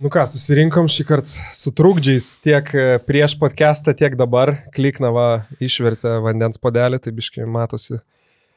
Nu ką, susirinkom šį kartą su trukdžiais tiek e, prieš podcastą, tiek dabar. Kliknava išvertė vandens podelį, tai biškai matosi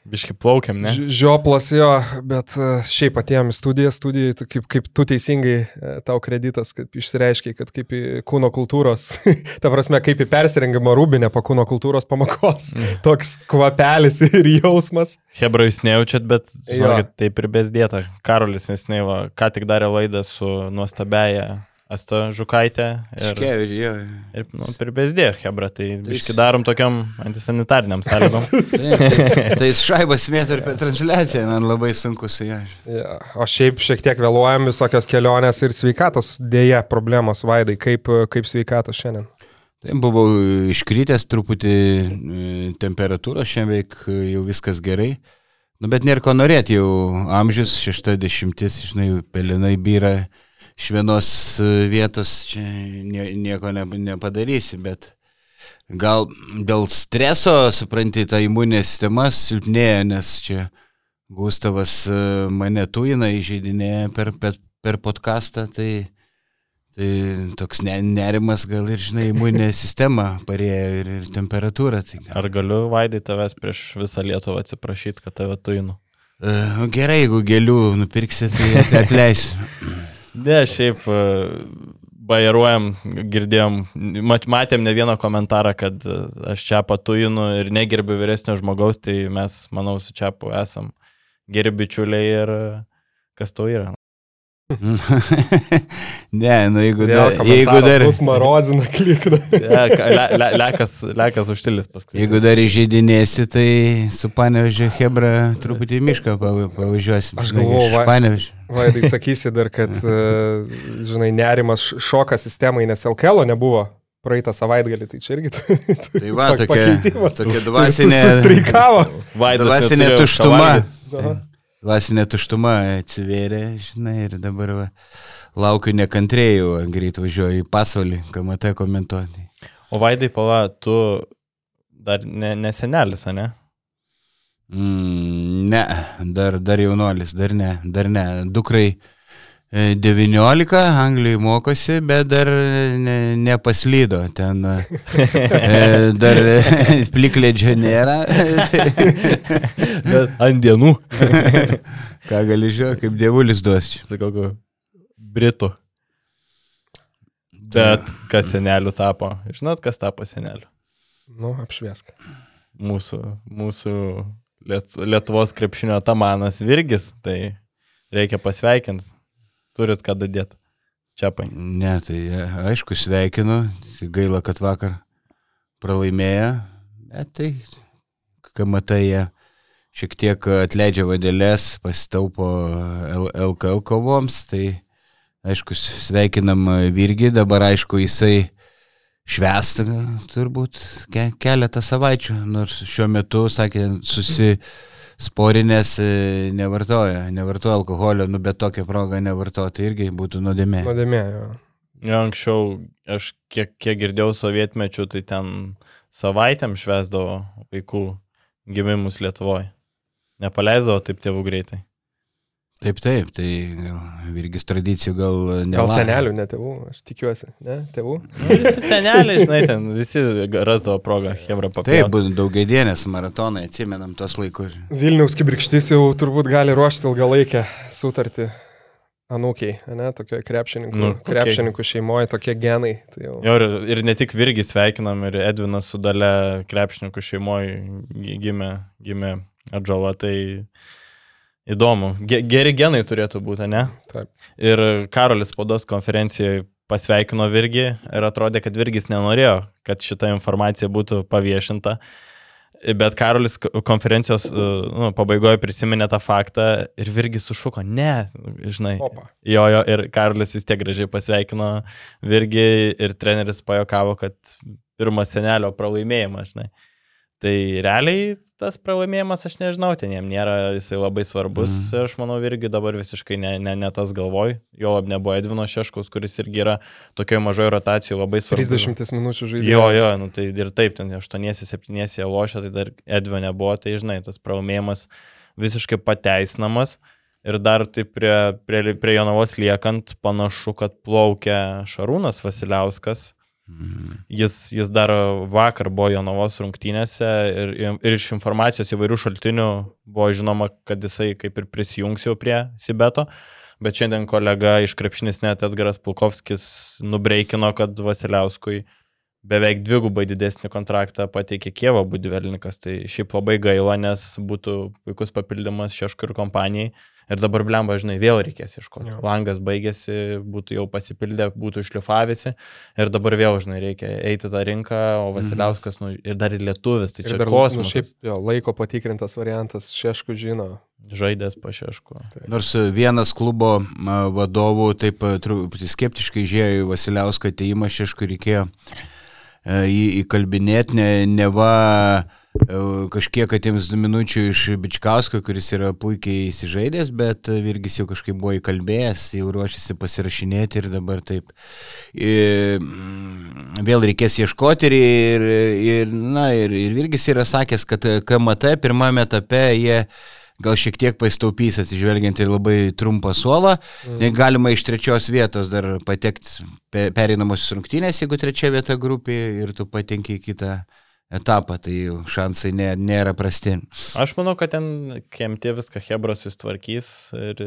Biški plaukiam, ne? Žioplas jo, bet e, šiaip atėjom į studiją, studijai, tu kaip, kaip tu teisingai e, tau kreditas, kaip išsireiškiai, kad kaip į kūno kultūros, ta prasme, kaip į persirengimo rūbinę po kūno kultūros pamokos, Mhm. toks kvapelis ir jausmas. Hebra jūs nejaučiat, bet žinokit, taip ir besdėta. Karolis nesnei, va, ką tik darė laidą su nuostabiaja Asta Žukaitė. Ir, Škevi, jo. ir nu, ir besdė, Hebra, tai biški darom tokiam antisanitariniam sąlygom. Tai, tai jis šaibas mėtų ir per transliaciją, man labai sunku su juo. Ja, o šiaip šiek tiek vėluojam visokios kelionės ir sveikatos dėja problemos, Vaidai, kaip, kaip sveikatos šiandien. Tai buvau iškritęs truputį e, temperatūros, šiandien veik jau viskas gerai. Nu, bet nėra ko norėti, jau amžius, šešta dešimtis, žinai, pelinai byra iš vienos e, vietos, čia nie, nieko ne, nepadarysi, bet gal dėl streso, supranti, ta imuninė sistema silpnėja, nes čia Gustavas e, mane tuina įžeidinėja per, per, per podcastą, tai Tai toks ne, nerimas gal ir, žinai, imuninė sistema parėjo ir, ir temperatūra. Tai gal. Ar galiu Vaidai tavęs prieš visą Lietuvą atsiprašyti, kad tave tuinu? Uh, gerai, jeigu gėlių nupirksi, tai at- atleisiu. Ne, šiaip e, bairuojam, girdėjom, mat, matėm ne vieną komentarą, kad e, aš čia patuinu ir negerbiu vyresnio žmogaus, tai mes, manau, su čia esam geri bičiuliai ir e, kas tau yra. ne, nu jeigu, dar, jeigu, dar, Bus marozina, klikna. Le, le, lekas, lekas užtilis paskui. jeigu dar įžeidinėsi, tai su panevežė Hebra truputį mišką pava- pavažiuosim. Aš galvoju, Panevėžio. Vaidai, sakysi dar, kad, e, žinai, nerimas š- šoka sistemai, nes LKL nebuvo praeitą savaitgalį, tai čia irgi Tai va, tokia, tokia Sus- dvasinė, dvasinė tuštuma. valgyt. Aha. Dvasinė tuštuma atsivėrė, žinai, ir dabar va, laukiu nekantrėjų, greit važiuoju į pasaulį, KMT komentuoti. O Vaidai, pala, tu dar ne, nesenelis, ne? Mm, ne, dar, dar jaunuolis, dar ne, dar ne. Dukrai 19, Anglijai mokosi, bet dar ne, nepaslydo. Ten e, dar e, plikledžio nėra. Ant dienų. Ką gali žiūrėti, kaip dievulis duos čia. Sakau, kokiu Britų. Bet kas seneliu tapo? Žinot, kas tapo seneliu? Nu, apšviesk. Mūsų, mūsų Liet, Lietuvos krepšinio tamanas Virgis, tai reikia pasveikinti. Turit ką dadėti. Čiapai. Ne, tai e, aišku, sveikinu. Gaila, kad vakar pralaimėjo. Bet tai, ką matai, jie šiek tiek atleidžia vadėlės, pasitaupo LKL kovoms. Tai aišku, sveikinam Virgį. Dabar aišku, jisai švęs turbūt ke keletą savaičių. Nors šiuo metu, sakė, susisporinės e, nevartoja. Nevartoja alkoholio, nu bet tokią progą nevartoja. Tai irgi būtų nuodėmė. Nuodėmėjo. Jo, anksčiau, aš kiek, kiek girdėjau sovietmečių, tai ten savaitėm švesdavo vaikų gimimus Lietuvoje. Nepaleisdavo taip tėvų greitai. Taip, taip, tai virgis tradicijų gal ne. Gal senelių, ne tėvų, aš tikiuosi, ne, tėvų. Nu, visi seneliai, žinai, ten visi rasdavo progą, Hebra Taip, papildyti. būtų daugiadienės maratonai, atsimenam tos laikus. Vilniaus kibirkštis jau turbūt gali ruošti ilgalaikę sutartį. Anūkiai, ne, tokie krepšininkų, Nu, krepšininkų šeimoje, tokie genai. Tai jau... Jo, ir, ir ne tik Virgis sveikinam, ir Edvinas su dalė krepšininkų šeimoje gimė, gimė atžala, tai įdomu. Ge, geri genai turėtų būti, ne? Taip. Ir Karolis spaudos konferencijoje pasveikino Virgį ir atrodė, kad Virgis nenorėjo, kad šita informacija būtų paviešinta. Bet Karolis ko- konferencijos uh, nu, pabaigoje prisiminė tą faktą ir Virgis sušuko, ne, žinai. Opa. Jo, jo, ir Karolis vis tiek gražiai pasveikino Virgį ir treneris pajokavo, kad pirmas senelio pralaimėjimas, žinai. Tai realiai tas pralaimėjimas, aš nežinau, ten jam nėra jisai labai svarbus, mm. aš manau, irgi dabar visiškai ne, ne, ne tas galvoj, jo lab nebuvo Edvino Šeškaus, kuris irgi yra tokioje mažoje rotacijoje labai svarbus. 30 minučių žaidimo. Jo, jo, nu, tai ir taip, ten 8-7 lošia, tai dar Edvio nebuvo, tai žinai, tas pralaimėjimas visiškai pateisinamas. Ir dar taip prie, prie, prie Jonavos liekant, panašu, kad plaukia Šarūnas Vasiliauskas. Mhm. Jis, jis dar vakar buvo Jonavos rungtynėse ir, ir iš informacijos įvairių šaltinių buvo žinoma, kad jisai kaip ir prisijungs jau prie Sibeto. Bet šiandien kolega iš krepšinis net Edgaras Pulkovskis nubreikino, kad Vasiliauskui beveik dvigubai didesnį kontraktą pateikė Kievo Budvelnikas. Tai šiaip labai gaila, nes būtų puikus papildymas Šeškų ir kompanijai. Ir dabar blemba, žinai, vėl reikės ieškoti. Jo. Langas baigėsi, būtų jau pasipildę, būtų išliufavisi. Ir dabar vėl, žinai, reikia eiti tą rinką, o Vasiliauskas, nu, ir dar ir lietuvis, tai Ir čia dar nu, kosmosas. šiaip jo, laiko patikrintas variantas, šešku žino. Žaidės pašešku. Nors vienas klubo a, vadovų taip a, truputį skeptiškai žiūrėjo į Vasiliauską ateimą, šešku reikėjo jį įkalbinėti, ne, neva a, kažkiek atėms du minučių iš Bičkausko, kuris yra puikiai įsižaidęs, bet a, Virgis jau kažkaip buvo įkalbėjęs, jau ruošiasi pasirašinėti ir dabar taip. Ir, mm, vėl reikės ieškoti ir, ir, ir, na, ir, ir Virgis yra sakęs, kad KMT pirmame etape jie gal šiek tiek pastaupys atsižvelgiant ir labai trumpą suolą. Mm. Galima iš trečios vietos dar patekti pe, pereinamosios rungtynės, jeigu trečia vieta grupėje ir tu patenki į kitą etapą, tai šansai nė, nėra prasti. Aš manau, kad ten KMT viską Hebras sustvarkys. Ir,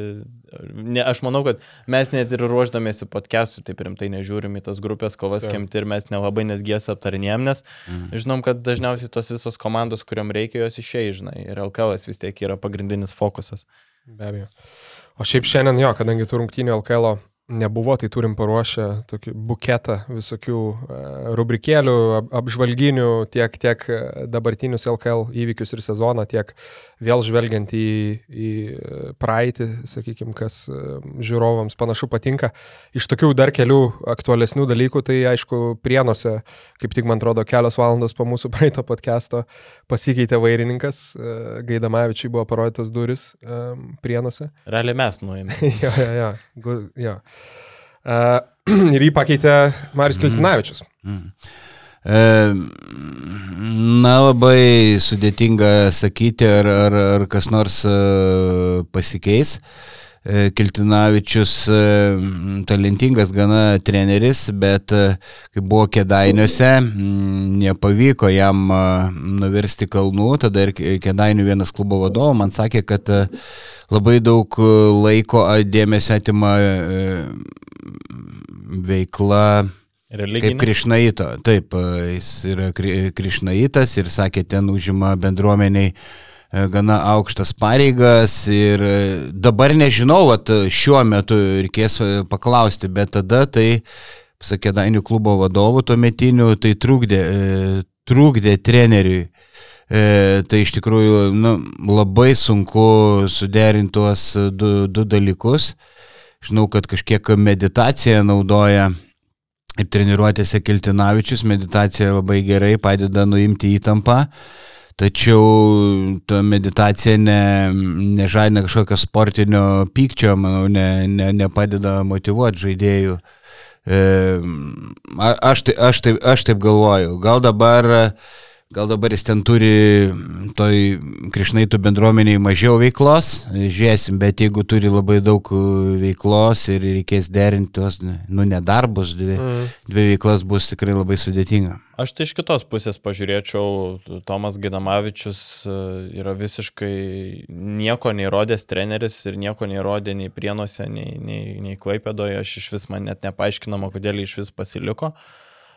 ne, aš manau, kad mes net ir ruoždamėsi podcast'ui taip rimtai nežiūrim į tas grupės kovas Taip. KMT ir mes nelabai net jas aptarinėjom, nes Mhm. žinom, kad dažniausiai tos visos komandos, kuriuom reikia, jos išėjai, žinai. Ir LKL vis tiek yra pagrindinis fokusas. Be abejo. O šiaip šiandien jo, kadangi tų rungtynių LKL nebuvo, tai turim paruošę tokį buketą visokių e, rubrikėlių, ap- apžvalginių, tiek, tiek e, dabartinius LKL įvykius ir sezoną, tiek vėl žvelgiant į, į praeitį, sakykime, kas e, žiūrovams panašu patinka. Iš tokių dar kelių aktualesnių dalykų, tai aišku, prienuose, kaip tik man atrodo, kelios valandos po mūsų praeito podcast'o pasikeitė vairininkas, Gaidamavičiui buvo parodytos duris prienuose. Realiai mes nuėjome. jo, jo, jo. Gu, jo. Uh, ir jį pakeitė Maris Kiltinavičius. Mm. Na, labai sudėtinga sakyti, ar, ar, ar kas nors e, pasikeis. Kiltinavičius e, talentingas gana treneris, bet e, kai buvo kėdainiuose, mm, nepavyko jam nuversti kalnų, tada ir kėdainių vienas klubo vadovas man sakė, kad labai daug e, laiko dėmesio atima e, veikla Kaip Religinė. Krišnaito, taip, e, jis yra Kri- Krišnaitas ir sakė, ten užima bendruomeniai gana aukštas pareigas ir dabar nežinau, at šiuo metu reikės paklausti, bet tada tai, sakė Dainių klubo vadovų tuo metiniu, tai trukdė, trukdė treneriui. E, tai iš tikrųjų nu, labai sunku suderinti tuos du, du dalykus. Žinau, kad kažkiek meditaciją naudoja ir treniruotėse Kiltinavičius, meditacija labai gerai padeda nuimti įtampą, tačiau ta meditacija ne, nežadina kažkokio sportinio pykčio, manau, ne, ne, nepadeda motivuoti žaidėjų. E, aš, tai, aš, taip, aš taip galvoju, gal dabar Gal dabar jis ten turi toj krišnaitų bendruomeniai mažiau veiklos, žiūrėsim, bet jeigu turi labai daug e, veiklos ir reikės derinti tuos, nu, nedarbus, dvi, Mm. dvi veiklas bus tikrai labai sudėtinga. Aš tai iš kitos pusės pažiūrėčiau, Tomas Gidamavičius e, yra visiškai nieko neįrodęs treneris ir nieko neįrodė nei Prienuose, nei, nei, nei Klaipėdoje. Aš iš vis man net nepaaiškinama, kodėl jis iš vis pasiliko.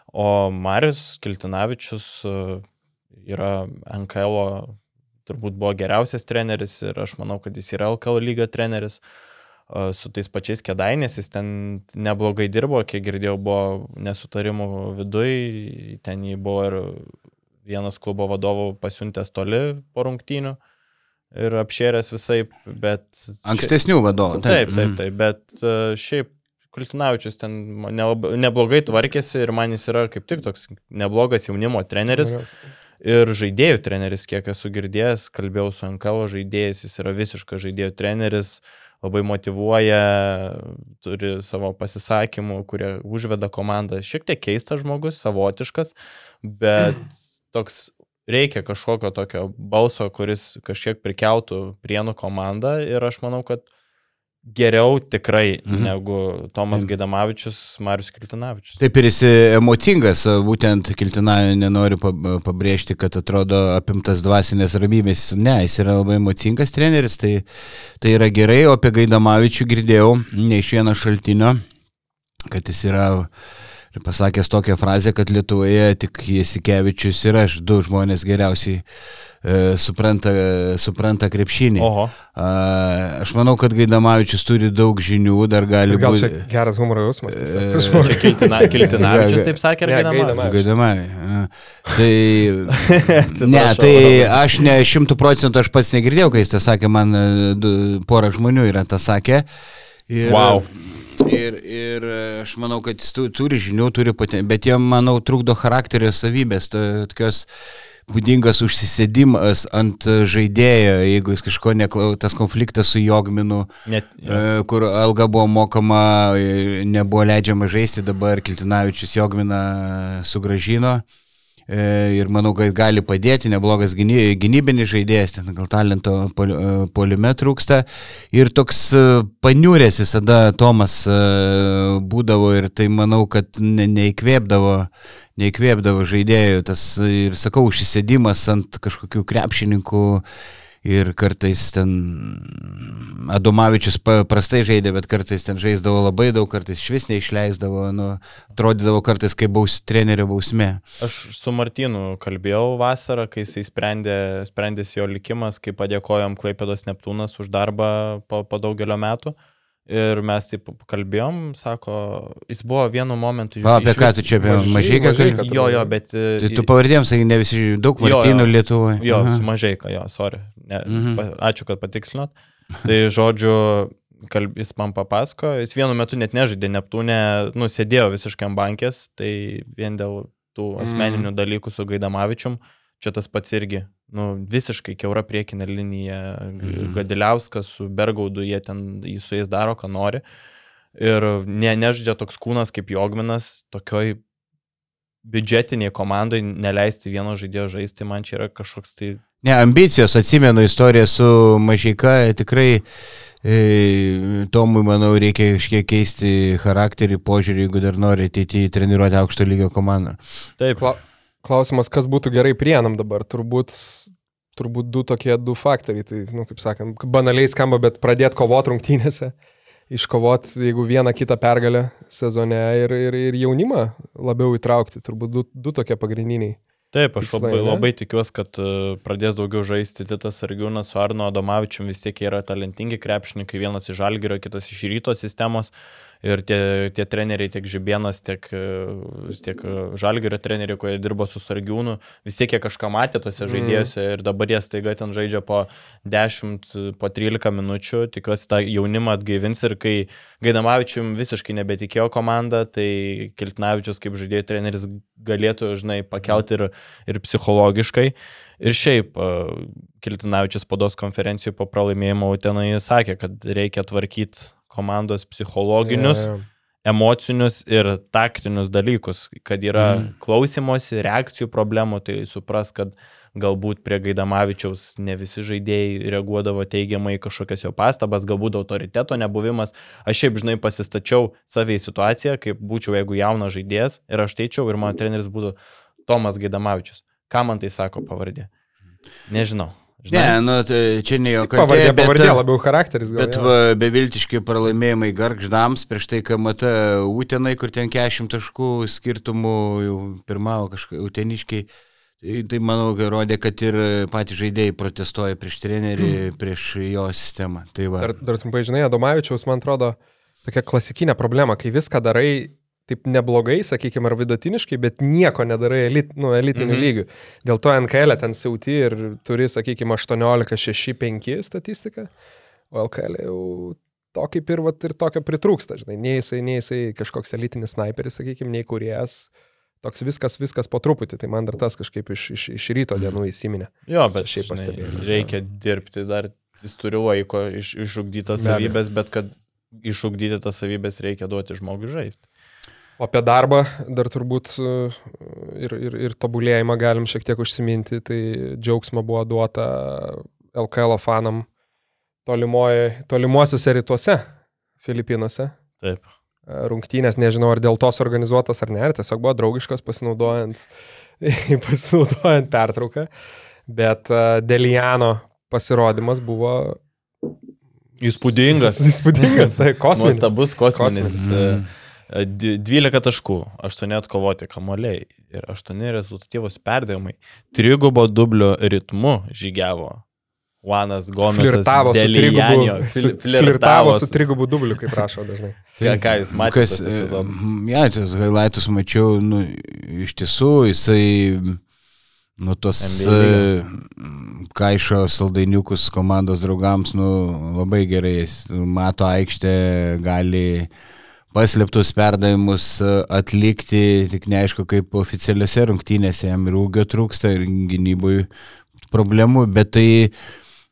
O Marius Kiltinavičius e, yra NKL, turbūt buvo geriausias treneris ir aš manau, kad jis yra LKL lygio treneris. Su tais pačiais kėdainės jis ten neblogai dirbo, kiek girdėjau, buvo nesutarimų viduj, ten jį buvo ir vienas klubo vadovų pasiuntęs toli po rungtynių ir apšėręs visai, bet... Ankstesnių vadovų. Taip, taip, taip, bet e, šiaip Kultinavičius ten nelab- neblogai tvarkėsi ir man jis yra kaip tik toks neblogas jaunimo treneris ir žaidėjų treneris, kiek esu girdėjęs, kalbėjau su NKO žaidėjais, jis yra visiškas žaidėjų treneris, labai motivuoja, turi savo pasisakymų, kurie užveda komandą. Šiek tiek keistas žmogus, savotiškas, bet toks reikia kažkokio tokio balso, kuris kažkiek prikeltų prienų komandą ir aš manau, kad geriau tikrai mhm. Negu Tomas Mhm. Gaidamavičius, Marius Kiltinavičius. Taip ir jis emocingas, būtent Kiltinai nenoriu pa- pabrėžti, kad atrodo apimtas dvasinės ramybės. Ne, jis yra labai emocingas treneris, tai, tai yra gerai, o apie Gaidamavičių girdėjau ne iš vieno šaltinio, kad jis yra ir pasakęs tokią frazę, kad Lietuvoje tik Jasikevičius ir aš, du žmonės geriausiai supranta, supranta krepšinį. Oho, A, aš manau, kad Gaidamavičius turi daug žinių, dar gali Ir gal čia būti. geras humoro jausmas. E, čia Kiltina, Kiltinavičius taip sakė Ne, Gaidamavičius. Gaidamavičius. Tai, ne, tai aš ne šimtų procentų aš pats negirdėjau, kai jis tą sakė, man e, pora žmonių yra tą sakę. Ir, Wow. Ir, ir e, aš manau, kad jis tu, turi žinių, turi potencialą, bet jam, manau, trukdo charakterio savybės, to- tokios būdingas užsisėdimas ant e, žaidėjo, jeigu jis kažko neklau, tas konfliktas su Jogminu, Net, E, kur alga buvo mokama, e, nebuvo leidžiama žaisti, dabar Kiltinavičius Jogminą sugražino. E, Ir manau, kad gali padėti, neblogas gyny- gynybinis žaidėjas, ten gal talento e, polime trūksta. Ir toks e, paniurės visada Tomas būdavo ir tai manau, kad ne, neįkvėpdavo, neįkvėpdavo žaidėjų. Tas ir sakau, užsisėdimas ant kažkokių krepšininkų ir kartais ten Adomavičius prastai žaidė, bet kartais ten žaisdavo labai daug, kartais iš vis neišleisdavo, nu, atrodydavo kartais kaip baus, trenerio bausmė. Aš su Martinu kalbėjau vasarą, kai jisai sprendė, sprendėsi jo likimas, kai padėkojom Klaipėdos Neptūnas už darbą po, po daugelio metų. Ir mes taip kalbėjom, sako, jis buvo vienu momentu O apie ką tu čia apie Mažai- ką kalbėjai? Jo, jo, bet... Tai tu pavardėm, sakai, ne visi, daug. Martynų Lietuvoje. Jo, Aha. su mažai, jo, sorry. Ne, Mhm. pa, ačiū, kad patikslinot. Tai žodžiu, kalb, jis man papasako, jis vienu metu net nežaidė Neptūne, nusėdėjo visiškai ant bankės, tai vien dėl tų Mm. asmeninių dalykų su Gaidamavičium, čia tas pats irgi, nu, visiškai keura priekinė linija, Mhm. Gadiliauskas su Bergaudu, jie ten jį su jais daro, ką nori. Ir ne, nežaidžia toks kūnas kaip Jogminas, tokioj biudžetiniai komandai neleisti vieno žaidėjo žaisti, man čia yra kažkoks tai Ne, ambicijos, atsimenu istoriją su Mažyka, tikrai e, Tomui, manau, reikia kažkiek keisti charakterį, požiūrį, jeigu dar nori ateityje treniruoti aukšto lygio komandą. Taip, Kla klausimas, kas būtų gerai prienam dabar. Turbūt, turbūt du tokie du faktoriai. Tai, nu, kaip sakant, banaliai skamba, bet pradėti kovoti rungtynėse. Iškovoti, jeigu vieną kitą pergalę sezone ir, ir, ir jaunimą labiau įtraukti. Turbūt du, du tokie pagrindiniai. Taip, aš tikslai, labai, ne? labai tikiuosi, kad e, pradės daugiau žaisti Titas Argiūnas su Arno Adomavičium, vis tiek jie yra talentingi krepšininkai, vienas iš Žalgirio, kitas iš ryto sistemos. Ir tie, tie treneriai, tiek Žibienas, tiek, e, tiek e, Žalgirio treneriai, kurie dirbo su Sargiūnu, vis tiek jie kažką matė tose Mm. žaidėjose ir dabar jie staiga ten žaidžia po 10, po 13 minučių. Tikiuosi tą jaunimą atgaivins ir kai Gaidamavičium visiškai nebetikėjo komanda, tai Kiltinavičius kaip žaidėjų treneris galėtų, žinai, pakelti ir, ir psichologiškai. Ir šiaip e, Kiltinavičius pados konferencijų po pralaimėjimo Utenai sakė, kad reikia tvarkyti komandos psichologinius, jo. emocinius ir taktinius dalykus, kad yra Mhm. klausimosi, reakcijų problemų, tai supras, kad galbūt prie Gaidamavičiaus ne visi žaidėjai reaguodavo teigiamai į kažkokias jo pastabas, galbūt autoriteto nebuvimas. Aš šiaip, žinai, pasistačiau savai situaciją, kaip būčiau, jeigu jaunas žaidėjas ir aš teičiau ir mano treneris būtų Tomas Gaidamavičius. Ką man tai sako pavardė? Nežinau. Ne, Žinai, nu, tai čia ne jo kaltė, Pavardė, bet, pavardė, labiau charakteris. Gal, bet va, beviltiški pralaimėjimai Gargždams, prieš tai, matai Utenai, kur ten 40 taškų skirtumų, jau pirmavo kažkaip Uteniškiai. Tai, tai manau, kad rodė, kad ir patys žaidėjai protestuoja prieš trenerį, prieš jo sistemą. Tai va. Dar, dar trumpai, žinai, Adomavičiaus, man atrodo, tokia klasikinė problema, kai viską darai taip neblogai, sakykime, ar vidutiniškai, bet nieko nedarai elit, nu, elitiniu Mhm. mhm. lygiu. Dėl to NKL ten siauti ir turi, sakykime, 18-6-5 statistiką, o LKL jau to kaip ir, vat, ir tokio pritrūksta, žinai, nei jisai, nei jisai kažkoks elitinis sniperis, sakykime, nei kuriejas. Toks viskas, viskas po truputį, tai man dar tas kažkaip iš, iš, iš ryto dienų įsiminė. jo, bet šiaip žinai, pastebėjimas, reikia dirbti dar, jis turi laiko iš, išugdytas savybės, bet kad išugdyti tas savybės reikia duoti žmogui žaisti. O apie darbą dar turbūt e, ir, ir, ir tobulėjimą galim šiek tiek užsiminti. Tai džiaugsmo buvo duota LKL fanam tolimoje, tolimuosiuose rytuose Filipinuose. Taip. E, Rungtynės, nežinau, ar dėl to suorganizuotos ar ne, ar tiesiog buvo draugiškos pasinaudojant, pasinaudojant pertrauką. Bet e, Deliano pasirodymas buvo Įspūdingas. Įspūdingas, tai kosminis. Nuostabus kosminis. Kosminis. Mhm. e, d- 12 taškų, 8 atkovoti kamoliai ir 8 rezultatyvus perdavimai. Trigubo dublio ritmu žygiavo. Juanas Gomesas. Flirtavo flirtavo Flirtavo su trigubu dubliu, kaip rašo dažnai. Ką, ką jūs matėte? Kas, ja, tas highlightus mačiau, nu, iš tiesų jisai, nu, tos kaišo saldainiukus komandos draugams, nu, labai gerai, jis mato aikštę, gali paslėptus perdavimus e, atlikti, tik neaišku, kaip oficialiuose rungtynėse jam ir ūgio trūksta, ir gynybui problemų, bet tai,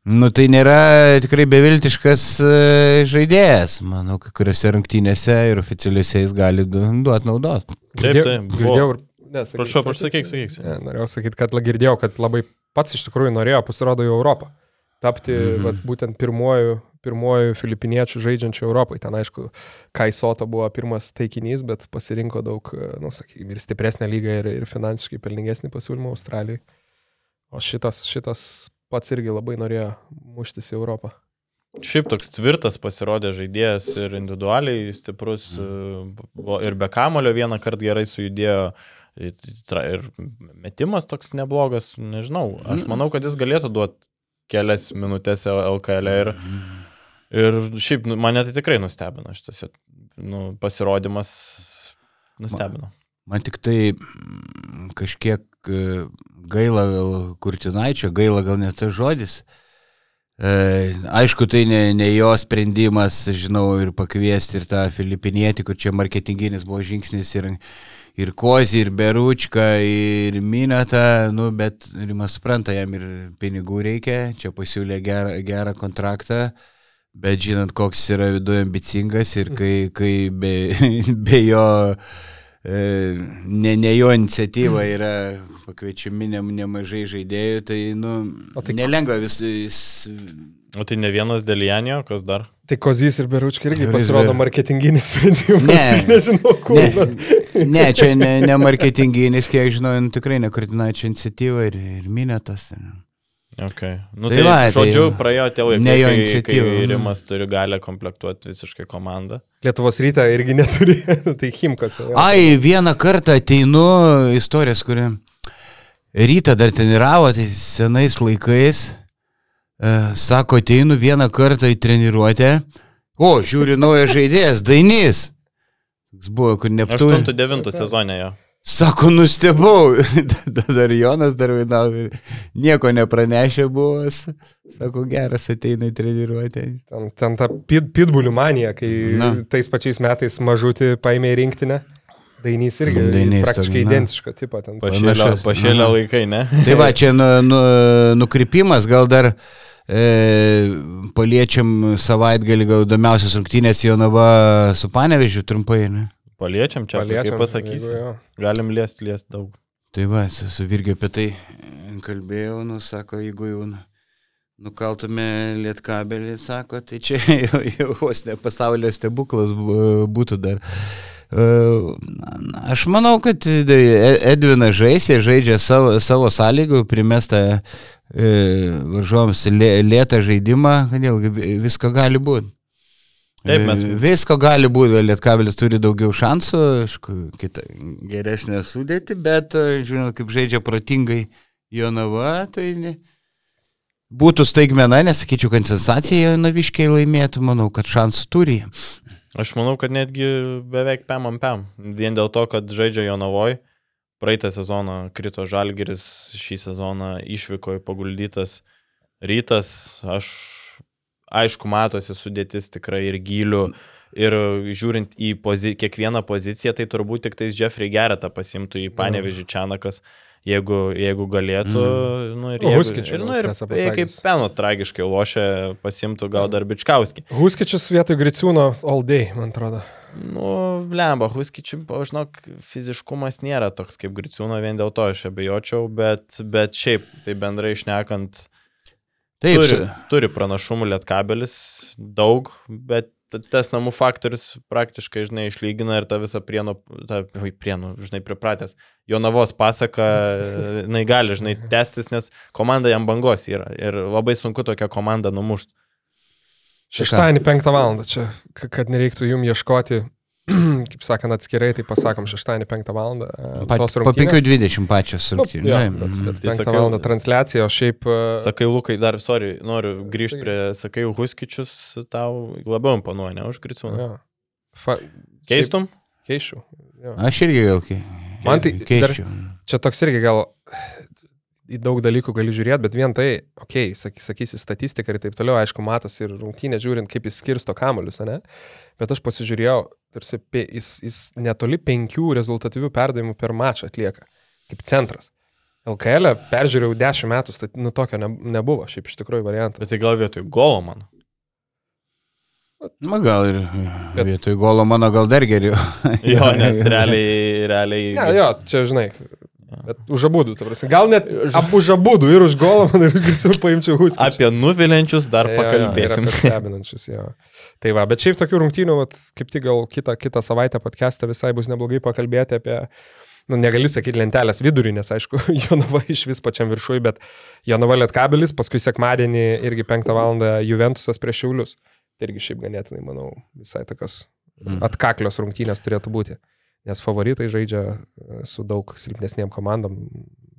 nu, tai nėra tikrai beviltiškas e, žaidėjas. Manau, kai kuriuose rungtynėse ir oficialiuose jis gali du- duoti naudot. Taip, taip. buvo. Girdėjau ir... Ne, sakyk, Prašau, sakyk. prašau, sakyk, sakyk. Ne, norėjau sakyti, kad girdėjau, kad labai pats iš tikrųjų norėjo pasirodo į Europą. Tapti mhm. vat, būtent pirmuoju, pirmuoju filipiniečių žaidžiančiu Europai. Ten, aišku, Kaisoto buvo pirmas taikinys, bet pasirinko daug, nu, sakykime, ir stipresnę lygą, ir, ir finansiškai pelningesnį pasiūlymą Australijai. O šitas, šitas pats irgi labai norėjo muštis į Europą. Šiaip toks tvirtas pasirodė žaidėjas ir individualiai stiprus, e, ir be kamulio vieną kartą gerai sujudėjo. ir metimas toks neblogas, nežinau. Aš manau, kad jis galėtų duoti kelias minutės LKL ir, ir šiaip nu, mane tai tikrai nustebino šitas nu, pasirodymas. Nustebino. Man tik tai mm, kažkiek e, gaila gal Kurtinaičio, gaila gal net tas žodis. E, aišku, tai ne, ne jo sprendimas, žinau, ir pakviesti ir tą filipinietį, kur čia marketinginis buvo žingsnis ir, ir Kozį, ir Beručką, ir Minetą, nu, bet Rimas supranta, jam ir pinigų reikia, čia pasiūlė gerą, gerą kontraktą. Bet žinant, koks yra viduje ambicingas ir kai, kai be, be jo, e, ne, ne jo iniciatyva yra pakviečiami ne, nemažai žaidėjų, tai, nu, O tai- nelengva vis, vis O tai ne vienas Delianio, kas dar? Tai Kozys ir Beručkai irgi pasirodo marketinginis sprendimas. Ne. Nežinau, kur. Ne, ne čia ne, ne marketinginis, kiek žinau, nu, tikrai ne Kurtinaičio iniciatyva ir, ir Minetas. Okay. Nu, Tai tai, va, tai tai žodžiu, praėjo tie laikai, ne jo iniciatyva, mhm. Rimas turi galę komplektuoti visiškai komandą. Lietuvos rytą irgi neturi. tai Himkas. jo. Ai, vieną kartą ateinu, istorijas, kuri rytą dar treniravo, tai senais laikais, e, sako, ateinu vieną kartą į treniruotę, o, žiūri naujas žaidėjas, Dainys. Toks buvo, kur Neptūnas. 8-9 sezone jo. Sako, nustebau. Dar Jonas dar vaidavo ir nieko nepranešė buvo. Sako, geras ateina į treniruotę. Ten, ten ta pit, pitbulių manija, kai Na. Tais pačiais metais mažutį paėmė į rinktinę. Dainys irgi Dainys praktiškai toks, na. identiško tipo. Ten. Pašėlė, pašėlė laikai, ne? Tai va, čia nu, nu, nukrypimas, gal dar e, paliečiam savaitgalį, gal įdomiausias rungtynės Jonava su Panevežiu trumpai, ne? Paliečiam čia, Paliečiam, kaip pasakysi. jeigu jo. Galim liest, liest daug. Tai va, su, su Virgiu apie tai kalbėjau, nu, sako, jeigu jau nu- nukaltume lietkabelį, sako, tai čia jau, jau vos ne pasaulio stebuklas bu- būtų dar. E, Aš manau, kad E- Edvinas žais, jie žaidžia savo, savo sąlygų, primesta e, varžovams lė- lėtą žaidimą, kodėl visko gali būti. Taip, mes- E, Visko gali būti, Lietkabelis turi daugiau šansų, aišku, kita, geresnė sudėti, bet, e, žinot, kaip žaidžia protingai Jonava, tai ne, būtų staigmena, nesakyčiau, kad sensacija Jonaviškiai laimėtų, manau, kad šansų turi. Aš manau, kad netgi beveik pem ant pem. Vien dėl to, kad žaidžia Jonavoj. Praeitą sezoną krito Žalgeris, šį sezoną išvyko į paguldytas rytas. Aš, aišku, matosi sudėtis tikrai ir gylių. Ir žiūrint į pozi kiekvieną poziciją, tai turbūt tik tais Jeffrey Geretą pasimtų į Panevežį Čianakas, jeigu, jeigu galėtų. Mm. Nu, ir jeigu, Huskičių ir, nu, ir jei kaip. Peno tragiškai lošia, pasimtų gal dar Bičkauskį. Huskičius vietoj Griciūno all day, man atrodo. Nu, lemba, Huskičių, žinok, fiziškumas nėra toks kaip Griciūno, vien dėl to aš abejočiau, bet, bet šiaip, tai bendrai išnekant, Taip, turi, turi pranašumų lietkabelis, daug, bet tas namų faktorius praktiškai, žinai, išlygina ir tą visą prienų, tą, oi, prienų, žinai, pripratęs. Jonavos pasaka, jinai gali, žinai, tęstis, nes komanda jam bangos yra ir labai sunku tokią komandą numušti. Šeštadienį penktą valandą čia, ka- kad nereiktų jum ieškoti, kaip sakant, atskirai, tai pasakom šeštadienį penktą valandą. e, Pa, tos po rungtynės. 5.20 pačios Nu, rungtynės. jo, Na, bet, mhm. bet Tai penktą sakiau- valandą transliacija, o šiaip... e, Sakai, Lukai, dar, sorry, noriu grįžti prie, sakai, Huskičius tau labiau imponuoja, ne, už Griciūną. jo. Fa... Keistum? Keisčiau. jo. Aš irgi gal kai. Man tai keičiu. Čia toks irgi gal į daug dalykų gali žiūrėti, bet vien tai, okei, okay, saky, sakysi statistiką ir taip toliau, aišku, matosi ir rungtynė žiūrint, kaip jis skirsto kamolius, ne? Bet aš pasižiūrėjau, tarsi jis, jis netoli penkių rezultatyvių perdavimų per mačą atlieka, kaip centras. LKL e peržiūrėjau 10 metų, tai nu tokio ne, nebuvo, šiaip iš tikrųjų variantų. Bet tai gal vietoj golo man. Na gal ir Bet- vietoj golo mano gal dar geriau. Jo, nes realiai, realiai. Ne, jo, čia žinai. Bet už abudų, ta prasme. Gal net abu už abudų ir už man ir greičiau paimčiau huską. Apie nuviliančius dar pakalbėsim. Ir apie stebinančius, jo. Tai va, bet šiaip tokių rungtynių, vat, kaip tik gal kitą, kitą savaitę podcast'ą visai bus neblogai pakalbėti apie, nu, negali sakyti lentelės vidurį, nes aišku, Jonava iš vis pačiam viršui, bet Jonava lietkabelis, paskui sekmadienį irgi 5 val. Juventusas prieš Šiaulius. Tai irgi šiaip ganėtinai, manau, visai tokios Mm. atkaklios rungtynės turėtų būti. Nes favoritai žaidžia e, su daug silpnesniem komandom.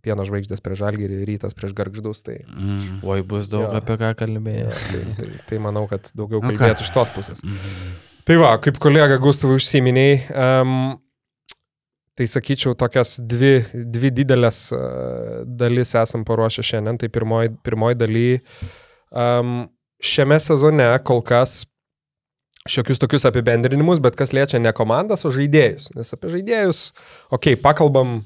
Pieno žvaigždės prieš Žalgirį, rytas prieš Gargždus. Tai, Mm. Oi, bus daug Jo. apie ką kalbėjai. tai, tai, tai manau, kad daugiau Nu ką? kalbėti iš tos pusės. Mhm. Tai va, kaip kolega Gustavai užsiminiai, um, tai sakyčiau, tokias dvi, dvi didelės uh, dalis esam paruošę šiandien. Tai pirmoji, pirmoji daly. Um, šiame sezone kol kas šiokius tokius apibendrinimus, bet kas liečia ne komandas, o žaidėjus. Nes apie žaidėjus, okei, okay, pakalbam,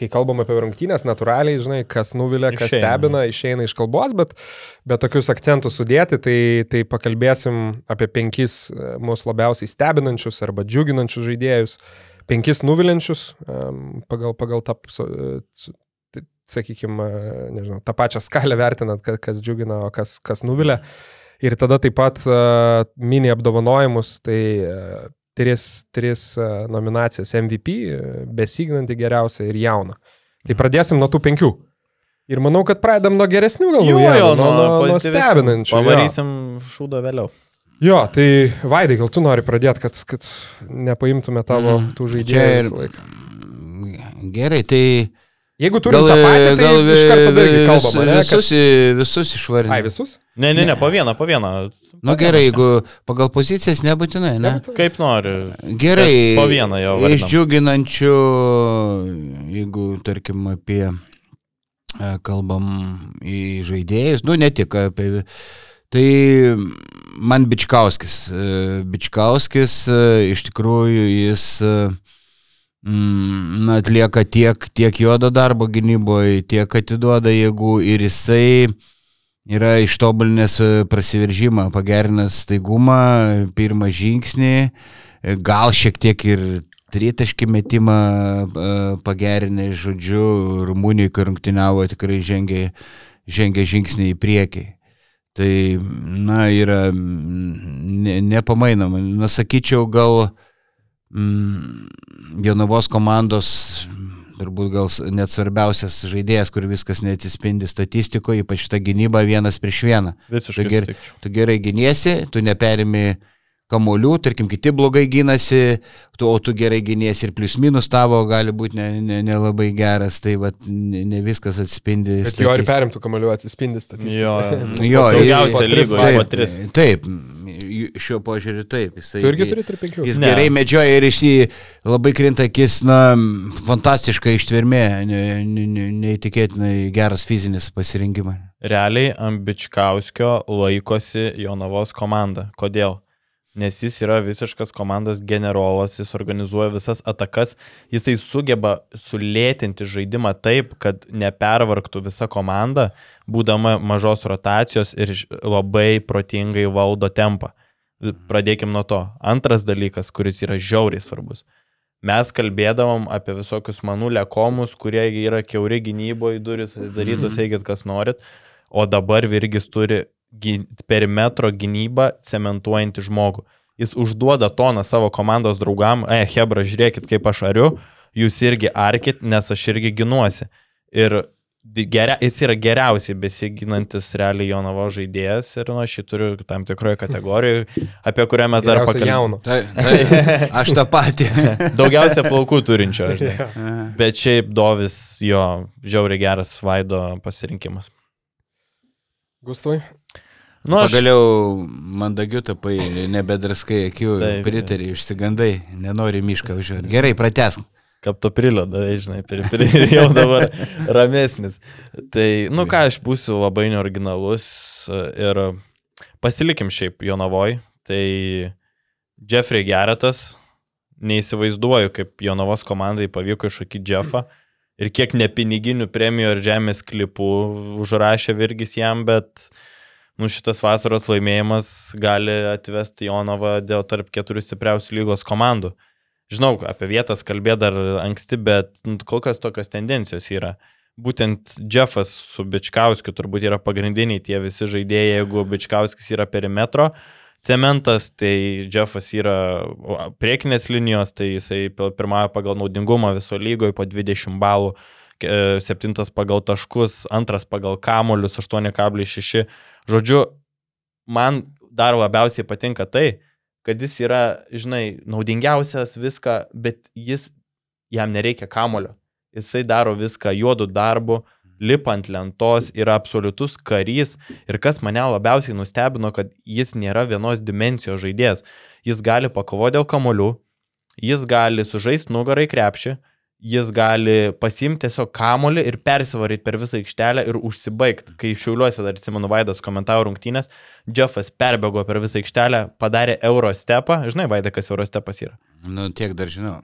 kai kalbam apie rungtynės, natūraliai, žinai, kas nuvilia, kas Išeina. stebina, išeina iš kalbos, bet, bet tokius akcentus sudėti, tai, tai pakalbėsim apie penkis e, mus labiausiai stebinančius arba džiuginančius žaidėjus, penkis nuviliančius em, pagal, pagal tą, sakykime, nežinau, tą pačią skalę vertinant, ka- kas džiugina, o kas, kas nuvilia. Ir tada taip pat uh, mini apdovanojimus, tai uh, tris, tris uh, nominacijas MVP, uh, besignanti geriausia ir jauna. Tai pradėsim nuo tų penkių. Ir manau, kad pradedam nuo geresnių gal Jo, jo, nuo, nuo, nuo stebinančių. Pavarysim šūdą vėliau. Jo, tai Vaidai, gal tu nori pradėti, kad, kad nepaimtume tavo Mm, tų žaidėjų ir-. Gerai, tai Jeigu turim tą patį, tai gal iš karto dargi vis, kalbam, ne? Kad... visus, visus išvardinti. Ai, visus? Ne, ne, ne, po vieną, po vieną. Nu gerai, jeigu pagal pozicijas nebūtinai, ne? Kaip nori. Gerai. Po vieną jau vardinam. Iš džiuginančių, jeigu tarkim apie, e, kalbam į žaidėjus, nu ne tik apie, tai man Bičkauskis. e, Bičkauskis e, iš tikrųjų jis e, na, atlieka tiek, tiek juodo darbo gynyboje, tiek atiduoda jėgų ir jisai yra ištobulinęs e, prasiveržimą, pagerinęs staigumą, pirmą žingsnį, e, gal šiek tiek ir tritaškį metimą e, pagerinę, žodžiu, Rumunijoje, kai rungtyniavo, tikrai žengė, žengė žingsnį į priekį. Tai, na, yra mm, ne, nepamainoma. Na, sakyčiau, gal mm, Jonavos komandos mm, turbūt gal net svarbiausias žaidėjas, kur viskas neatsispindi statistikoje, ypač ta gynyba vienas prieš vieną. Visiškai gerai. sutikčiau. Tu gerai giniesi, tu neperimi kamolių, tarkim, kiti blogai gynasi, tu, o tu gerai giniesi ir plius minus tavo gali būti nelabai ne, ne nelabai geras, tai vat, ne, ne viskas atspindi. Bet jo ir perimtų kamalių atsispindi statistiką. Jo, Jo, daugiausia jis- lygoje taip, po tris. Taip, šiuo požiūriu taip. Jisai, Tu irgi turi 3-5. Jis Ne. ne. gerai medžioja ir iš jį labai krinta akis, na, fantastiška ištvermė, ne- ne- ne- neįtikėtinai geras fizinis pasirinkimas. Realiai Ambičkauskio laikosi Jonavos komanda. Kodėl? Nes jis yra visiškas komandos generolas, jis organizuoja visas atakas, jisai sugeba sulėtinti žaidimą taip, kad nepervarktų visa komanda, būdama mažos rotacijos ir labai protingai valdo tempą. Pradėkim nuo to. Antras dalykas, kuris yra žiauriai svarbus. Mes kalbėdavom apie visokius manų lekomus, kurie yra keuri gynyboje, duris atidarytos, eikit kas norit. o dabar Virgis turi perimetro gynybą cementuojantį žmogų. Jis užduoda toną savo komandos draugam, e, Hebra, žiūrėkit, kaip aš ariu, jūs irgi arkit, nes aš irgi ginuosi. Ir geria, jis yra geriausiai besiginantis realiai Jonavo žaidėjas ir nu, aš jį turiu tam tikroje kategorijoje, apie kurią mes dar jauno. Tai, tai, aš tą patį. Daugiausia plaukų turinčio, žinai. Bet šiaip Dovis jo žiauriai geras Vaido pasirinkimas. Gustavai? Nu, aš, Pagaliau mandagiu tapai, nebedraskai akių, pritari, išsigandai, nenori mišką važiuoti. Gerai, pratesk. Kaip to prilio, davai, žinai, pir, pir, jau dabar ramesnis. Tai, nu ką, aš būsiu labai neoriginalus ir pasilikim šiaip Jonavoj. Tai Jeffrey Geretas, neįsivaizduoju, kaip Jonavos komandai pavyko iššokyti Jeffą. Ir kiek nepiniginių premijų ir žemės klipų užrašė Virgis jam, bet nu, šitas vasaros laimėjimas gali atvesti Jonavą dėl tarp keturių stipriausių lygos komandų. Žinau, apie vietas kalbė dar anksti, bet nu, kol kas tokios tendencijos yra. Būtent Jeffas su Bičkauskiu turbūt yra pagrindiniai tie visi žaidėjai, jeigu Bičkauskis yra perimetro cementas, tai Jeffas yra priekinės linijos, tai jisai pirmąją pagal naudingumą viso lygoje po 20 balų, septintas pagal taškus, antras pagal kamolius 8,6. Žodžiu, man dar labiausiai patinka tai, kad jis yra, žinai, naudingiausias viską, bet jis, jam nereikia kamulio. Jisai daro viską juodų darbu, lipant lentos, yra absoliutus karys. Ir kas mane labiausiai nustebino, kad jis nėra vienos dimensijos žaidėjas. Jis gali pakovoti dėl kamolių, jis gali sužaisti nugarai krepšį, jis gali pasimti tiesiog kamolį ir persivaryti per visą aikštelę ir užsibaigti. Kai šiauliuose dar atsimenu Vaidas komentavo rungtynės, Jeffas perbėgo per visą aikštelę, padarė Eurostepą. Žinai, Vaida, kas Eurostepas yra? Nu, tiek dar žinau.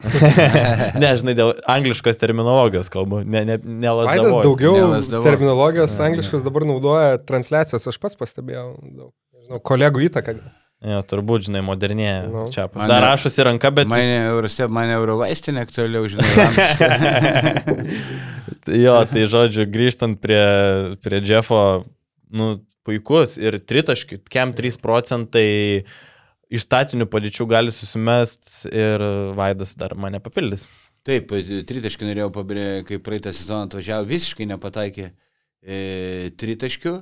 ne, žinai, dėl angliškos terminologijos kalbu, ne, ne, ne Vaidas lasdavoju. daugiau Nelazdavau. terminologijos angliškos dabar naudoja transliacijos, aš pats pastebėjau. Daug. Nežinau, kolegų įtaka. Jo, turbūt, žinai, modernėja. Nu. No. Čia Mane- dar rašosi ranka, bet... vis- Mane Eurostep, mane Eurovaistinė aktualiau, žinai. Jo, tai žodžiu, grįžtant prie, prie Jeffo, nu, puikus ir tritaškių, kem 3 procentai iš statinių padėčių gali susimest ir Vaidas dar mane papildys. Taip, tritaškį norėjau pabrėžti, kai praeitą sezoną atvažiavo, visiškai nepataikė e, tritaškių.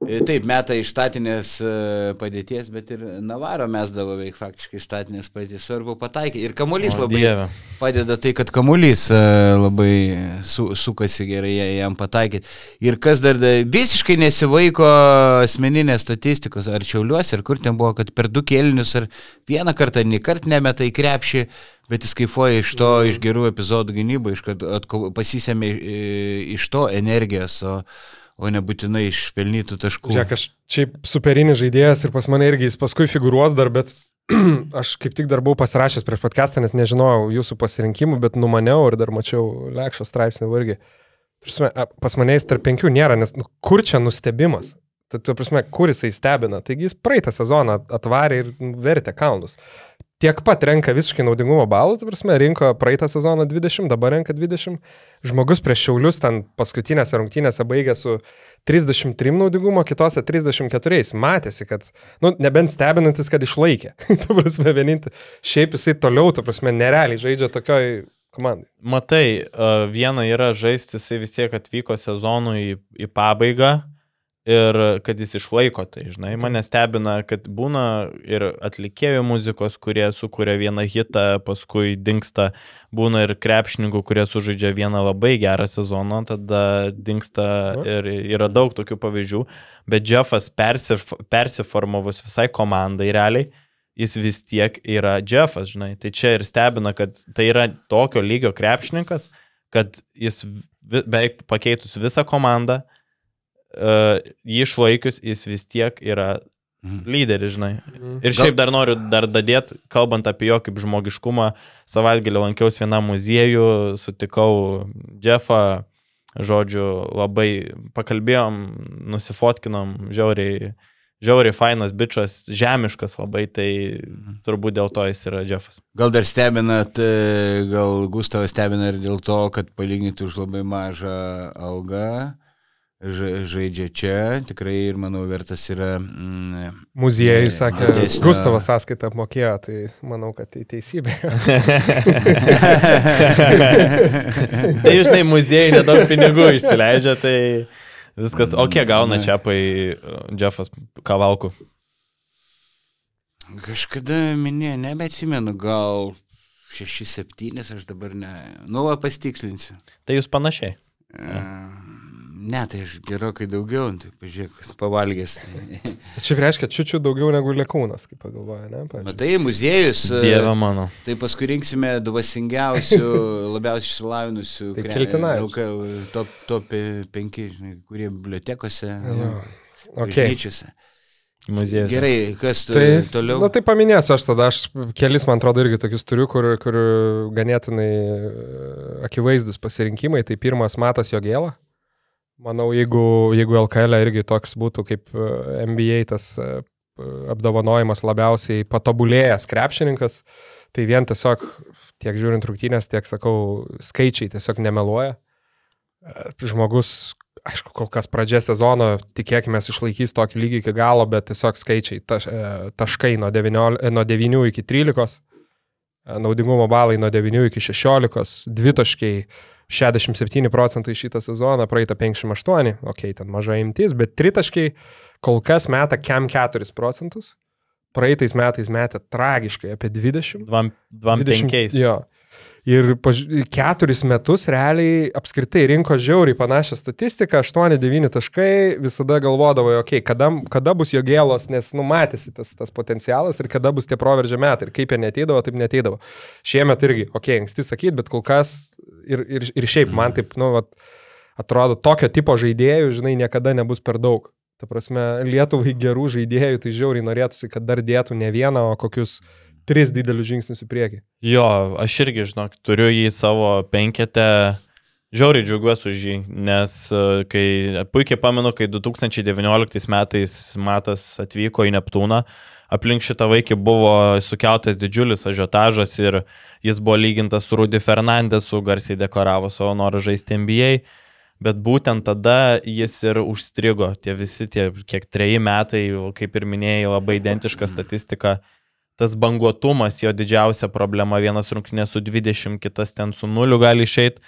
E, taip, meta iš statinės e, padėties, bet ir Navaro mesdavo veik faktiškai iš statinės padėties. Svarbu pataikė. Ir kamuolys labai Dieve. padeda tai, kad kamuolys e, labai su, sukasi gerai jam pataikyti. Ir kas dar da, visiškai nesivaiko asmeninės statistikos, ar čiauliuosi, ar kur ten buvo, kad per du kėlinius, ar vieną kartą, nei kart nemeta į krepšį, bet jis kaifuoja iš to, iš gerų epizodų gynybai, iš kad atko- pasisėmė iš to energijos, o, o nebūtinai iš pelnytų taškų. Žiūrėk, aš šiaip superinis žaidėjas ir pas mane irgi jis paskui figūruos dar, bet aš kaip tik dar buvau pasirašęs prieš podcastą, nes nežinojau jūsų pasirinkimų, bet numaniau ir dar mačiau Lekšo straipsnį irgi. Prasme, pas mane jis tarp penkių nėra, nes nu, kur čia nustebimas? Tai tu prasme, kur jisai stebina? Taigi jis praeitą sezoną atvarė ir vertė kalnus. Tiek pat renka visiškai naudingumo balų, tai prasme, rinko praeitą sezoną 20, dabar renka 20. Žmogus prieš šiaulius ten paskutinėse rungtynėse baigė su 33 naudingumo, kitose 34. Matėsi, kad, nu, nebent stebinantis, kad išlaikė. tu prasme, vienintelį. Šiaip jisai toliau, tu prasme, nerealiai žaidžia tokioj komandai. Matai, viena yra žaisti, jisai vis tiek atvyko sezonui į, į pabaigą ir kad jis išlaiko tai, žinai, mane stebina, kad būna ir atlikėjų muzikos, kurie sukuria vieną hitą, paskui dinksta, būna ir krepšininkų, kurie sužaidžia vieną labai gerą sezoną, tada dinksta ir yra daug tokių pavyzdžių, bet Jeffas persif persiformavus visai komandai realiai, jis vis tiek yra Jeffas, žinai. Tai čia ir stebina, kad tai yra tokio lygio krepšininkas, kad jis beveik pakeitus visą komandą, uh, jį išlaikius, jis vis tiek yra Mhm. lyderis, žinai. Mhm. Ir šiaip dar noriu dar dadėti, kalbant apie jo kaip žmogiškumą, savaitgalį lankiausi vienam muziejų, sutikau Jeffą, žodžiu, labai pakalbėjom, nusifotkinom, žiauriai, žiauriai fainas bičias, žemiškas labai, tai turbūt dėl to jis yra Jeffas. Gal dar stebinat, e, gal Gustavas stebina ir dėl to, kad palyginti už labai mažą algą žaidžia čia, tikrai ir manau vertas yra. Mm, Muziejai sakė, didesnio- Gustavas sąskaitą apmokėjo, tai manau, kad tai teisybė. tai žinai, muziejai nedaug pinigų išsileidžia, tai viskas. O kiek gauna čiapai uh, Jeffas Kavalku? Kažkada minėjau, nebeatsimenu, gal 6-7, aš dabar ne. Nu, va, pastikslinsiu. Tai jūs panašiai. E, Ne, tai aš gerokai daugiau, tai pažiūrėk, pavalgęs. Čia reiškia čiučiu daugiau negu lėkūnas, kaip pagalvoja, ne? pavyzdžiui. Matai, muziejus. e, Dieve mano. Tai paskui rinksime dvasingiausių, labiausiai išsilavinusių Tai Keltinavičius. LKL top, top 5, žinai, kurie bibliotekose, Jo. Okay. bažnyčiose. Muziejus. Gerai, kas tu, Tai, toliau? Na tai paminėsiu aš tada, aš kelis, man atrodo, irgi tokius turiu, kur, kur ganėtinai e, akivaizdus pasirinkimai. Tai pirmas Matas Jogėla. Manau, jeigu, jeigu LKL irgi toks būtų kaip e, NBA tas e, apdovanojimas labiausiai patobulėjęs krepšininkas, tai vien tiesiog tiek žiūrint rungtynės, tiek, sakau, skaičiai tiesiog nemeluoja. E, Žmogus, aišku, kol kas pradžia sezono, tikėkime, išlaikys tokį lygį iki galo, bet tiesiog skaičiai, taš, e, taškai nuo 9, nuo 9 iki 13, e, naudingumo balai nuo 9 iki 16, dvitaškiai 67 procentai šitą sezoną, praeitą 58, okei, okay, ten maža imtis, bet tritaškiai kol kas meta kem 4 procentus, praeitais metais metė tragiškai apie 20. 25. Jo. Ir paž... keturis metus realiai apskritai rinko žiauriai panašią statistiką, 8-9 taškai, visada galvodavo, okei, okay, kada, kada bus jo gėlos, nes numatėsi tas, tas potencialas ir kada bus tie proveržio metai ir kaip jie neteidavo, taip neteidavo. Šiemet irgi, okei, okay, anksti sakyti, bet kol kas ir, ir, ir šiaip man taip, nu, vat, atrodo, tokio tipo žaidėjų, žinai, niekada nebus per daug. Ta prasme, Lietuvai gerų žaidėjų, tai žiauriai norėtųsi, kad dar dėtų ne vieną, o kokius tris didelius žingsnius į priekį. Jo, aš irgi, žinok, turiu jį savo penketę. Žiauriai džiaugiuosi už jį, nes e, kai puikiai pamenu, kai 2019 metais Matas atvyko į Neptūną, aplink šitą vaikį buvo sukeltas didžiulis ažiotažas ir jis buvo lygintas su Rudy Fernandesu, garsiai dekoravo savo norą žaisti NBA, bet būtent tada jis ir užstrigo, tie visi tie kiek treji metai, kaip ir minėjai, labai identiška statistika tas banguotumas jo didžiausia problema, vienas rungtynė su 20, kitas ten su 0 gali išeiti.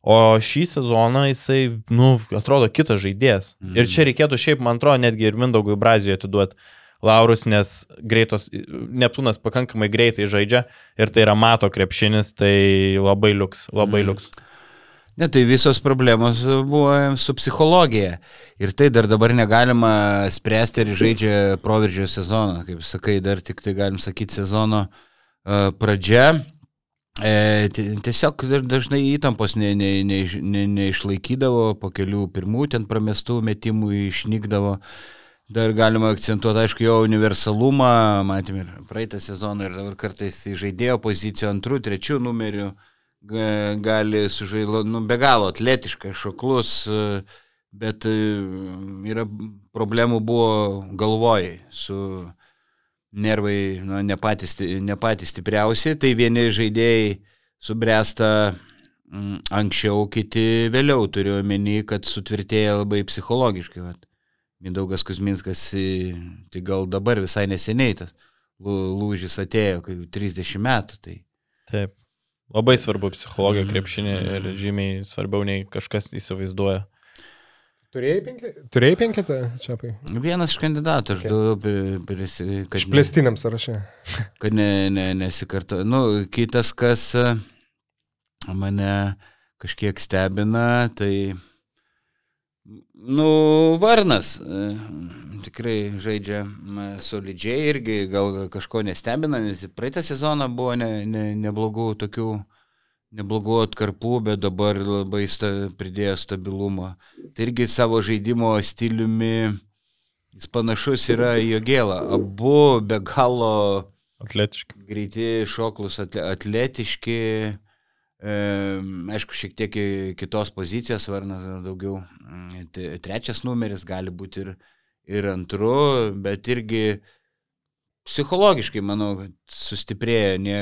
O šį sezoną jisai, nu, atrodo kitas žaidėjas. Mm. Ir čia reikėtų šiaip, man atrodo, netgi ir Mindaugui Brazijoje atiduoti Laurus, nes greitos, Neptūnas pakankamai greitai žaidžia ir tai yra mato krepšinis, tai labai liuks, labai liuks. Ne, tai visos problemos buvo su psichologija. Ir tai dar dabar negalima spręsti, ar žaidžia proveržio sezoną. Kaip sakai, dar tik tai galim sakyti sezono uh, pradžia. E, tiesiog dažnai įtampos ne, ne, ne, ne, neišlaikydavo, po kelių pirmų ten pramestų metimų išnykdavo. Dar galima akcentuoti, aišku, jo universalumą, matėme ir praeitą sezoną, ir dabar kartais žaidėjo pozicijų antrų, trečių numerių gali sužaisti, nu, be galo atletiškas, šoklus, bet yra problemų buvo galvoj su nervai nu, ne, patys, ne patys stipriausi, tai vieni žaidėjai subręsta mm, anksčiau, kiti vėliau, turiu omeny, kad sutvirtėja labai psichologiškai. Vat. Mindaugas Kuzminskas, tai gal dabar visai neseniai tas lūžis atėjo, kai 30 metų. Tai. Taip. Labai svarbu psichologija krepšinė ir žymiai svarbiau nei kažkas įsivaizduoja. Turėjai, penki... Turėjai penketą čia pai? Vienas iš kandidatų, aš okay. prisi, kad... Išplėstiniam sąraše. Kad ne, ne, nesikarto. Nu, kitas, kas mane kažkiek stebina, tai, nu, Varnas. Tikrai žaidžia solidžiai irgi, gal kažko nestebina, nes praeitą sezoną buvo ne, ne, neblogų tokių neblogų atkarpų, bet dabar labai sta, pridėjo stabilumą. Tai irgi savo žaidimo stiliumi jis panašus yra į Jogėlą. Abu be galo atletiški. Greiti, šoklus, atletiški. E, aišku, šiek tiek kitos pozicijos, Varnas daugiau. Trečias numeris gali būti ir, ir antru, bet irgi psichologiškai, manau, sustiprėjo. Ne,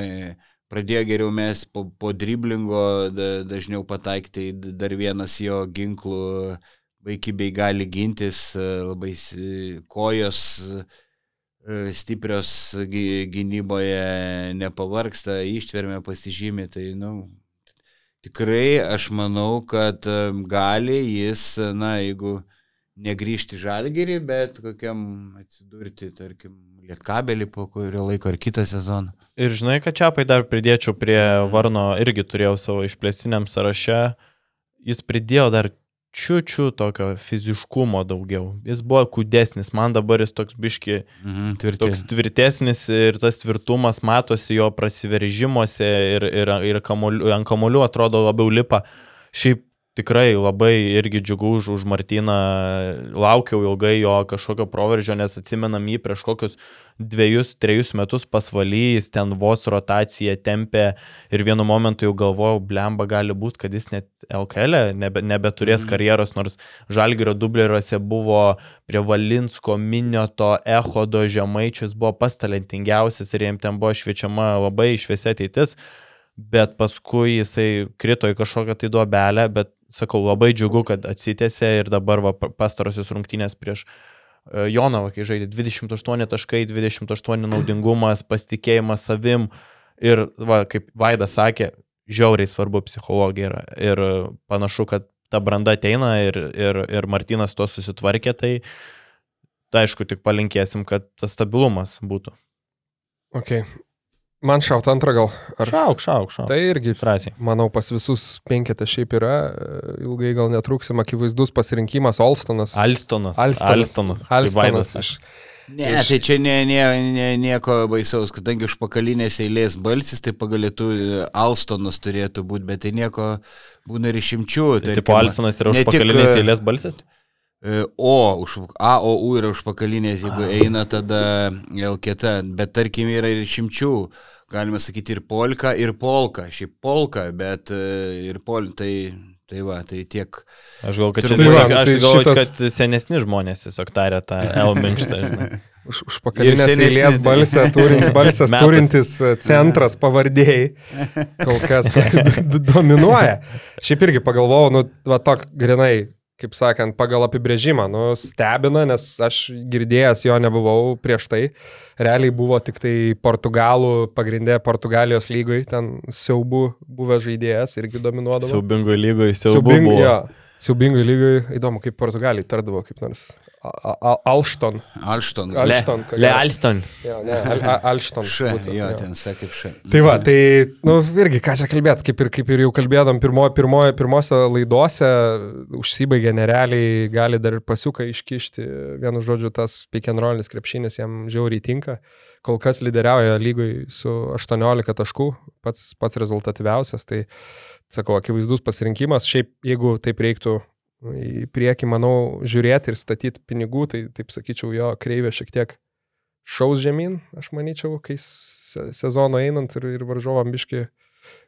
pradėjo geriau mes po, po driblingo da, dažniau pataikti, dar vienas jo ginklų vaikybei gali gintis, e, labai kojos e, stiprios gy- gynyboje nepavarksta, ištvermė pasižymė, tai, nu, tikrai aš manau, kad gali jis, na, jeigu negrįžti žalgerį, bet kokiam atsidurti, tarkim, lietkabelį po kurio laiko ar kitą sezoną. Ir žinai, kad čiapai dar pridėčiau prie Varno, irgi turėjau savo išplėstiniam sąraše, jis pridėjo dar čiučiu tokio fiziškumo daugiau. Jis buvo kūdesnis, man dabar jis toks biški, Mhm, tvirti. toks tvirtesnis ir tas tvirtumas matosi jo prasiveržimuose ir, ir, ir kamoliu, ant kamolių atrodo labiau lipa. Šiaip tikrai labai irgi džiugu už, už Martyną, laukiau ilgai jo kažkokio proveržio, nes atsimenam jį prieš kokius dviejus, trejus metus pasvalys, ten vos rotaciją tempė ir vienu momentu jau galvojau, blemba gali būti, kad jis net LKL nebe, nebeturės Mhm. karjeros, nors Žalgirio dubleriuose buvo prie Valinsko, Minioto, Echodo, Žemaičius buvo pats talentingiausias ir jiems ten buvo šviečiama labai šviesia ateitis, bet paskui jisai krito į kažkokią tai duobelę, bet sakau, labai džiugu, kad atsitėsi ir dabar va, pa- pastarosios rungtynės prieš e, Jonavą, kai žaidė 28 taškai, 28 naudingumas, pasitikėjimas savim ir, va, kaip Vaidas sakė, žiauriai svarbu psichologija yra ir panašu, kad ta branda ateina ir, ir, ir Martinas to susitvarkė, tai, tai aišku, tik palinkėsim, kad tas stabilumas būtų. Okay. Man šaut antrą gal. Ar... Šauk, šauk, šauk. Tai irgi, Drąsiai. manau, pas visus penketą šiaip yra, e, ilgai gal netruksim, akivaizdus pasirinkimas. Alstonas. Alstonas. Alstonas. Alstonas Vaidas iš... Ne, Iš- tai čia ne, ne, ne, nieko baisaus, kadangi užpakalinės eilės balsis, tai pagalėtų Alstonas turėtų būti, bet tai nieko būna ir išimčių. Tai tarkim, tipo Alstonas yra ne tik, užpakalinės e, eilės balsas? E, O, už, A, O, U yra užpakalinės, jeigu eina tada L kita, bet tarkim yra ir išimčių. Galima sakyti ir polka, ir polka. Šiaip polka, bet e, ir pol, tai, tai va, tai tiek. Aš galvoju, kad, čia Tai tiesiog- va, nu aš tai galvoju, šitas- kad senesni žmonės tiesiog tarė tą L minkštą. žinai. Už, užpakalinės eilės tai- balsą turintis, balsas turintis e, centras pavardėjai kol kas dominuoja. Šiaip irgi pagalvojau, nu, va tok grinai, kaip sakant, pagal apibrėžimą, nu, stebina, nes aš girdėjęs jo nebuvau prieš tai. Realiai buvo tik tai portugalų, pagrindė Portugalijos lygoj, ten siaubų buvęs žaidėjas irgi dominuodavo. Siaubingo lygoj, siaubingo. Siaubing, jo, siaubingoj lygoj, įdomu, kaip Portugaliai tardavo, kaip nors. Alšton. Alšton. Al- Le, Alston. Jo, ne, Al, Al, Alšton. Š, būtų, jo, jo. ten sakė š. Tai va, tai, nu, irgi, ką čia kalbėt, kaip ir, kaip ir jau kalbėdam pirmo, pirmo, pirmose laidose, užsibaigė nerealiai, gali dar ir pasiuką iškišti, vienu žodžiu, tas pick and rollis krepšinis jam žiauriai tinka. Kol kas lyderiauja lygoj su 18 taškų, pats, pats rezultatyviausias, tai, sakau, akivaizdus pasirinkimas. Šiaip, jeigu taip reiktų į priekį, manau, žiūrėti ir statyti pinigų, tai, taip sakyčiau, jo kreivė šiek tiek šaus žemyn, aš manyčiau, kai se sezono einant ir, ir varžovam biški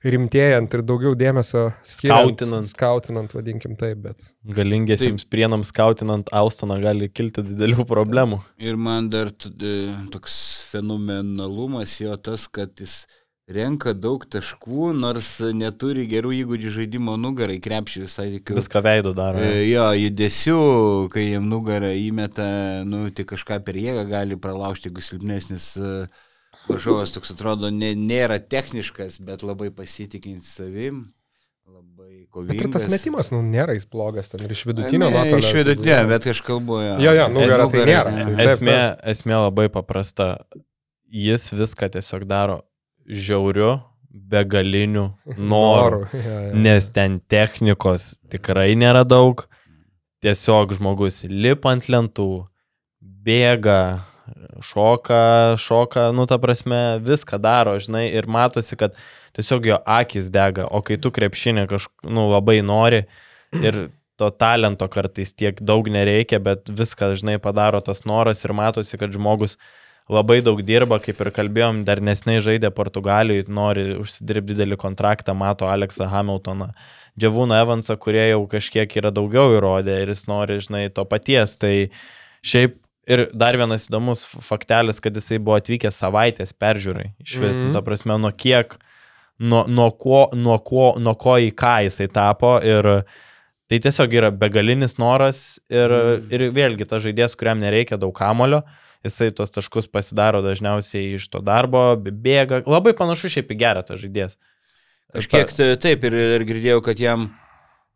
rimtėjant ir daugiau dėmesio skiriant- Skautinant. Skautinant, vadinkim taip, bet. Galingiesiems prienams skautinant Alstoną gali kilti didelių problemų. Ir man dar e, toks fenomenalumas jo tas, kad jis renka daug taškų, nors neturi gerų įgūdžių žaidimo nugarai, krepšį visai tikiu. Viską veidų daro. E, Jo, judesių, kai jam nugarą įmeta, nu, tik kažką per jėgą gali pralaužti, jeigu silpnesnis e, varžovas toks atrodo ne, nėra techniškas, bet labai pasitikint savim, labai kovingas. Bet ir tas metimas, nu, nėra jis blogas, ten ir iš Ne, vidutinio nuotolio. Iš vidutinio, bet aš kalbu. Jo, jo, nugara tai Nugara, nėra. Tai Esmė, esmė labai paprasta. Jis viską tiesiog daro žiauriu, begaliniu noru. Ja, ja. Nes ten technikos tikrai nėra daug. Tiesiog žmogus lipa ant lentų, bėga, šoka, šoka, nu ta prasme, viską daro, žinai, ir matosi, kad tiesiog jo akis dega, o kai tu krepšinį kažkaip, nu, labai nori ir to talento kartais tiek daug nereikia, bet viską, žinai, padaro tas noras ir matosi, kad žmogus labai daug dirba, kaip ir kalbėjom, dar nesnei žaidė Portugalijoje, nori užsidirbti didelį kontraktą, mato Aleksą Hamiltoną, Džiavūną Evansą, kurie jau kažkiek yra daugiau įrodę ir jis nori, žinai, to paties. Tai šiaip ir dar vienas įdomus faktelis, kad jisai buvo atvykęs savaitės peržiūrai. Iš vis, mm. ta prasme, nuo kiek, nuo, nuo, ko, nuo, ko, nuo ko į ką jisai tapo ir Tai tiesiog yra begalinis noras ir, Mm. ir vėlgi tas žaidėjas, kuriam nereikia daug kamulio, jisai tos taškus pasidaro dažniausiai iš to darbo, bėga. Labai panašu šiaip į gerą tas žaidėjas. Kažkiek tai- taip ir, ir girdėjau, kad jam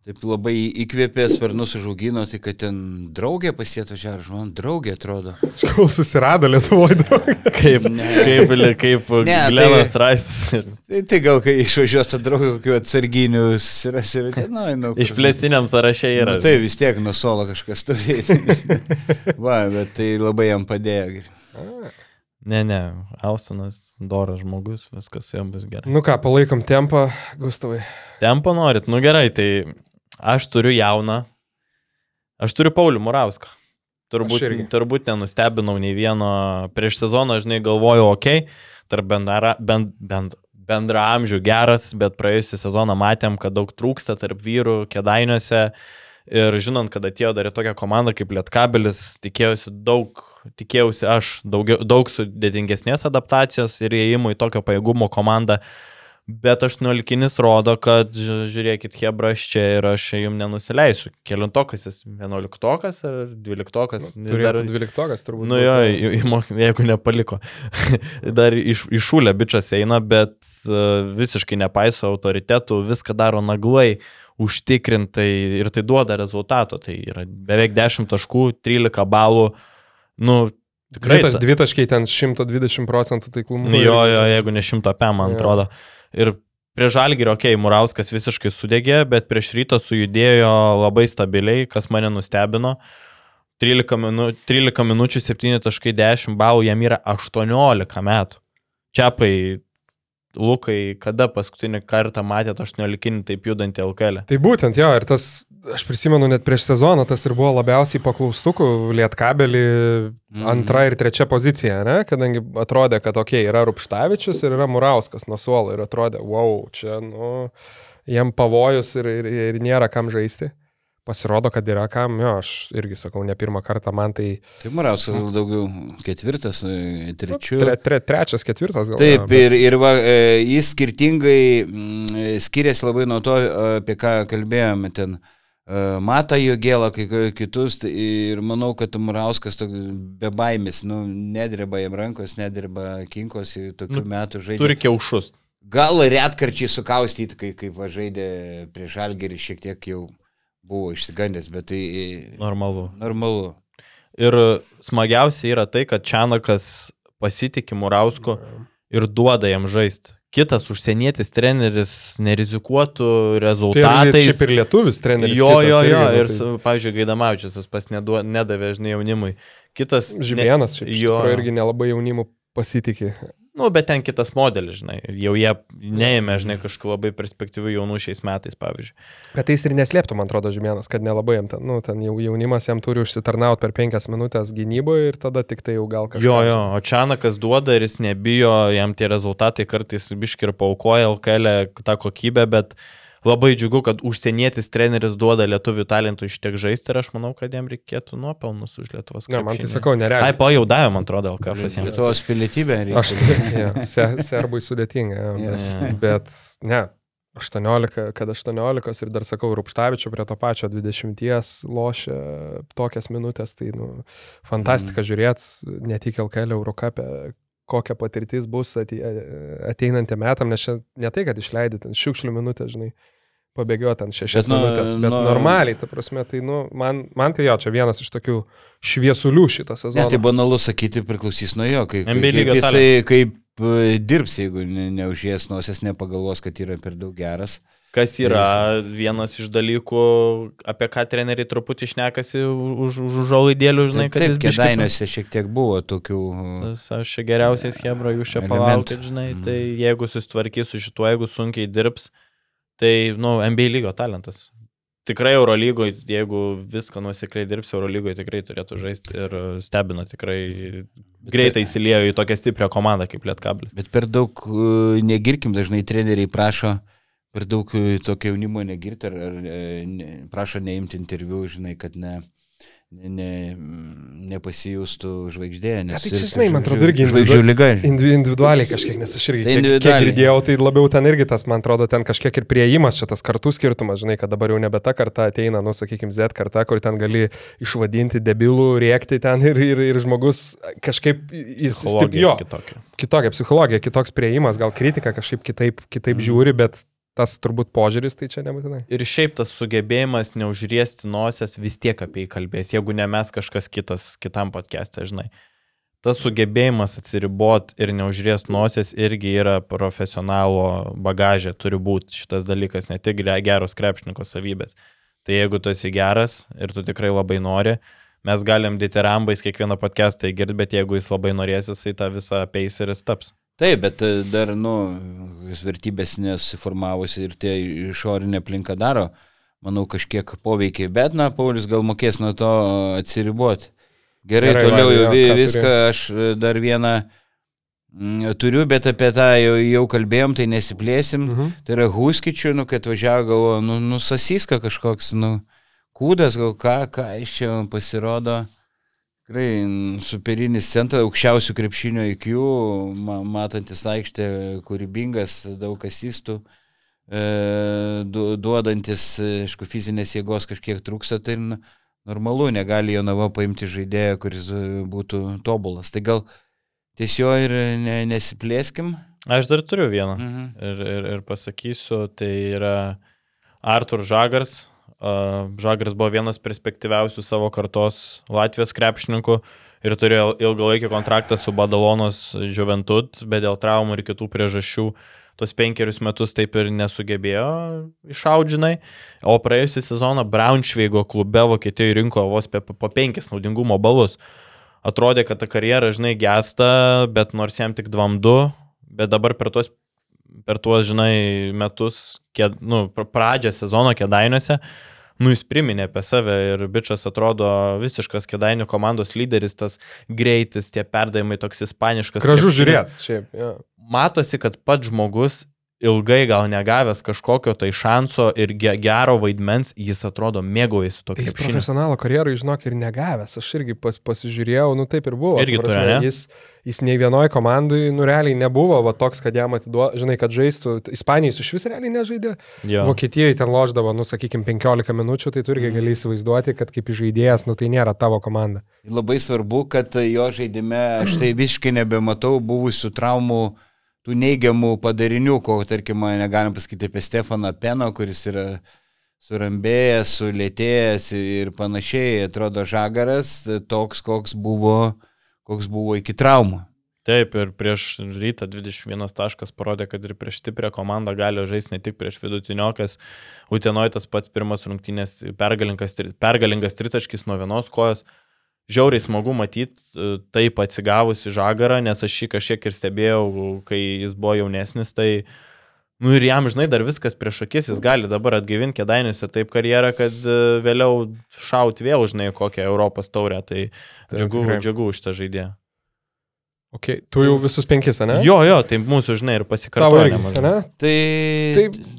taip labai įkvėpė, sparnus užaugino, tai kad ten draugė pasieto čia, ar man draugė atrodo. Kol susirado Lietuvoje draugą. Kaip, Ne. kaip, kaip Ne, tai- Glenas Raistas. Tai, tai gal kai išvažiuos tą draugą, kokių atsarginių susirasi ir ten, na, nu, Iš plėsiniam sąraše yra. Na, tai vis tiek nuo solo kažkas turėti. Va, bet tai labai jam padėjo. Ne, ne, Austinas doras žmogus, viskas su jam bus gerai. Nu ką, palaikom tempą, Gustavai. Tempo norit, nu gerai, tai aš turiu jauną, aš turiu Paulių Murauską. Turbūt, turbūt nenustebinau nei vieno prieš sezoną, žinai, galvojau, okei, okay, tarp bendra, bend, bend, bendra amžių geras, bet praėjusią sezoną matėm, kad daug trūksta tarp vyrų kėdainiuose ir žinant, kad atėjo dar į tokią komandą kaip Lietkabelis, tikėjausi daug, tikėjausi aš daugiau, daug sudėtingesnės adaptacijos ir įėjimo į tokio pajėgumo komandą. Bet 18 rodo, kad ži- žiūrėkit, Hebra, aš čia ir aš jums nenusileisiu. Kelintokas jis 11 ar 12? Nu, Turėtų dvyliktokas turbūt. Nu jo, jeigu nepaliko. Dar iš, išūlę bičias eina, bet uh, visiškai nepaiso autoritetų, viską daro naglai, užtikrintai ir tai duoda rezultato. Tai yra beveik 10 taškų, 13 balų. Nu, tikrai. Dvitaš, ta- dvitaškai ten 120 procentų taiklumu. Nu, jo, jo, jeigu ne 100 p, man Jo. atrodo. Ir prie Žalgirio, okei, okay, Murauskas visiškai sudegė, bet prieš rytą sujudėjo labai stabiliai, kas mane nustebino. 13, minu, 13 minučių 7.10 balų, jam yra 18 metų. Čiapai, Lukai, kada paskutinį kartą matėt 18 taip judantį LKL? Tai būtent jo, ir tas, aš prisimenu, net prieš sezoną tas ir buvo labiausiai paklaustukų Lietkabelį Mhm. antra ir trečia pozicija, ne? kadangi atrodė, kad okei, okay, yra Rupštavičius ir yra Murauskas nuo suolo ir atrodė, wow, čia, nu, jiem pavojus ir, ir, ir nėra kam žaisti. Pasirodo, kad yra kam, jo, aš irgi sakau, ne pirmą kartą man tai Tai Murauskas gal daugiau ketvirtas, e, trečiu. tre, tre, trečias, ketvirtas gal. Taip, jo, ir, ir va, e, jis skirtingai mm, skiriasi labai nuo to, e, apie ką kalbėjome ten. E, Mata jo gėlą, kai kai kitus, tai ir manau, kad Murauskas toks be baimės, nu, nedreba jam rankos, nedreba kinkos ir tokių Nu, metų žaidžia. Turi kiaušus. Gal retkarčiai sukaustyti, kai, kaip va žaidė prieš Algerį, šiek tiek jau buvo išsigandęs, bet tai e, Normalu. normalu. Ir smagiausia yra tai, kad Čianakas pasitikė Murausku ir duoda jam žaisti. Kitas užsienietis treneris nerizikuotų Tai ir, rezultatais. šiaip ir lietuvis treneris. jo, kitas jo, jo. nu, Ir, tai- tai... pavyzdžiui, Gaidamavičius pas neduo, nedavė, žinai, jaunimui. Kitas. Žymėnas, šiaip, iš jo. irgi nelabai jaunimu pasitikė. Nu, bet ten kitas modelis, žinai. Jau jie neėmė, žinai, kažkokiu labai perspektyvių jaunų šiais metais, pavyzdžiui. Bet tai jis ir neslėptų, man atrodo, Žemėnas, kad nelabai jam ten, nu, ten jau jaunimas jam turi užsitarnauti per penkias minutės gynyboje ir tada tik tai jau gal kažkas. Jo, jo, o Čianakas duoda ir jis nebijo, jam tie rezultatai kartais biški ir paukoja LKL tą kokybę, bet labai džiugu, kad užsienietis treneris duoda lietuvių talentų iš tiek žaisti ir aš manau, kad jam reikėtų nuopelnus už Lietuvos Ne, man tai sakau, Ai, nereikia. po jau davė, man atrodo, LKF jam. Lietuvos pilietybė Aš, reikia. ja, se, serbui sudėtinga, Yes. bet, bet, ne, 18, kad 18 ir dar sakau, Rupštavičiu prie to pačio 20 lošia tokias minutės, tai, nu, fantastika mm. žiūrėti, ne tik LKL Eurocapė, kokia patirtis bus atei, ateinantį metam, nes čia ne tai, kad išleidai ten šiukšlių minutę, žinai, pabėgioti ant šešias Bet nu, minutės, bet nu- normaliai, ta prasme, tai, nu, man, man tai jo, čia vienas iš tokių šviesulių šitą Ne, sezoną. tai banalu sakyti, priklausys nuo jo, kaip, kaip jisai kaip e, dirbs, jeigu ne- neužės nosies, nepagalvos, kad yra per daug geras. Kas yra vienas iš dalykų, apie ką treneriai truputį išnekasi už, už užuolaidėlių, žinai, Taip, kad taip jis biškį kėdainiuose šiek tiek buvo tokių. e, Tas aš čia geriausias Hebra, jūs čia palaukit, žinai, Mm. tai jeigu susitvarkys su šituo, jeigu sunkiai dirbs, tai, nu, NBA lygio talentas. Tikrai Eurolygoje, jeigu viską nusekliai dirbs, Eurolygoje tikrai turėtų žaisti ir stebina tikrai greitai įsiliejo į tokią stiprią komandą kaip Lietkablis. Bet per daug e, negirkim, dažnai treneriai prašo per daug e, tokio jaunimo negirti ar, ar e, ne, prašo neimti interviu, žinai, kad ne, ne, nepasijūstų žvaigždė. Ja, tai čia, žinai, man atrodo, irgi žvaigždžių lyga. Individualiai kažkiek, nes aš irgi Tai kiek, girdėjau, tai labiau ten irgi tas, man atrodo, ten kažkiek ir prieimas, čia tas kartų skirtumas, žinai, kad dabar jau nebe ta karta ateina, nu, sakykime, Z karta, kur ten gali išvadinti debilų, rėkti ten ir, ir, ir žmogus kažkaip, jis stip, Psichologija jo, kitokia. kitokia psichologija, kitoks prieimas, gal kritika kažkaip kitaip, kitaip žiūri, bet tas turbūt požiūris, tai čia nebūtinai. Ir šiaip tas sugebėjimas neužriesti nosies vis tiek apie jį kalbės, jeigu ne mes kažkas kitas, kitam podcast'e, žinai. Tas sugebėjimas atsiribot ir neužriest nosies irgi yra profesionalo bagažė, turi būti šitas dalykas, ne tik ge- geros krepšininko savybės. Tai jeigu tu esi geras ir tu tikrai labai nori, mes galim ditirambais kiekvieną podcast'ą įgirti, bet jeigu jis labai norės, jisai tą visą peis ir jis taps. Taip, bet e, dar, nu, vertybės nesuformavusi ir tie išorinė aplinka daro, manau, kažkiek poveikiai. Bet, na, Paulius gal mokės nuo to atsiriboti. Gerai, Gerai, toliau jau vi- ką viską, aš e, dar vieną mm, turiu, bet apie tą jau, jau kalbėjom, tai nesiplėsim. Mhm. Tai yra Huskičių, nu, kad važiavo, galvoju, nu, nu, sasiska kažkoks, nu, kūdas, gal ką, ką iš čia pasirodo. Tikrai superinis centras, aukščiausių krepšinio IQ, ma, matantis aikštę, kūrybingas, daug asistų, e, du, duodantis, aišku, fizinės jėgos kažkiek trūksta, tai normalu, negali jo nava paimti žaidėją, kuris e, būtų tobulas. Tai gal ties jo ir ne, nesiplėskim. Aš dar turiu vieną. Mhm. ir, ir, ir pasakysiu, tai yra Artur Žagars. Žagars buvo vienas perspektyviausių savo kartos Latvijos krepšininkų ir turėjo ilgalaikį kontraktą su Badalonos Juventud, bet dėl traumų ir kitų priežasčių tuos penkerius metus taip ir nesugebėjo išaudžinai. O praėjusią sezoną Braunšveigo klube Vokietijoje rinko vos po penkis naudingumo balus. Atrodė, kad ta karjera, žinai, gesta, bet nors jam tik 2-2, bet dabar per tuos per tuos, žinai, metus, kėd, nu, pr- pradžią sezono kėdainiuose, nu, jis priminė apie save ir bičias atrodo visiškas kėdainių komandos lyderis, tas greitis, tie perdavimai toks ispaniškas. Gražu žiūrėti. Ja. Matosi, kad pats žmogus ilgai gal negavęs kažkokio tai šanso ir ge gero vaidmens, jis atrodo mėgaujasi to Tai jis krepšinio. profesionalo karjerui, žinok, ir negavęs. Aš irgi pas, pasižiūrėjau, nu taip ir buvo. Irgi turi, ne? Jis, jis nei vienoj komandai, nu realiai nebuvo va, toks, kad jam atiduoda, žinai, kad žaistų. Ispanijai iš vis realiai nežaidė. Jo. Vokietijoje ten loždavo, nu sakykime, 15 minučių, tai tu irgi gali įsivaizduoti, kad kaip žaidėjas, nu tai nėra tavo komanda. Labai svarbu, kad jo žaidime aš tai visiškai nebematau buvusių traumų, tų neigiamų padarinių, ko, tarkim, negalim pasakyti apie Stefaną Peno, kuris yra surambėjęs, sulėtėjęs ir panašiai. Atrodo žagaras toks, koks buvo, koks buvo iki traumų. Taip, ir prieš rytą 21 taškas parodė, kad ir prieš stiprią komandą gali žaisti ne tik prieš vidutiniokas. Utenoj tas pats pirmas rungtynės pergalingas, pergalingas tritaškis nuo vienos kojos. Žiauriai smagu matyti taip atsigavusi žagarą, nes aš šį kažkiek ir stebėjau, kai jis buvo jaunesnis, tai Nu ir jam, žinai, dar viskas prieš akis, jis gali dabar atgaivinti kėdainiuose taip karjerą, kad e, vėliau šaut vėl, žinai, kokią Europos taurę. Tai Tai džiugu, tikrai. džiugu už tą žaidėją. Okay. Tu jau visus penkis, ne? Jo, jo, tai mūsų, žinai, ir irgi, nemažai. ne?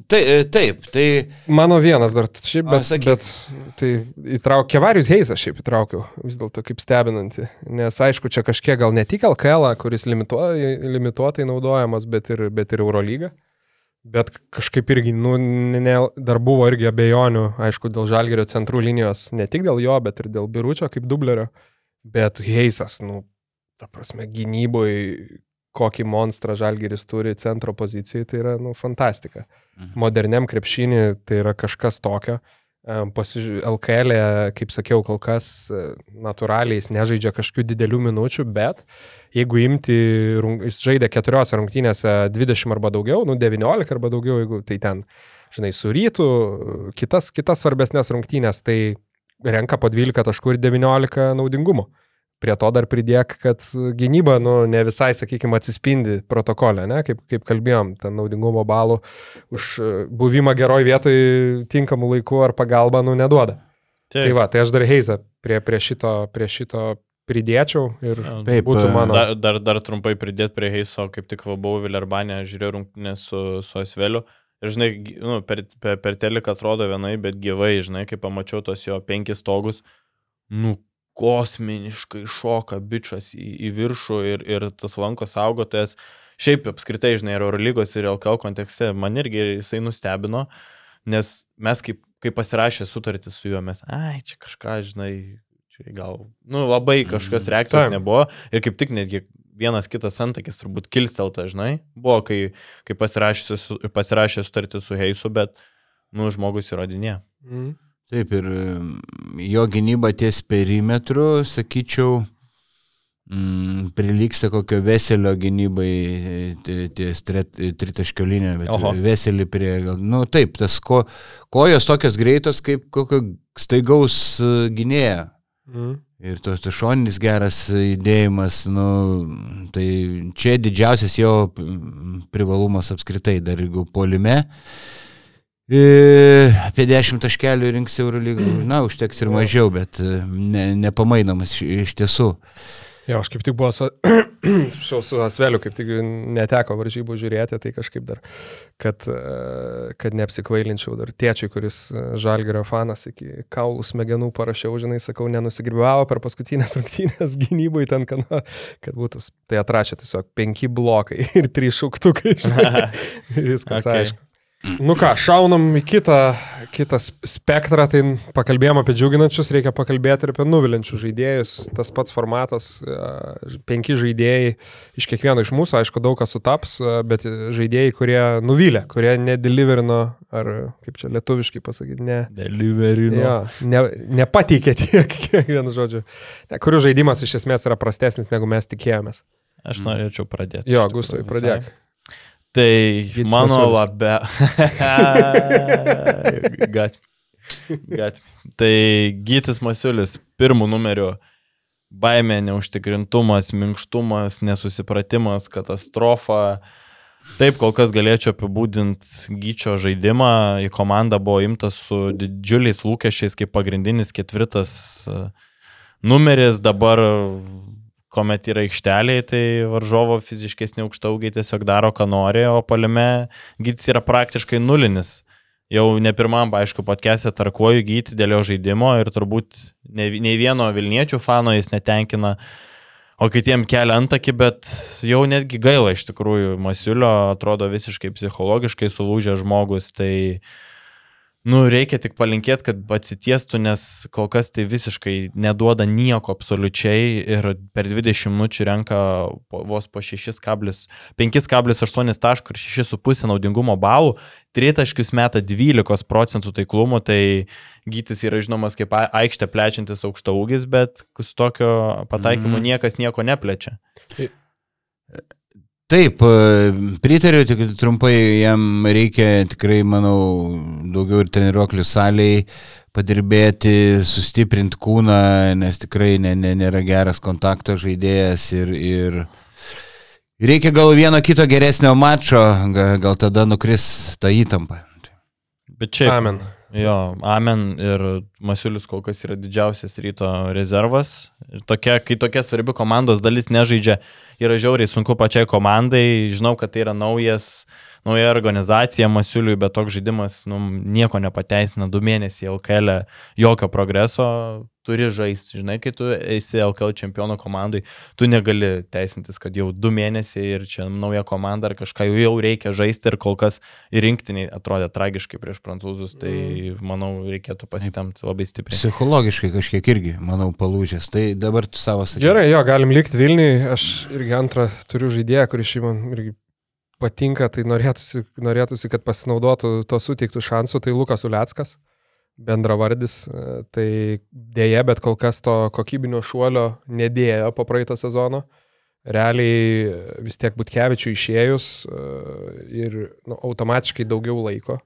Tai Taip. taip, tai Mano vienas dar, šiaip, bet, sakyk. bet tai įtraukiau, Kevarius Heisas šiaip įtraukiau, vis dėlto kaip stebinantį, nes aišku, čia kažkiek gal ne tik LKL, kuris limituoja, limituotai naudojamas, bet ir, bet ir Eurolyga. Bet kažkaip irgi, nu, ne, dar buvo irgi abejonių, aišku, dėl Žalgerio centrų linijos, ne tik dėl jo, bet ir dėl Biručio kaip dublerio. Bet Heisas, nu, ta prasme, gynyboje, kokį monstrą Žalgeris turi centro pozicijoje, tai yra, nu, fantastika moderniam krepšinį tai yra kažkas tokio. LKL, e, kaip sakiau, kol kas e, natūraliai jis nežaidžia kažkokių didelių minučių, bet jeigu imti, jis žaidė keturiose rungtynėse 20 arba daugiau, nu 19 arba daugiau, jeigu tai ten, žinai, su rytu, kitas, kitas svarbesnės rungtynės, tai renka po 12 taškų ir 19 naudingumo. Prie to dar pridėk, kad gynyba, nu, ne visai, sakykime, atsispindi protokole, ne, kaip, kaip kalbėjom, ten naudingumo balų už e, buvimą geroj vietoj tinkamų laikų ar pagalbą, nu, neduoda. Tai Taip, va, tai aš dar Heizą prie, prie, šito, prie šito pridėčiau ir Taip, būtų e, mano. Dar, dar, dar trumpai pridėti prie Heiso, kaip tik va, buvau Vilerbanė, žiūrėjau rungtynės su, su Asveliu. Ir žinai, nu, per, per, per teliką atrodo vienai, bet gyvai, žinai, kai pamačiau tos jo penkis stogus, nu, kosminiškai šoka bičias į, į viršų ir, ir tas lanko saugotojas. Šiaip apskritai, žinai, ir Eurolygos ir LKL kontekste man irgi jisai nustebino, nes mes kaip, kaip pasirašė sutartį su juo, mes, ai, čia kažką, žinai, čia gal, nu, labai kažkokios reakcijos Taip. nebuvo ir kaip tik netgi vienas kitas antakis turbūt kilstelta, žinai, buvo, kai, kai pasirašė, su- pasirašė sutartį su Heisu, bet, nu, žmogus įrodinė. Mm. Taip, ir mm, jo gynyba ties perimetru, sakyčiau, mm, prilyksta kokio veselio gynybai e, ties tritaškio linija, bet Oho. veselį prie, gal, nu taip, tas ko, kojos tokios greitos kaip kokio staigaus e, gynėjo. Mm. Ir tos to šoninis geras judėjimas, nu, tai čia didžiausias jo mm, privalumas apskritai, dar jeigu polime. E, apie 10 taškelių rinks Eurolygą, na, užteks ir mažiau, bet e, ne, nepamainomas iš, tiesų. Jo, aš kaip tik buvo su, šau, su Asveliu, kaip tik neteko varžybų žiūrėti, tai kažkaip dar, kad, e, kad neapsikvailinčiau dar tėčiui, kuris e, žalgerio fanas iki kaulų smegenų parašiau, žinai, sakau, nenusigribavo per paskutinės rungtynės gynybui ten, kad, na, kad būtų, tai atrašė tiesiog penki blokai ir trys šauktukai, žinai, viskas okay. aišku. Nu ką, šaunam į kitą, kitą spektrą, tai pakalbėjom apie džiuginančius, reikia pakalbėti ir apie nuvilinčius žaidėjus. Tas pats formatas, penki žaidėjai iš kiekvieno iš mūsų, aišku, daug kas sutaps, bet žaidėjai, kurie nuvylė, kurie nedeliverino, ar kaip čia lietuviškai pasakyti, ne. Deliverino. Jo, ne, nepateikė tiek, kiek vienu žodžiu. Ne, kurių žaidimas iš esmės yra prastesnis, negu mes tikėjomės. Aš norėčiau pradėti. Jo, Gustai, visai. Tai Gytis mano labia. Gatvi. Gatvi. Tai Gytis Masiulis, pirmų numerių. Baimė, neužtikrintumas, minkštumas, nesusipratimas, katastrofa. Taip, kol kas galėčiau apibūdinti gyčio žaidimą. Į komandą buvo imtas su didžiuliais lūkesčiais kaip pagrindinis ketvirtas e, numeris. Dabar, kuomet yra aikšteliai, tai varžovo fiziškesni aukštaugiai tiesiog daro, ką nori, o palime gytis yra praktiškai nulinis. Jau ne pirmam, aišku, podcast'e tarkuoju gyti dėl jo žaidimo ir turbūt ne, nei vieno Vilniečių fano jis netenkina, o kitiem kelia antakį, bet jau netgi gaila iš tikrųjų. Masiulio atrodo visiškai psichologiškai sulūžę žmogus, tai Nu, reikia tik palinkėti, kad atsitiestų, nes kol kas tai visiškai neduoda nieko absoliučiai ir per 20 minučių renka po, vos po 6,5 taškų ir 6,5 naudingumo balų, tritaškius meta 12 procentų taiklumo, tai gytis yra žinomas kaip aikštė plečiantis aukšta ūgis, bet su tokio pataikymu Mhm. niekas nieko neplečia. Taip, e, pritariu, tik trumpai jam reikia tikrai, manau, daugiau ir treniruoklių saliai padirbėti, sustiprinti kūną, nes tikrai ne, ne, nėra geras kontakto žaidėjas ir, ir reikia gal vieno kito geresnio mačo, gal, gal tada nukris ta įtampa. Bet čia. Amen. Jo, Amen ir Masiulis kol kas yra didžiausias ryto rezervas. Ir tokia, kai tokia svarbi komandos dalis nežaidžia, yra žiauriai sunku pačiai komandai. Žinau, kad tai yra naujas, nauja organizacija Masiuliui, bet toks žaidimas nu, nieko nepateisina. Du mėnesiai LKL, jokio progreso, turi žaisti. Žinai, kai tu esi LKL čempionų komandai, tu negali teisintis, kad jau du mėnesiai ir čia nauja komanda ar kažką jau, jau reikia žaisti ir kol kas ir rinktiniai atrodė tragiškai prieš prancūzus, tai manau reikėtų pasitemti labai stipriai. Psichologiškai kažkiek irgi, manau, palūžęs. Tai dabar tu savo sakai. Gerai, jo, galim likti Vilniui. Aš irgi antrą turiu žaidėją, kuris šį man irgi patinka, tai norėtųsi, norėtųsi kad pasinaudotų to suteiktų šansų, tai Lukas Uleckas, bendravardis. e, Tai dėje, bet kol kas to kokybinio šuolio nedėjo po praeito sezono. Realiai e, vis tiek Butkevičių išėjus e, ir nu, automatiškai daugiau laiko.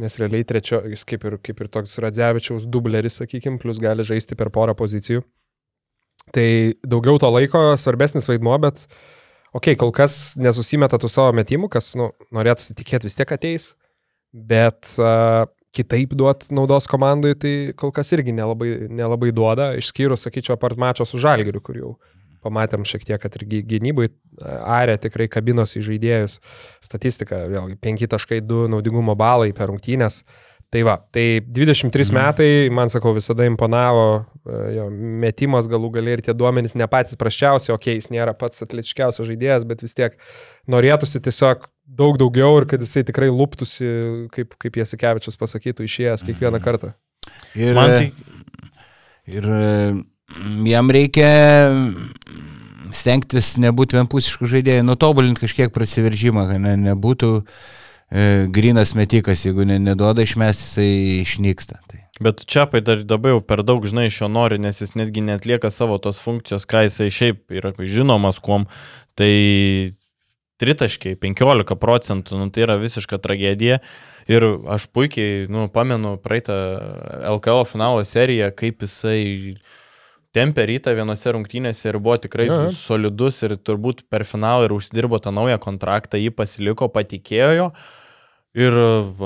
Nes realiai trečio, jis kaip ir, kaip ir toks Radzevičiaus dubleris, sakykime, plus gali žaisti per porą pozicijų. Tai daugiau to laiko, svarbesnis vaidmuo, bet, okei, okay, kol kas nesusimeta tų savo metimų, kas, nu, norėtųsi tikėti vis tiek ateis, bet uh, kitaip duot naudos komandai, tai kol kas irgi nelabai, nelabai duoda, išskyrus, sakyčiau, apart mačo su Žalgiriu, kur jau pamatėm šiek tiek, kad ir gy- gynybai arė tikrai kabinos į žaidėjus. Statistika, vėlgi, 5.2 naudingumo balai per rungtynės, Tai va, tai 23 Mhm. metai, man sakau, visada imponavo e, jo metimas galų galiai ir tie duomenys ne patys prasčiausi, okei, okay, jis nėra pats atletiškiausias žaidėjas, bet vis tiek norėtųsi tiesiog daug daugiau ir kad jisai tikrai lūptųsi, kaip, kaip Jasikevičius pasakytų, išėjęs kiekvieną kartą. Ir, Man tai ir e, jam reikia stengtis nebūti vienpusiškų žaidėjų, nutobulinti kažkiek prasiveržimą, kad ne, nebūtų e, grinas metikas, jeigu ne, neduoda išmesti, jisai išnyksta. Tai. Bet Čiapai dar dabar jau per daug, žinai, iš jo nori, nes jis netgi netlieka savo tos funkcijos, ką jisai šiaip yra žinomas kuom. Tai tritaškiai, 15 procentų, nu, tai yra visiška tragedija. Ir aš puikiai, nu, pamenu praeitą LKO finalo seriją, kaip jisai tempė rytą vienose rungtynėse ir buvo tikrai ja. solidus ir turbūt per finalą ir užsidirbo tą naują kontraktą, jį pasiliko, patikėjo jo. Ir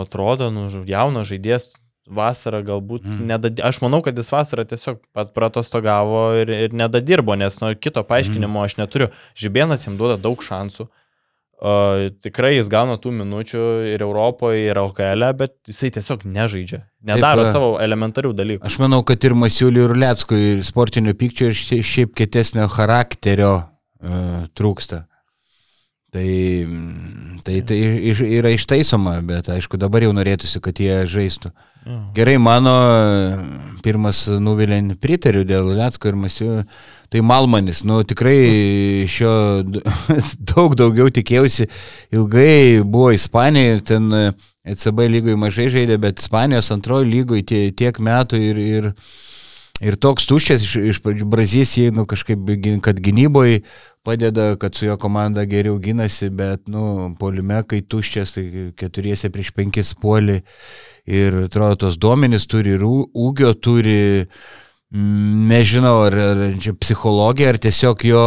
atrodo, nu, jaunas žaidėjas vasarą galbūt, Mm. mm. nedad... aš manau, kad jis vasarą tiesiog pat pratostogavo ir, ir nedadirbo, nes nu, kito paaiškinimo aš neturiu. Žibėnas jam duoda daug šansų. Uh, tikrai jis gauna tų minučių ir Europoje, ir LKL, e, bet jisai tiesiog nežaidžia. Nedaro Taip, savo elementarių dalykų. Aš manau, kad ir Masiuliui, ir Leckui, ir sportinio pykčio, ir šia- šiaip kietesnio charakterio uh, trūksta. Tai, tai, tai yra ištaisoma, bet aišku, dabar jau norėtųsi, kad jie žaistų. Gerai, mano pirmas nuvilin pritariu dėl Lecko ir Masiu. Tai Malmanis, nu tikrai šio daug daugiau tikėjausi. Ilgai buvo Ispanijoje, ten ECB lygoje mažai žaidė, bet Ispanijos antrojo lygoje tie, tiek metų ir, ir, ir toks tuščias iš, iš pradžių Brazys, jį nu, kažkaip, kad gynyboje padeda, kad su jo komanda geriau gynasi, bet, nu, polime, kai tuščias, tai keturiese prieš penkis puolį ir atrodo tos duomenys turi ir ūgio, turi, mm, nežinau, ar, ar čia psichologija, ar tiesiog jo,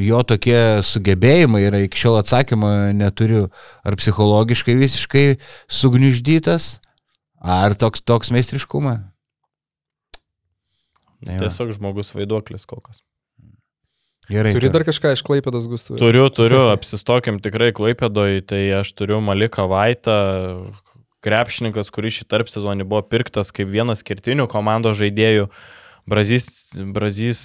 jo tokie sugebėjimai yra, iki šiol atsakymo neturiu, ar psichologiškai visiškai sugniuždytas, ar toks, toks meistriškumas. Tiesiog žmogus vaiduoklis kol kas. Gerai. Turi dar kažką iš Klaipėdos gustų? Turiu, turiu, apsistokim tikrai Klaipėdoj, tai aš turiu Maliką Vaitą, krepšininkas, kuris šį tarp sezonį buvo pirktas kaip vienas skirtinių komandos žaidėjų. Brazys, Brazys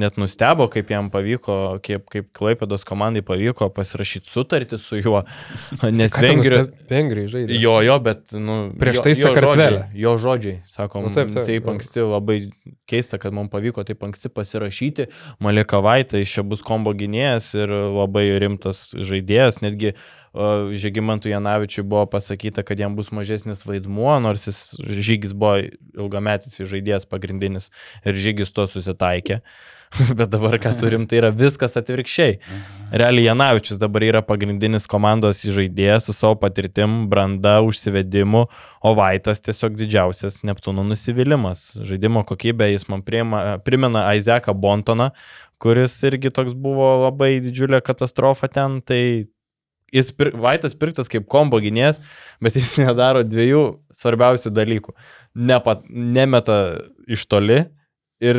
net nustebo, kaip jam pavyko, kaip, kaip Klaipėdos komandai pavyko pasirašyti sutartį su juo, nes Vengrijoje... Vengrijai žaidė. Jo, jo, bet, nu, Prieš jo- tai žodžiai- Jo žodžiai, sakom, Nu, taip, taip, taip, anksti labai keista, kad mums pavyko taip anksti pasirašyti. Malika Vaitai čia bus kombo gynėjas ir labai rimtas žaidėjas, netgi uh, Žygimantui Janavičiui buvo pasakyta, kad jam bus mažesnis vaidmuo, nors jis žygis buvo ilgametis žaidėjas pagrindinis ir žygis to susitaikė. Bet dabar, ką turim, tai yra viskas atvirkščiai. Realiai Janavičius dabar yra pagrindinis komandos žaidėjas su savo patirtim, branda, užsivedimu, o Vaitas tiesiog didžiausias Neptūno nusivylimas. Žaidimo kokybė jis man priima, primena Aizeką Bontoną, kuris irgi toks buvo labai didžiulė katastrofa ten. Tai jis, pir, Vaitas pirktas kaip kombo gynėjas, bet jis nedaro dviejų svarbiausių dalykų. Nepat, nemeta iš toli ir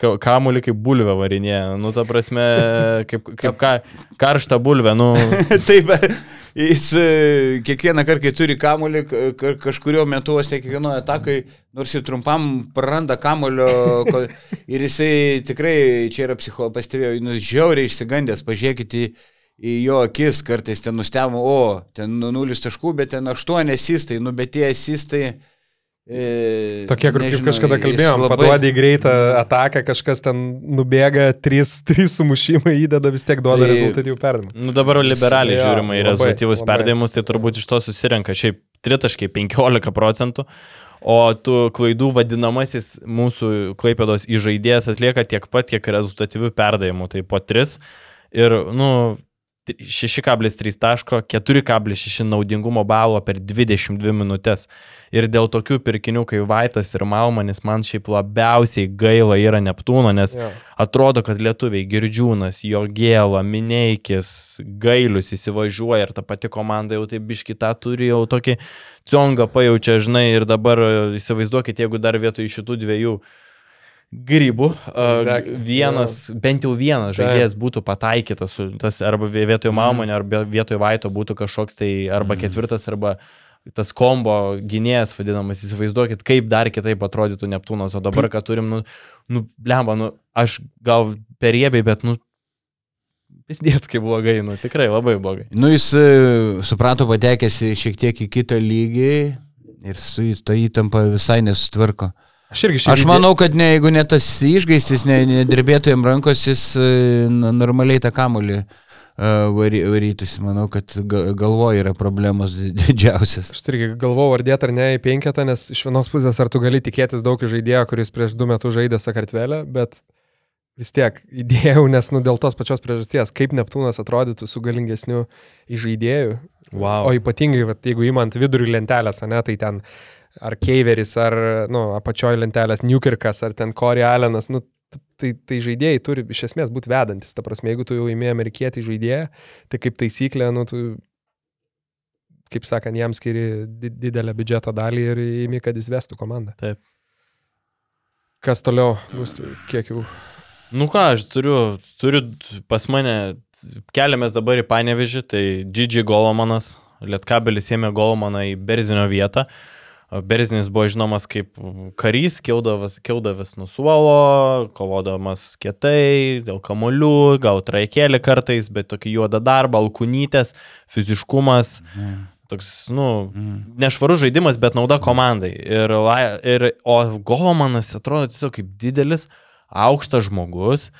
ka- kamuolį kaip bulvę varinėje. Nu, ta prasme, kaip, kaip ka, karštą bulvę. Nu, Taip, jis e, kiekvieną kartą, kai turi kamuolį, ka- ka- kažkurio metu, vos ne kiekvienoje atakai, nors ir trumpam praranda kamulio ko- ir jisai tikrai, čia yra psicho, pastebėjau, nu, žiauriai išsigandęs, pažiūrėkite į, į jo akis, kartais ten nustebimo, o, ten nu, nulis taškų, bet ten aštuoni asistai, nu, bet tie asistai... E, Tokie, kur kaip nežinau, kažkada jis kalbėjom, labai- paduodi į greitą ataką, kažkas ten nubėga, trys, trys sumušimai įdeda, vis tiek duoda Tai- rezultatyvų perdavimą. nu dabar liberaliai Jo, žiūrima į rezultatyvus labai. perdėjimus, tai turbūt iš to susirenka šiaip tritaškai 15 procentų. O tų klaidų vadinamasis mūsų klaipėdos įžaidėjas atlieka tiek pat, kiek rezultatyvių perdavimų, tai po 3. Ir, nu, 6,3 taško, 4,6 naudingumo balo per 22 minutės. Ir dėl tokių pirkinių kaip Vaitas ir Malmanis man šiaip labiausiai gaila yra Neptūno, nes Jo. atrodo, kad lietuviai Girdžiūnas, Jogėla, Mineikis, Gailius įsivažiuoja ir ta pati komanda jau taip biškita turi jau tokį ciongą pajaučia, žinai, ir dabar įsivaizduokit, jeigu dar vietoj šitų dviejų grybų Exactly. vienas, bent jau vienas žaidėjas būtų pataikytas, tas arba vietoj Malmonio, arba vietoj Vaito būtų kažkoks tai arba Mhm. ketvirtas, arba tas kombo gynėjas vadinamas, įsivaizduokit, kaip dar kitaip atrodytų Neptūnas, o dabar, kad turim, nu, nu blemba, nu, aš gal per riebiai, bet, nu, vis dėts kaip blogai, nu, tikrai labai blogai. Nu, jis e, suprato patekęs šiek tiek į kitą lygį ir su ta įtampa visai nesutvarko. Aš irgi šiandien. Aš manau, kad ne, jeigu ne tas išgaistis, ne, nedirbėtų jam rankos, jis e, n- normaliai tą kamulį vary, varytųsi. Manau, kad ga- galvoje yra problemos di- didžiausias. Aš irgi galvojau, ar dėt ar ne į penketą, nes iš vienos pusės ar tu gali tikėtis daug iš žaidėjo, kuris prieš du metus žaidė Sakartvelę, bet vis tiek įdėjau, nes nu, dėl tos pačios priežasties, kaip Neptūnas atrodytų su galingesniu įžaidėju. Wow. O ypatingai, vat, jeigu įmant vidurį lentelės, ne, tai ten ar Keiveris, ar nu, apačioje lentelės Newkirkas, ar ten Corey Allenas, nu, tai, tai žaidėjai turi iš esmės būti vedantis. Ta prasme, jeigu tu jau įmė amerikietį žaidėją, tai kaip taisyklė, nu, tu, kaip sakant, jam skiri di- didelę biudžeto dalį ir įmi, kad jis vestų komandą. Taip. Kas toliau? Bus, kiek jau. Nu ką, aš turiu, turiu pas mane, keliamės dabar į Panevežį, tai Gigi Golomanas, Lietkabelis ėmė Golomaną į Berzinio vietą. Berzinis buvo žinomas kaip karys, keldavas, keldavas nuo suolo, kovodamas kietai, dėl kamolių, gal traikėlį kartais, bet tokį juodą darbą, alkunytės, fiziškumas, toks, nu, nešvarus žaidimas, bet nauda komandai. Ir, ir, o Golomanas atrodo tiesiog kaip didelis, aukštas žmogus,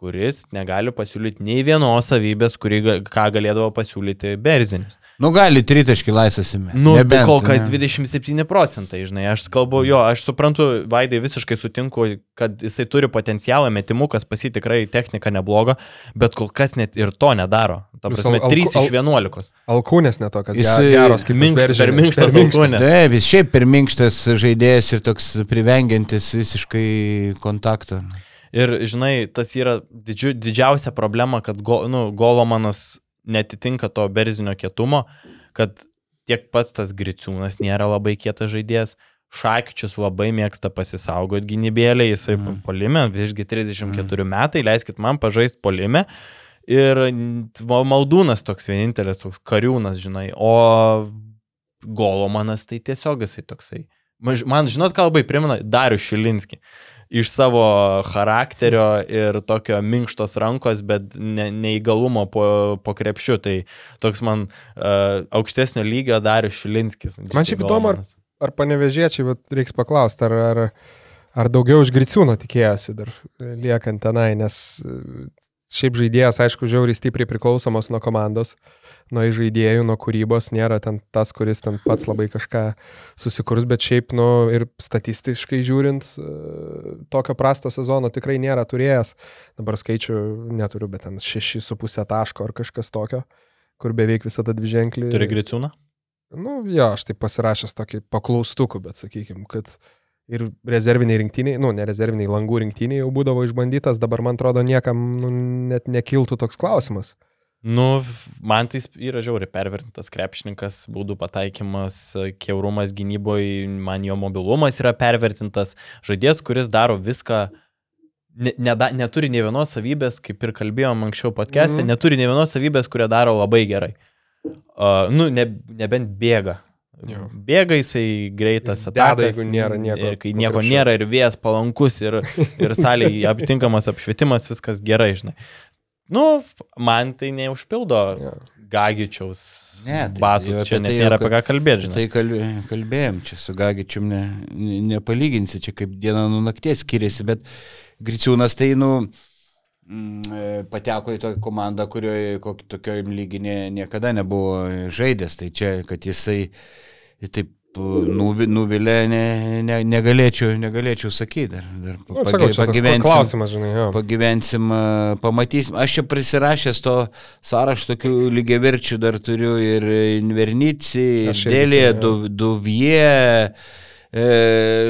kuris negali pasiūlyti nei vienos savybės, kurį, ką galėdavo pasiūlyti Berzinis. Nu, gali tritaškį laisvasime. Nu, tai kol kas 27 procentai, žinai, aš kalbu, jo, aš suprantu, Vaidai visiškai sutinku, kad jisai turi potencialą metimukas, pasi tikrai technika nebloga, bet kol kas net ir to nedaro. Ta prasme, al- 3 al- iš 11. Alkūnės netokios Jis, ge- geros, kaip minkštas, per minkštas alkūnės. Taip, jis šiaip per minkštas žaidėjas ir toks privengiantis visiškai kontakto. Ir, žinai, tas yra didžiu, didžiausia problema, kad go, nu, Golomanas netitinka to berzinio kietumo, kad tiek pats tas Griciūnas nėra labai kietas žaidėjas. Šakyčius labai mėgsta pasisaugoti gynybėlė, jisai mm. polime, visgi 34 mm. metai, leiskit man pažaisti polime. Ir Maldūnas toks vienintelis, toks kariūnas, žinai, o Golomanas tai tiesiog jisai toksai. Man, žinot, ką labai primena Darius Šilinski. Iš savo charakterio ir tokio minkštos rankos, bet ne, neįgalumo po, po krepšiu. Tai toks man uh, aukštesnio lygio Darius Šilinskis. Man šiaip įdomu, ar- Ar panevežėčiai, bet reiks paklausti, ar, ar, ar daugiau iš Griciūno tikėjosi dar e, liekant tenai, nes e, šiaip žaidėjas, aišku, žiauriai stipriai priklausomas nuo komandos, nuo žaidėjų, nuo kūrybos, nėra ten tas, kuris ten pats labai kažką susikurs, bet šiaip, nu, ir statistiškai žiūrint, e, tokio prasto sezono tikrai nėra turėjęs. Dabar skaičių neturiu, bet ten 6,5 taško ar kažkas tokio, kur beveik visada dviženklį. Turi Griciūną? Nu, jo, aš taip pasirašęs tokį paklaustukų, bet sakykime, kad ir rezerviniai rinktiniai, nu, ne rezerviniai langų rinktiniai jau būdavo išbandytas, dabar man atrodo niekam nu, net nekiltų toks klausimas. Nu, man tai yra žiauriai pervertintas krepšininkas, baudų pataikymas, keurumas gynyboje, man jo mobilumas yra pervertintas. Žaidėjas, kuris daro viską, ne, neda, neturi ne vienos savybės, kaip ir kalbėjom anksčiau podcast'e, mm. neturi ne vienos savybės, kurią daro labai gerai. Uh, nu, ne, nebent bėga. Jo. Bėga jisai greitas, Deda, atakas, jeigu nėra nieko Ir kai nieko nėra ir vėjas palankus ir, ir salėje aptinkamas apšvietimas, viskas gerai, žinai. Nu, man tai neužpildo Jo. Gagičiaus Ne, tai batų, jau čia net tai nėra apie ką kalbėti, žinai. Tai kalbė, kalbėjom, čia su Gagičium ne, ne, nepalyginsi, čia kaip diena nuo nakties skiriasi, bet Griciūnas tai, nu, mm, e, pateko į tokią komandą, kurioje kokio tokio lyginė niekada nebuvo žaidęs. Tai čia, kad jisai taip nuvi, nuvilė, ne, ne, negalėčiau, negalėčiau sakyti. Dar, dar Nu, sakau, čia toks klausimas, žinai, jo. Pagyvensim, a, pamatysim. Aš čia prisirašęs to sąrašo tokių lygiaverčių dar turiu ir Invernici, irgi Dėlė, turiu, Duvie, e,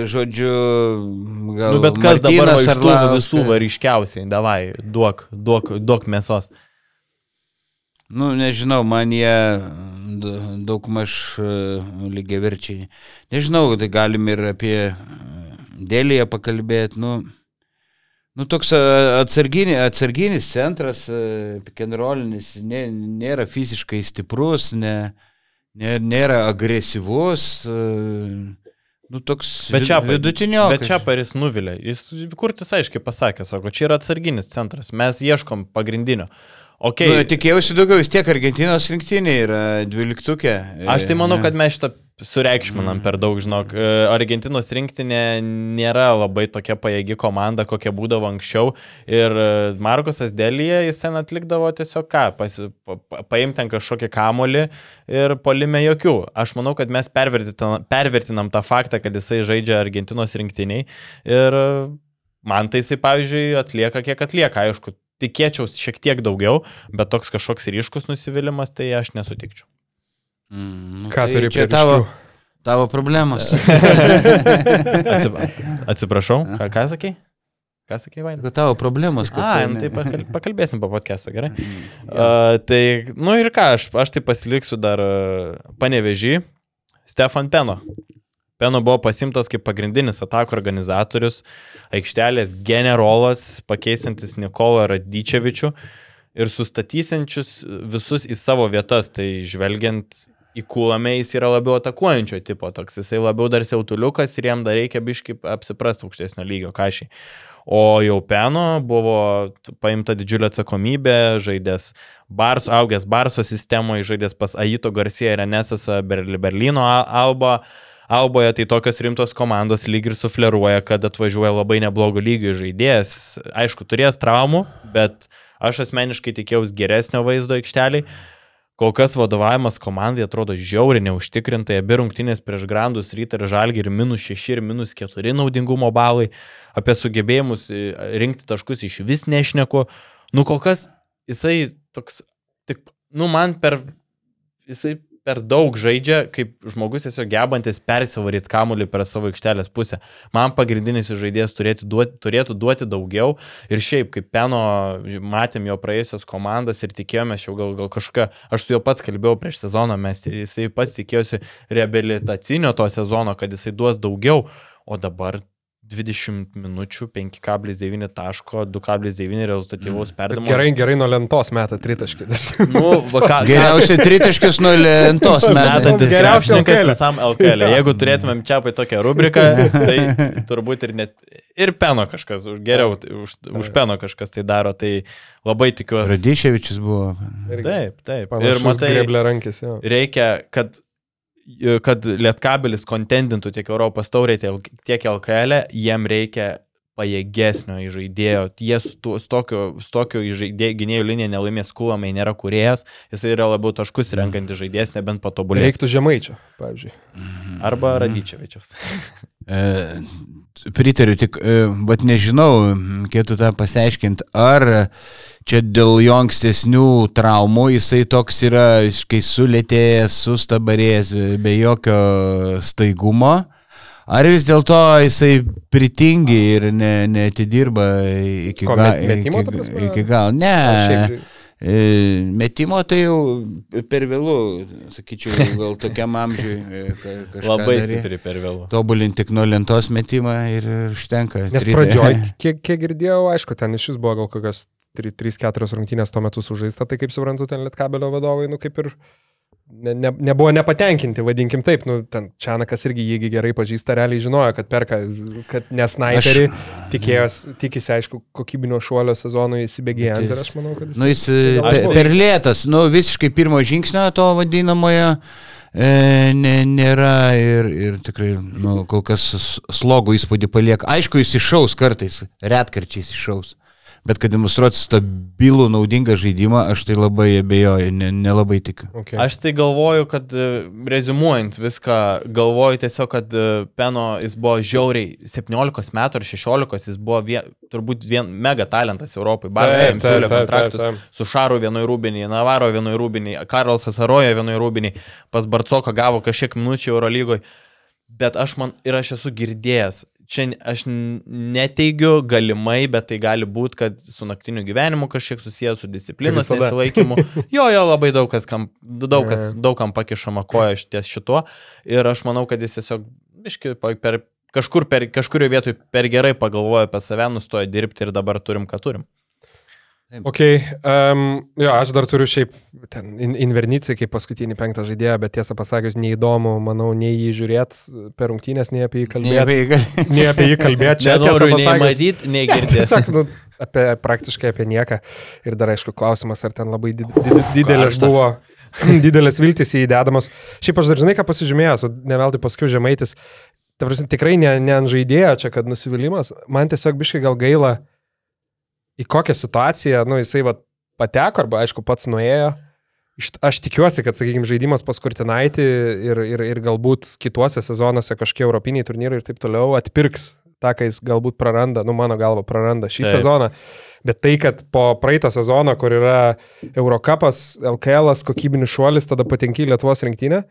žodžiu, gal. Nu, bet kas dabar Martynas iš tų visų va ryškiausiai, davai, duok, duok, duok mėsos. Nu, nežinau, man jie daug maž lygiaverčiai. Nežinau, tai galim ir apie Dėlėje pakalbėti. Nu, nu toks a, atsarginis, atsarginis centras, pikenrolinis, nė, nėra fiziškai stiprus, ne, nė- nėra agresyvus, e, nu toks Bet čia, vidutinio. bet čia paris nuvilė. Jis kurtis aiškiai pasakė, sako, čia yra atsarginis centras, mes ieškom pagrindinio. Okay. Nu, tikėjausi daugiau, vis tiek Argentinos rinktinė yra dvyliktukė. Aš tai manau, Ne. kad mes šitą sureikšminam per daug, žinok. E, Argentinos rinktinė nėra labai tokia pajėgi komanda, kokia būdavo anksčiau. Ir e, Markusas Delyje jis ten atlikdavo tiesiog ką, pasi, pa, pa- paimti ten kažkokį kamolį ir polime jokių. Aš manau, kad mes pervertinam, pervertinam tą faktą, kad jisai žaidžia Argentinos rinktiniai. Ir e, man tai jisai, pavyzdžiui, atlieka kiek atlieka. Aišku, tikėčiausi šiek tiek daugiau, bet toks kažkoks ryškus nusivylimas, tai aš nesutikčiau. Mm, nu, Ką tai turi prie tavo, tavo problemos. Atsip, atsiprašau, ką, ką sakai? Ką sakai, Vaidai? Kad tavo problemos. A, nu, tai pakal, pakalbėsim po podcast'o, gerai? Uh, tai, nu ir ką, aš, aš tai pasiliksiu dar uh, panevežį. Stefan Peno. Peno buvo pasimtas kaip pagrindinis atakų organizatorius, aikštelės generolas, pakeisantis Nikolą Radyčevičių ir sustatysiančius visus į savo vietas. Tai žvelgiant į kūlamę, jis yra labiau atakuojančio tipo toks, jisai labiau dar siautuliukas ir jam dar reikia biškai apsiprasti aukštesnio lygio kažį. O jau Peno buvo paimta didžiulė atsakomybė, žaidęs Barso, augęs Barso sistemoje, žaidęs pas Aito Garcia ir Renesasą Ber- Berlyno Alba. Alboje tai tokios rimtos komandos lyg ir sufleruoja, kad atvažiuoja labai neblogo lygio žaidėjas. Aišku, turės traumų, bet aš asmeniškai tikėjausi geresnio vaizdo aikšteliai. Kol kas vadovavimas komandai atrodo žiauriai neužtikrintai, abi rungtynės prieš Grandus rytą ir Žalgį ir minus 6 ir minus 4 naudingumo balai, apie sugebėjimus e, rinkti taškus iš vis nešneku. Nu kol kas jisai toks, tik, nu man per, jisai per daug žaidžia, kaip žmogus tiesiog gebantis persivaryti kamuolį per savo aikštelės pusę. Man pagrindinis žaidėjas turėtų duoti, turėtų duoti daugiau. Ir šiaip, kaip Peno, matėm jo praėjusias komandas ir tikėjomės jau gal, gal kažką, aš su juo pats kalbėjau prieš sezoną, mes, jisai pats tikėjosi reabilitacinio to sezono, kad jisai duos daugiau, o dabar 20 minučių, 5,9 taško, 2,9 rezultatyvaus perdavimo. Gerai, gerai nuo lentos metą tritaškis. Nu, va, ką, Geriausiai tritaškius nuo lentos. Metantis Geriausias LKL. visam LKL. Jeigu turėtumėm čia apie tokią rubriką, tai turbūt ir net ir peno kažkas, už- geriau už, už peno kažkas tai daro, tai labai tikiuosi. Radiševičius buvo. Taip, taip. Ir Panašus matai, greblė rankis, jo. reikia, kad kad Lietkabelis kontendintų tiek Europos taurė, tiek LKL, e, jiem reikia pajėgesnio žaidėjo. Jie su, tu- su tokiu, su tokiu žaidėjų gynėjų linija nelaimės kulamai nėra kuriejas, jis yra labiau taškus renkantis žaidėjas, nebent patobulės. Reiktų žemaičio, pavyzdžiui. Arba Radyčiavičiaus. E, pritariu, tik, e, vat nežinau, reikėtų tą pasiaiškinti, ar čia dėl jo ankstesnių traumų jisai toks yra, kai sulėtėjęs, sustabarėjęs, be jokio staigumo. Ar vis dėlto jisai pritingi ir ne, neatidirba iki Ko, galo? met- metimo, Iki ar- galo. Ne. Šiaip, E, Metimo tai jau per vėlų, sakyčiau, gal tokiam amžiui. e, Labai daryt. stipri per vėlų. Tobulinti tik nuo lentos metimą ir užtenka. Nes pradžioj, kiek, kiek girdėjau, aišku, ten iš vis buvo gal kokios 3-4 rungtynės tuo metu sužaista, tai kaip suprantu, ten Lietkabelio vadovai, nu kaip ir ne, ne, nebuvo nepatenkinti, vadinkim taip, nu ten Čianakas irgi jį gerai pažįsta, realiai žinojo, kad perka, kad nesnaiperį, tikėjosi, tikisi, aišku, kokybinio šuolio sezonui įsibėgėjant ir aš manau, kad jis... Nu, jis per, per lėtas, nu, visiškai pirmo žingsnio to vadinamojo e, ne, nėra ir, ir tikrai, nu, kol kas slogų įspūdį palieka. Aišku, jis iššaus kartais, retkarčiais iššaus. Bet kad demonstruoti stabilų, naudingą žaidimą, aš tai labai abejoju, ne- nelabai ne tikiu. Okay. Aš tai galvoju, kad e, rezumuojant viską, galvoju tiesiog, kad e, Peno jis buvo žiauriai 17 metų ar 16, jis buvo vien, turbūt vien mega talentas Europai. Siūlė taip, kontraktus taip, taip. su Šaru vienoj rūbinį, Navaro vienoj rūbinį, Karlas Hasaroja vienoj rūbinį, pas Barcoką gavo kažkiek minučių Eurolygoje. Bet aš man ir aš esu girdėjęs, čia aš neteigiu galimai, bet tai gali būti, kad su naktiniu gyvenimu kažkiek susijęs su disciplinos nesilaikymu. Jo, jo, labai daug kas, kam, daug kas, daug kam pakišama koja ties šituo. Ir aš manau, kad jis tiesiog, biški, per, kažkur per, kažkurio vietoj per gerai pagalvojo apie save, nustojo dirbti ir dabar turim, ką turim. Ok, um, jo, aš dar turiu šiaip ten in, Invernici kaip paskutinį penktą žaidėją, bet tiesą pasakius, neįdomu, manau, nei jį žiūrėti per rungtynės, nei apie jį kalbėti. Nei apie jį kalbėti čia. Nenoriu nei matyti, nei girdėti. Tiesiog, nu, apie, praktiškai apie nieką. Ir dar aišku klausimas, ar ten labai did, did, didelis buvo, didelis viltis įdedamas. Šiaip aš dar žinai, ką pasižymėjęs, ne veltui paskui žemaitis. Prasme, tikrai ne, ne ant žaidėjo čia, kad nusivylimas. Man tiesiog biškai gal gaila, į kokią situaciją, nu, jisai va, pateko, arba aišku pats nuėjo. Aš tikiuosi, kad, sakykime, žaidimas pas Kurtinaitį ir, ir, ir galbūt kituose sezonuose kažkokie europiniai turnyrai ir taip toliau atpirks tą, ką jis galbūt praranda, nu mano galva praranda šį taip. sezoną. Bet tai, kad po praeito sezono, kur yra Eurocapas, LKL, kokybinis šuolis, tada patenki į Lietuvos rinktinę,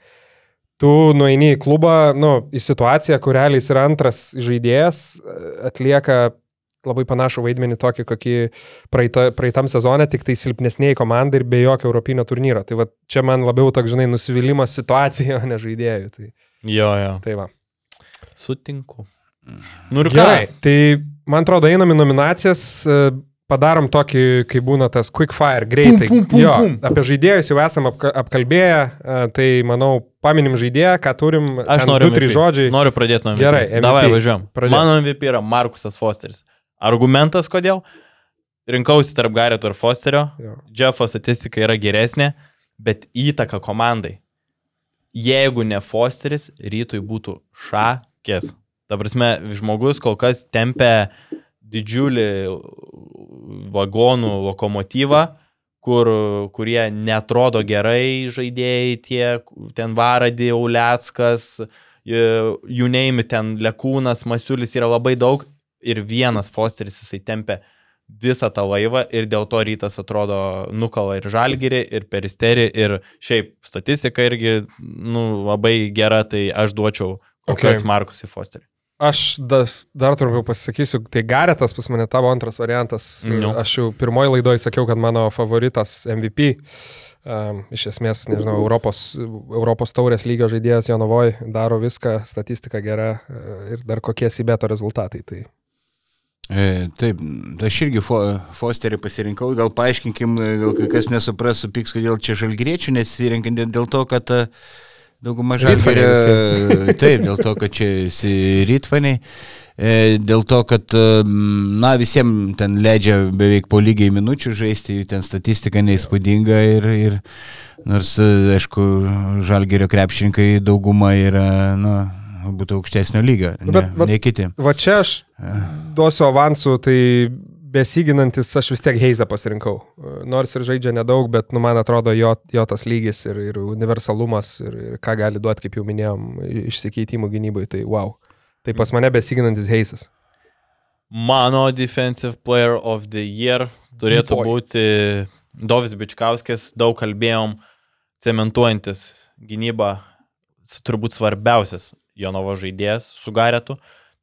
tu nueini į klubą, nu, į situaciją, kur realiai jis yra antras žaidėjas, atlieka labai panašų vaidmenį tokį, kokį praeita, praeitam sezone, tik tai silpnesniai komandai ir be jokio europinio turnyro. Tai va čia man labiau toks, žinai, nusivylimas situacija, o ne žaidėjų. Tai, Jo, jo. tai va. Sutinku. Nu ir Gerai, ką? tai man atrodo, einam į nominacijas, e, padarom tokį, kai būna tas quick fire, greitai. Pum, pum, pum, jo, pum. apie žaidėjus jau esam apka, apkalbėję, e, tai manau, paminim žaidėją, ką turim. Aš noriu. Du, trys žodžiai. Noriu pradėti nuo MVP. Gerai, MVP. Davai, važiuojam. Pradėk. Mano MVP yra Markusas Fosteris. Argumentas kodėl? Rinkausi tarp Gareto ir Fosterio. Jo. Jeffo statistika yra geresnė, bet įtaka komandai. Jeigu ne Fosteris, rytui būtų šakės. Ta prasme, žmogus kol kas tempia didžiulį vagonų lokomotyvą, kur, kurie netrodo gerai žaidėjai, tie ten Varadį, Uleckas, jų neimi ten Lekūnas, Masiulis yra labai daug ir vienas Fosteris jisai tempia visą tą laivą ir dėl to rytas atrodo nukala ir žalgyrį, ir peristerį, ir šiaip statistika irgi nu, labai gera, tai aš duočiau kol Okay. kas Markusui Fosteriui. Aš da, dar trumpiau pasisakysiu, tai Garetas pas mane tavo antras variantas. Nu. Aš jau pirmoji laidoje sakiau, kad mano favoritas MVP. Um, iš esmės, nežinau, Europos, Europos taurės lygio žaidėjas Jonovoj daro viską, statistika gera e, ir dar kokie Sibeto rezultatai. Tai taip, aš irgi fo, Fosterį pasirinkau, gal paaiškinkim, gal kai kas nesupras, supyks, kodėl čia žalgriečių nesirinkant dėl to, kad e, dauguma žalgerio, taip, dėl to, kad čia visi rytvaniai, e, dėl to, kad, e, na, visiems ten leidžia beveik po lygiai minučių žaisti, ten statistika neįspūdinga ir, ir nors, e, aišku, žalgerio krepšininkai dauguma yra, na, būtų aukštesnio lygio, Nu, ne, bet- bet- ne kiti. Va čia aš duosiu avansų, tai besiginantis aš vis tiek Heizą pasirinkau. Nors ir žaidžia nedaug, bet nu, man atrodo jo, jo tas lygis ir, ir universalumas ir, ir ką gali duoti, kaip jau minėjom, išsikeitimų gynybai, tai wow. Tai pas mane besiginantis Heizas. Mano Defensive Player of the Year turėtų Oi. būti Dovis Bičkauskis, daug kalbėjom, cementuojantis gynybą, turbūt svarbiausias Jonovo žaidėjas su Garetu.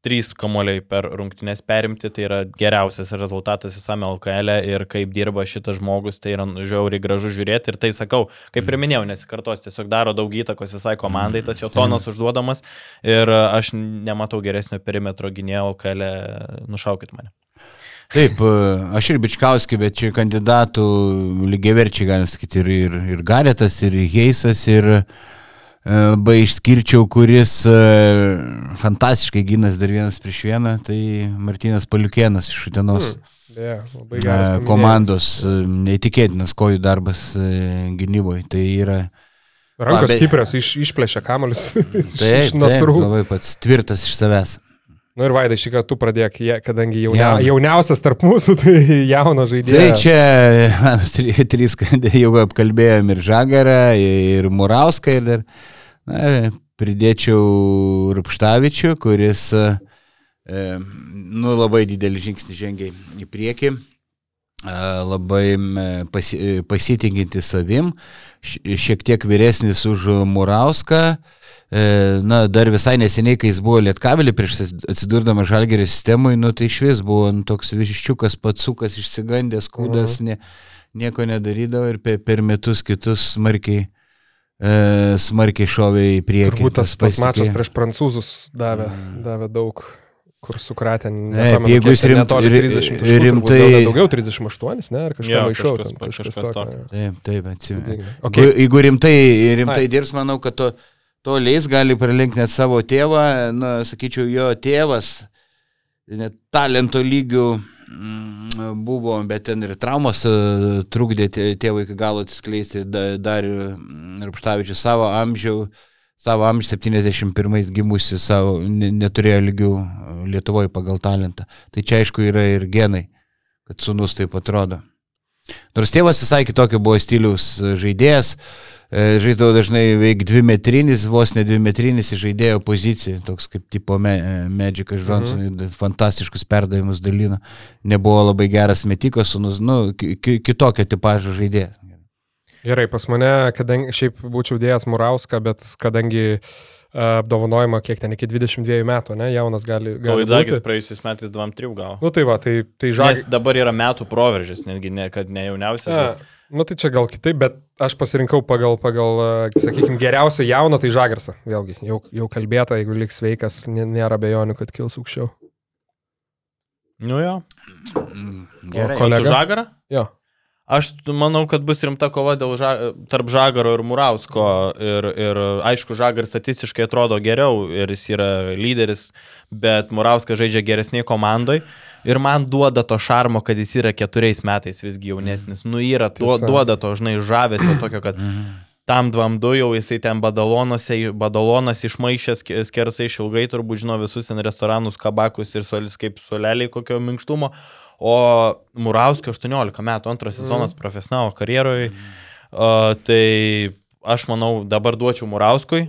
Trys kamuoliai per rungtynės perimti, tai yra geriausias rezultatas visame LKL e ir kaip dirba šitas žmogus, tai yra žiauriai gražu žiūrėti ir tai sakau, kaip ir minėjau, nesikartos, tiesiog daro daug įtakos visai komandai, tas jo tonas užduodamas ir aš nematau geresnio perimetro gynėjo LKL, e, nušaukit mane. Taip, e, aš ir Bičkauski, bet čia kandidatų lygiaverčiai, galim sakyti, ir, ir, ir Garetas, ir Heisas, ir e, labai išskirčiau, kuris e, fantastiškai gynas dar vienas prieš vieną, tai Martinas Paliukienas iš Utenos. Yeah, labai E. Komandos e, neįtikėtinas kojų darbas gynyboje. Tai yra Rankos bet- stiprios, iš, išplėšia kamuolius. taip, iš nasrų. labai pats tvirtas iš savęs. Na nu ir Vaidai, šį kartą tu pradėk, kadangi jaunia, Jaunas. jauniausias tarp mūsų, tai jauno Tai žaidėjo. čia man, trys, jau apkalbėjom ir Žagarą, ir Murauską, ir dar, na, pridėčiau Rupštavičių, kuris, e, nu, labai didelį žingsnį žengia į priekį, e, labai pasi, e, pasitikinti savim, šiek tiek vyresnis už Murauską. E, Na, dar visai neseniai, kai jis buvo Lietkavelį prieš atsidurdama Žalgerio sistemui, nu tai iš vis buvo nu, toks viščiukas, patsukas, išsigandęs, kūdas, ne, nieko nedarydavo ir per, per metus kitus smarkiai, smarkiai šovė į priekį. Turbūt tas, tas mačas prieš prancūzus davė, Mm. davė daug, kur sukratė, Ne, jeigu jis rimt- netoli ri- 30 taškų, rimtai- turbūt daugiau 38, ne, ar kažką Jo, maišau. kažkas ten, pa- kažkas tokio. Taip, taip, atsimenu. Okay. Jeigu, rimtai, rimtai Ai. dirbs, manau, kad to, to leis gali pralenkti net savo tėvą, na, sakyčiau, jo tėvas, net talento lygių buvo, bet ten ir traumos e, trukdė tė- tėvui iki galo atsiskleisti, Da- dar Rapštavičius savo amžių, savo amžių 71 gimusi, savo ne- neturėjo lygių e, Lietuvoje pagal talentą. Tai čia aišku yra ir genai, kad sunus taip atrodo. Nors tėvas visai kitokio buvo stiliaus žaidėjas, žaidavo dažnai veik dvi metrinis, vos ne dvi metrinis žaidėjo poziciją, toks kaip tipo me, e, Johnson, mhm. fantastiškus perdavimus dalino, nebuvo labai geras metikas, sunus, nu, ki, ki, kitokio tipažo žaidėjas. Gerai, pas mane, kadangi šiaip būčiau dėjęs Murauską, bet kadangi a, apdovanojimą kiek ten iki 22 metų, ne, jaunas gali, gali Gaidagis būti. praėjusiais metais 2-3 gavo. Nu tai va, tai, tai Nes žagas. dabar yra metų proveržis, netgi ne, kad ne jauniausias. Ja, bet- nu tai čia gal kitaip, bet aš pasirinkau pagal, pagal sakykime, geriausią jauną, tai žagarsą. Vėlgi, jau, jau kalbėta, jeigu liks sveikas, nė- nėra bejonių, kad kils aukščiau. Nu jo. Mm, Gerai. O kolega? Žagarą? Jo. Aš manau, kad bus rimta kova dėl ža... tarp Žagaro ir Murausko. Ir, ir aišku, Žagaras statistiškai atrodo geriau ir jis yra lyderis, bet Murauskas žaidžia geresniai komandai. Ir man duoda to šarmo, kad jis yra keturiais metais visgi jaunesnis. Nu, yra, Tiesa. duoda to, žinai, žavesio tokio, kad tam dvam du jau jisai ten badalonuose, badalonas išmaišęs ske- skersai išilgai, turbūt žino visus ten restoranus, kabakus ir solis kaip soleliai kokio minkštumo. O Murauskio 18 metų, antras sezonas profesionalo karjeroje. Uh, tai aš manau, dabar duočiau Murauskui.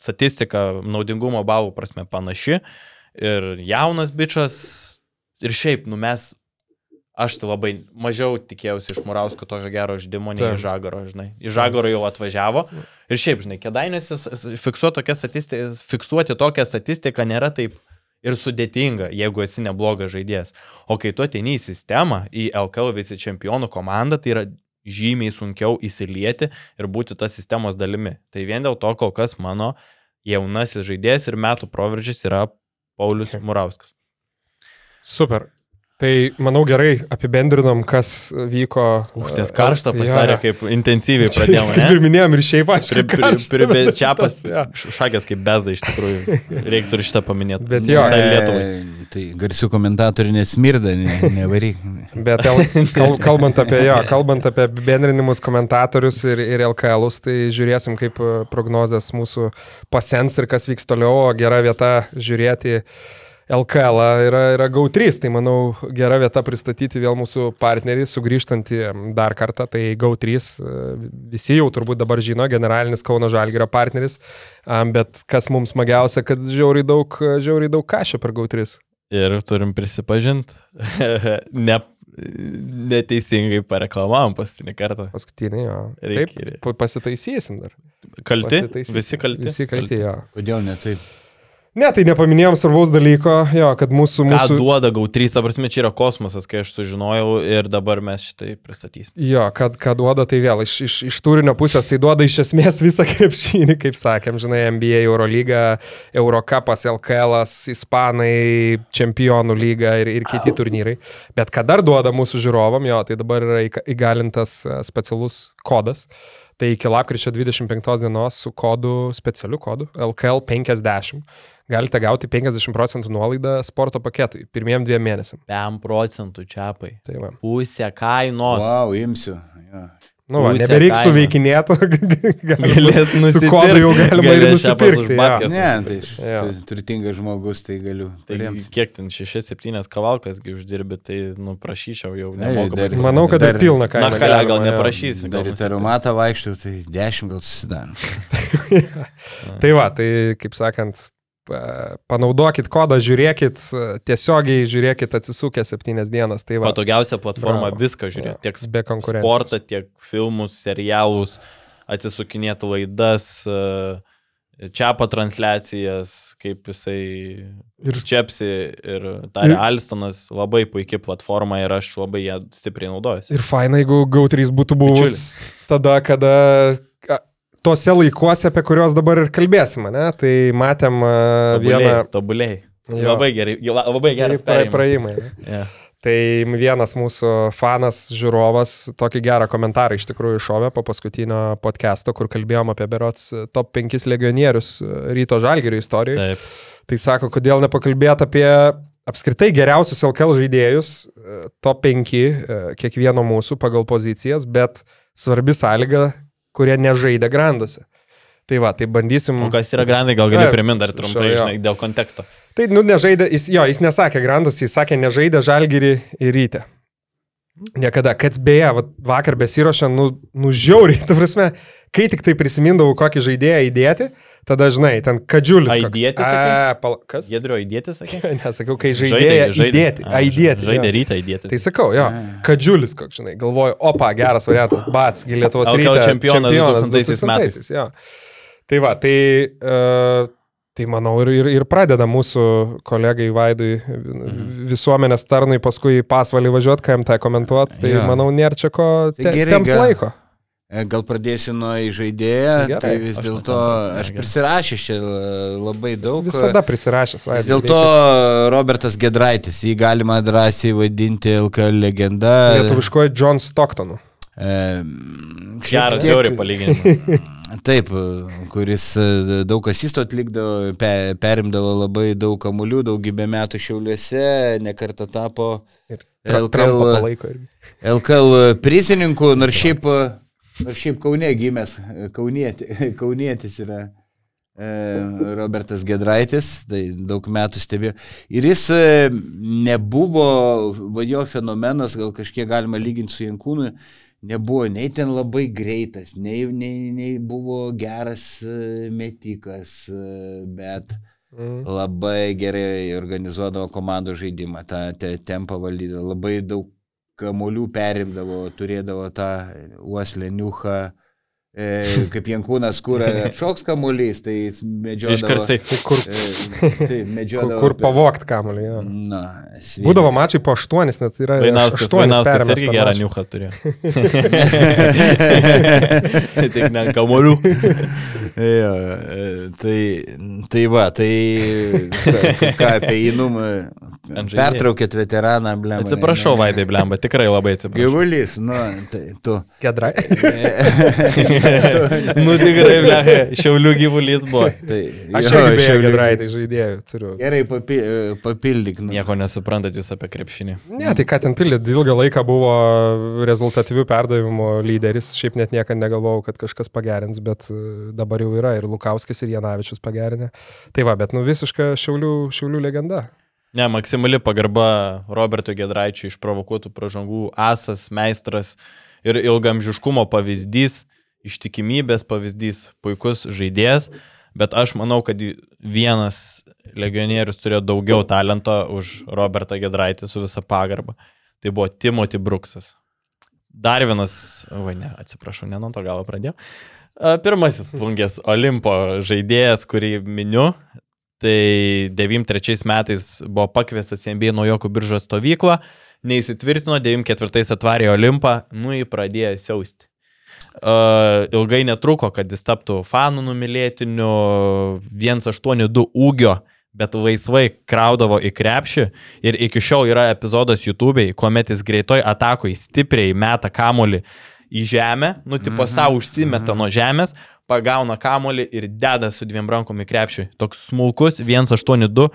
Statistika naudingumo balų prasme panaši. Ir jaunas bičias. Ir šiaip, nu mes, aš tai labai mažiau tikėjausi iš Murausko tokio gero žaidimo nei iš Žagaro, žinai. Iš Žagaro jau atvažiavo. Ir šiaip, žinai, kėdainėse fiksuoti tokią statistiką, fiksuoti tokią statistiką nėra taip ir sudėtinga, jeigu esi neblogas žaidėjas. O kai tu ateini į sistemą, į LKL vice čempionų komandą, tai yra žymiai sunkiau įsilieti ir būti tas sistemos dalimi. Tai vien dėl to kol kas mano jaunasis žaidėjas ir metų proveržys yra Paulius Okay. Murauskas. Super. Tai manau gerai apibendrinom, kas vyko. Uch, ties e, karštą pasidarė, jo. kaip intensyviai pradėjome. Kaip ir ne? minėjom, ir šiaip aš. Pri, pri, pri, pri, čiapas, Ja. šakės kaip bezda iš tikrųjų. Reiktų ir šitą paminėti. Bet jo, Visai Lietuvai. E, Tai garsių komentatorių nesmirda, ne, nevaryk. Bet el, kal, kalbant apie jo, kalbant apie bendrinimus komentatorius ir, ir LKLus, tai žiūrėsim, kaip e, prognozės mūsų pasens ir kas vyks toliau, o gera vieta žiūrėti LKL yra, yra GAU3, tai manau gera vieta pristatyti vėl mūsų partnerį, sugrįžtantį dar kartą, tai GAU3, e, visi jau turbūt dabar žino, generalinis Kauno Žalgirio partneris, am, bet kas mums smagiausia, kad žiauriai daug, žiauriai daug kažio per GAU3. Ir turim prisipažinti, ne, neteisingai pareklamavom paskutinį kartą. Paskutinį, jo. Reikia- Taip, pa- pasitaisysim dar. Kalti? Pasitaisysim. Visi kalti? Visi kalti, jo. Kodėl ne taip? Ne, tai nepaminėjom svarbaus dalyko, jo, kad mūsų... Ką mūsų... duoda GAU3, ta prasme, čia yra kosmosas, kai aš sužinojau ir dabar mes šitai pristatysime. Jo, kad, ką duoda, tai vėl iš, iš, iš turinio pusės, tai duoda iš esmės visą krepšinį, kaip sakėm, žinai, NBA, Eurolyga, Eurocapas, LKL, Ispanai, Čempionų lyga ir, ir kiti turnyrai. Bet ką dar duoda mūsų žiūrovam, jo, tai dabar yra įgalintas e, specialus kodas. Tai iki lapkričio 25 dienos su kodu, specialiu kodu LKL 50 galite gauti 50 procentų nuolaidą sporto paketui pirmiem dviem mėnesiam. 5 procentų čiapai. Tai va. Pusė kainos. Wow, imsiu. Ja. Nu, va, nebereiks suveikinėti, Galės su nusipirkt. kodu jau galima ir nusipirkti. jo. babkes. Ne, tai tu- turtingas žmogus, tai galiu. Tai paremti. kiek ten 6-7 kavalkasgi uždirbi, tai nu prašyčiau jau Ne, dar- Manau, kad dar Dar- pilna Na, kaina. halia, gal galima, jo. neprašysi. gal Dar į nusipirksi. tarumatą vaikščiau, tai dešimt gal susidaro. Tai va, tai kaip sakant, panaudokit kodą, žiūrėkit, tiesiogiai žiūrėkit atsisukę septynias dienas. Tai va, Patogiausia platforma Bravo. viską žiūrėti. Tiek be konkurencijos. sportą, tiek filmus, serialus, atsisukinėti laidas, čiapo transliacijas, kaip jisai Ir- čiapsi ir Tarė Ir- Alstonas, labai puikia platforma ir aš labai ją stipriai naudojuosi. Ir faina, jeigu GAU3 būtų buvus tada, kada tose laikuose, apie kuriuos dabar ir kalbėsim, ne? Tai matėm a, vieną, Tobulėjai. Jo. Labai gerai, la- labai pra, perėjimas. praėjimai. Yeah. Tai vienas mūsų fanas, žiūrovas, tokį gerą komentarą iš tikrųjų iššovė po paskutinio podcast'o, kur kalbėjom apie berots top 5 legionierius e, ryto žalgerio istorijoje. Taip. Tai sako, kodėl nepakalbėti apie apskritai geriausius LKL žaidėjus, e, top 5 e, kiekvieno mūsų pagal pozicijas, bet svarbi sąlyga, kurie nežaidė granduose. Tai va, tai bandysim. O kas yra grandai, gal gali priminti dar trumpai, jo. žinai, dėl konteksto. Tai, nu, nežaidė, jis, jo, jis nesakė grandas, jis sakė, nežaidė žalgyrį į rytę. Niekada, kad beje, va, vakar besirošę, nu, nu žiauriai, tu prasme, kai tik tai prisimindavau kokį žaidėją įdėti, tada, žinai, ten kadžiulis. sakei? A, pal, kas? Gedrio įdėti, sakė? Nesakiau, kai žaidėją įdėti. A, įdėti. Žaidė rytą įdėti. Tai sakau, jo, kadžiulis, koks, žinai, galvoju, opa, geras variantas, bats, Lietuvos rytas. čempionas 2000 metais. Jo. Tai va, tai, uh, tai manau ir, ir, ir pradeda mūsų kolegai Vaidui Mhm. visuomenės tarnui paskui į pasvalį važiuoti, kam tai komentuoti. Tai Jo. manau, nėra čia ko Tai te, gerai, tempt gal- laiko. E, Gal pradėsiu nuo žaidėjo, Gerai, tai vis dėlto aš prisirašęs čia labai daug. Visada prisirašęs Vis Vaidui. dėlto Robertas Gedraitis, jį galima drąsiai vadinti LKL legenda. Lietuviškoji John Stocktonu. E, Geras, žiauriai palyginimas. Taip, kuris e, daug asistų atlikdavo, pe, perimdavo labai daug kamuolių, daugybę metų šiauliuose, nekartą tapo Ir LKL. LKL prisininku, nors šiaip, nors šiaip Kaune gimęs, kaunieti, kaunietis yra e, Robertas Gedraitis, tai daug metų stebėjo. Ir jis e, nebuvo, va jo fenomenas, gal kažkiek galima lyginti su Jankūnu, nebuvo nei ten labai greitas, nei, nei, nei buvo geras e, metikas, e, bet Mm. labai gerai organizuodavo komandų žaidimą, tą te, tempą valdydavo, labai daug kamolių perimdavo, turėdavo tą uoslę niuchą, kaip Jankūnas kūra, šoks kamolys, tai jis medžiodavo. Iškarsai. Kur, E, tai kur, medžiodavo. kur per- pavogt kamuolį. jo. Na, sveiki. Būdavo mačiai po aštuonis, net yra Vainauskas, aštuonis Vainauskas irgi gerą niuchą turėjo. Tik ne kamolių. Jo, e, tai, tai va, tai ką, ką apie įnumą. Pertraukėt veteraną, blem. Atsiprašau, Vaidai, blemba, tikrai labai atsiprašau. Gyvulys, nu, tai tu. Gedrai. nu tikrai, blecha, šiaulių gyvulys buvo. Tai, Aš irgi beje šiaulių- Gedrai, tai žaidėjau, turiu. Gerai, papi, papildyk. Nu. Nieko nesuprantat jūs apie krepšinį. Ne, tai ką ten pildyti, ilgą laiką buvo rezultatyvių perdavimų lyderis, šiaip net niekada negalvojau, kad kažkas pagerins, bet e, dabar jau yra ir Lukauskis, ir Janavičius pagerinę. Tai va, bet nu visiška šiaulių, šiaulių legenda. Ne, maksimali pagarba Roberto Gedraičiui išprovokuotų pražangų asas, meistras ir ilgamžiškumo pavyzdys, ištikimybės pavyzdys, puikus žaidėjas, bet aš manau, kad vienas legionierius turėjo daugiau talento už Robertą Gedraitį su visa pagarba. Tai buvo Timothy Bruksas. Dar vienas, va ne, atsiprašau, ne nuo to galo pradėjau. Pirmasis plungės Olimpo žaidėjas, kurį miniu, Tai 93 metais buvo pakviestas į NBA naujokų biržos stovyklą, neįsitvirtino, 94 atvarė Olimpą, nu jį pradėjo siausti. Uh, ilgai netruko, kad jis taptų fanų numylėtiniu 182 ūgio, bet laisvai kraudavo į krepšį ir iki šiol yra epizodas YouTube'ai, kuomet jis greitoj atakoje stipriai meta kamolį į žemę, nu tipo savo užsimeta nuo žemės, pagauna kamolį ir deda su dviem rankom į krepšį. Toks smulkus 182.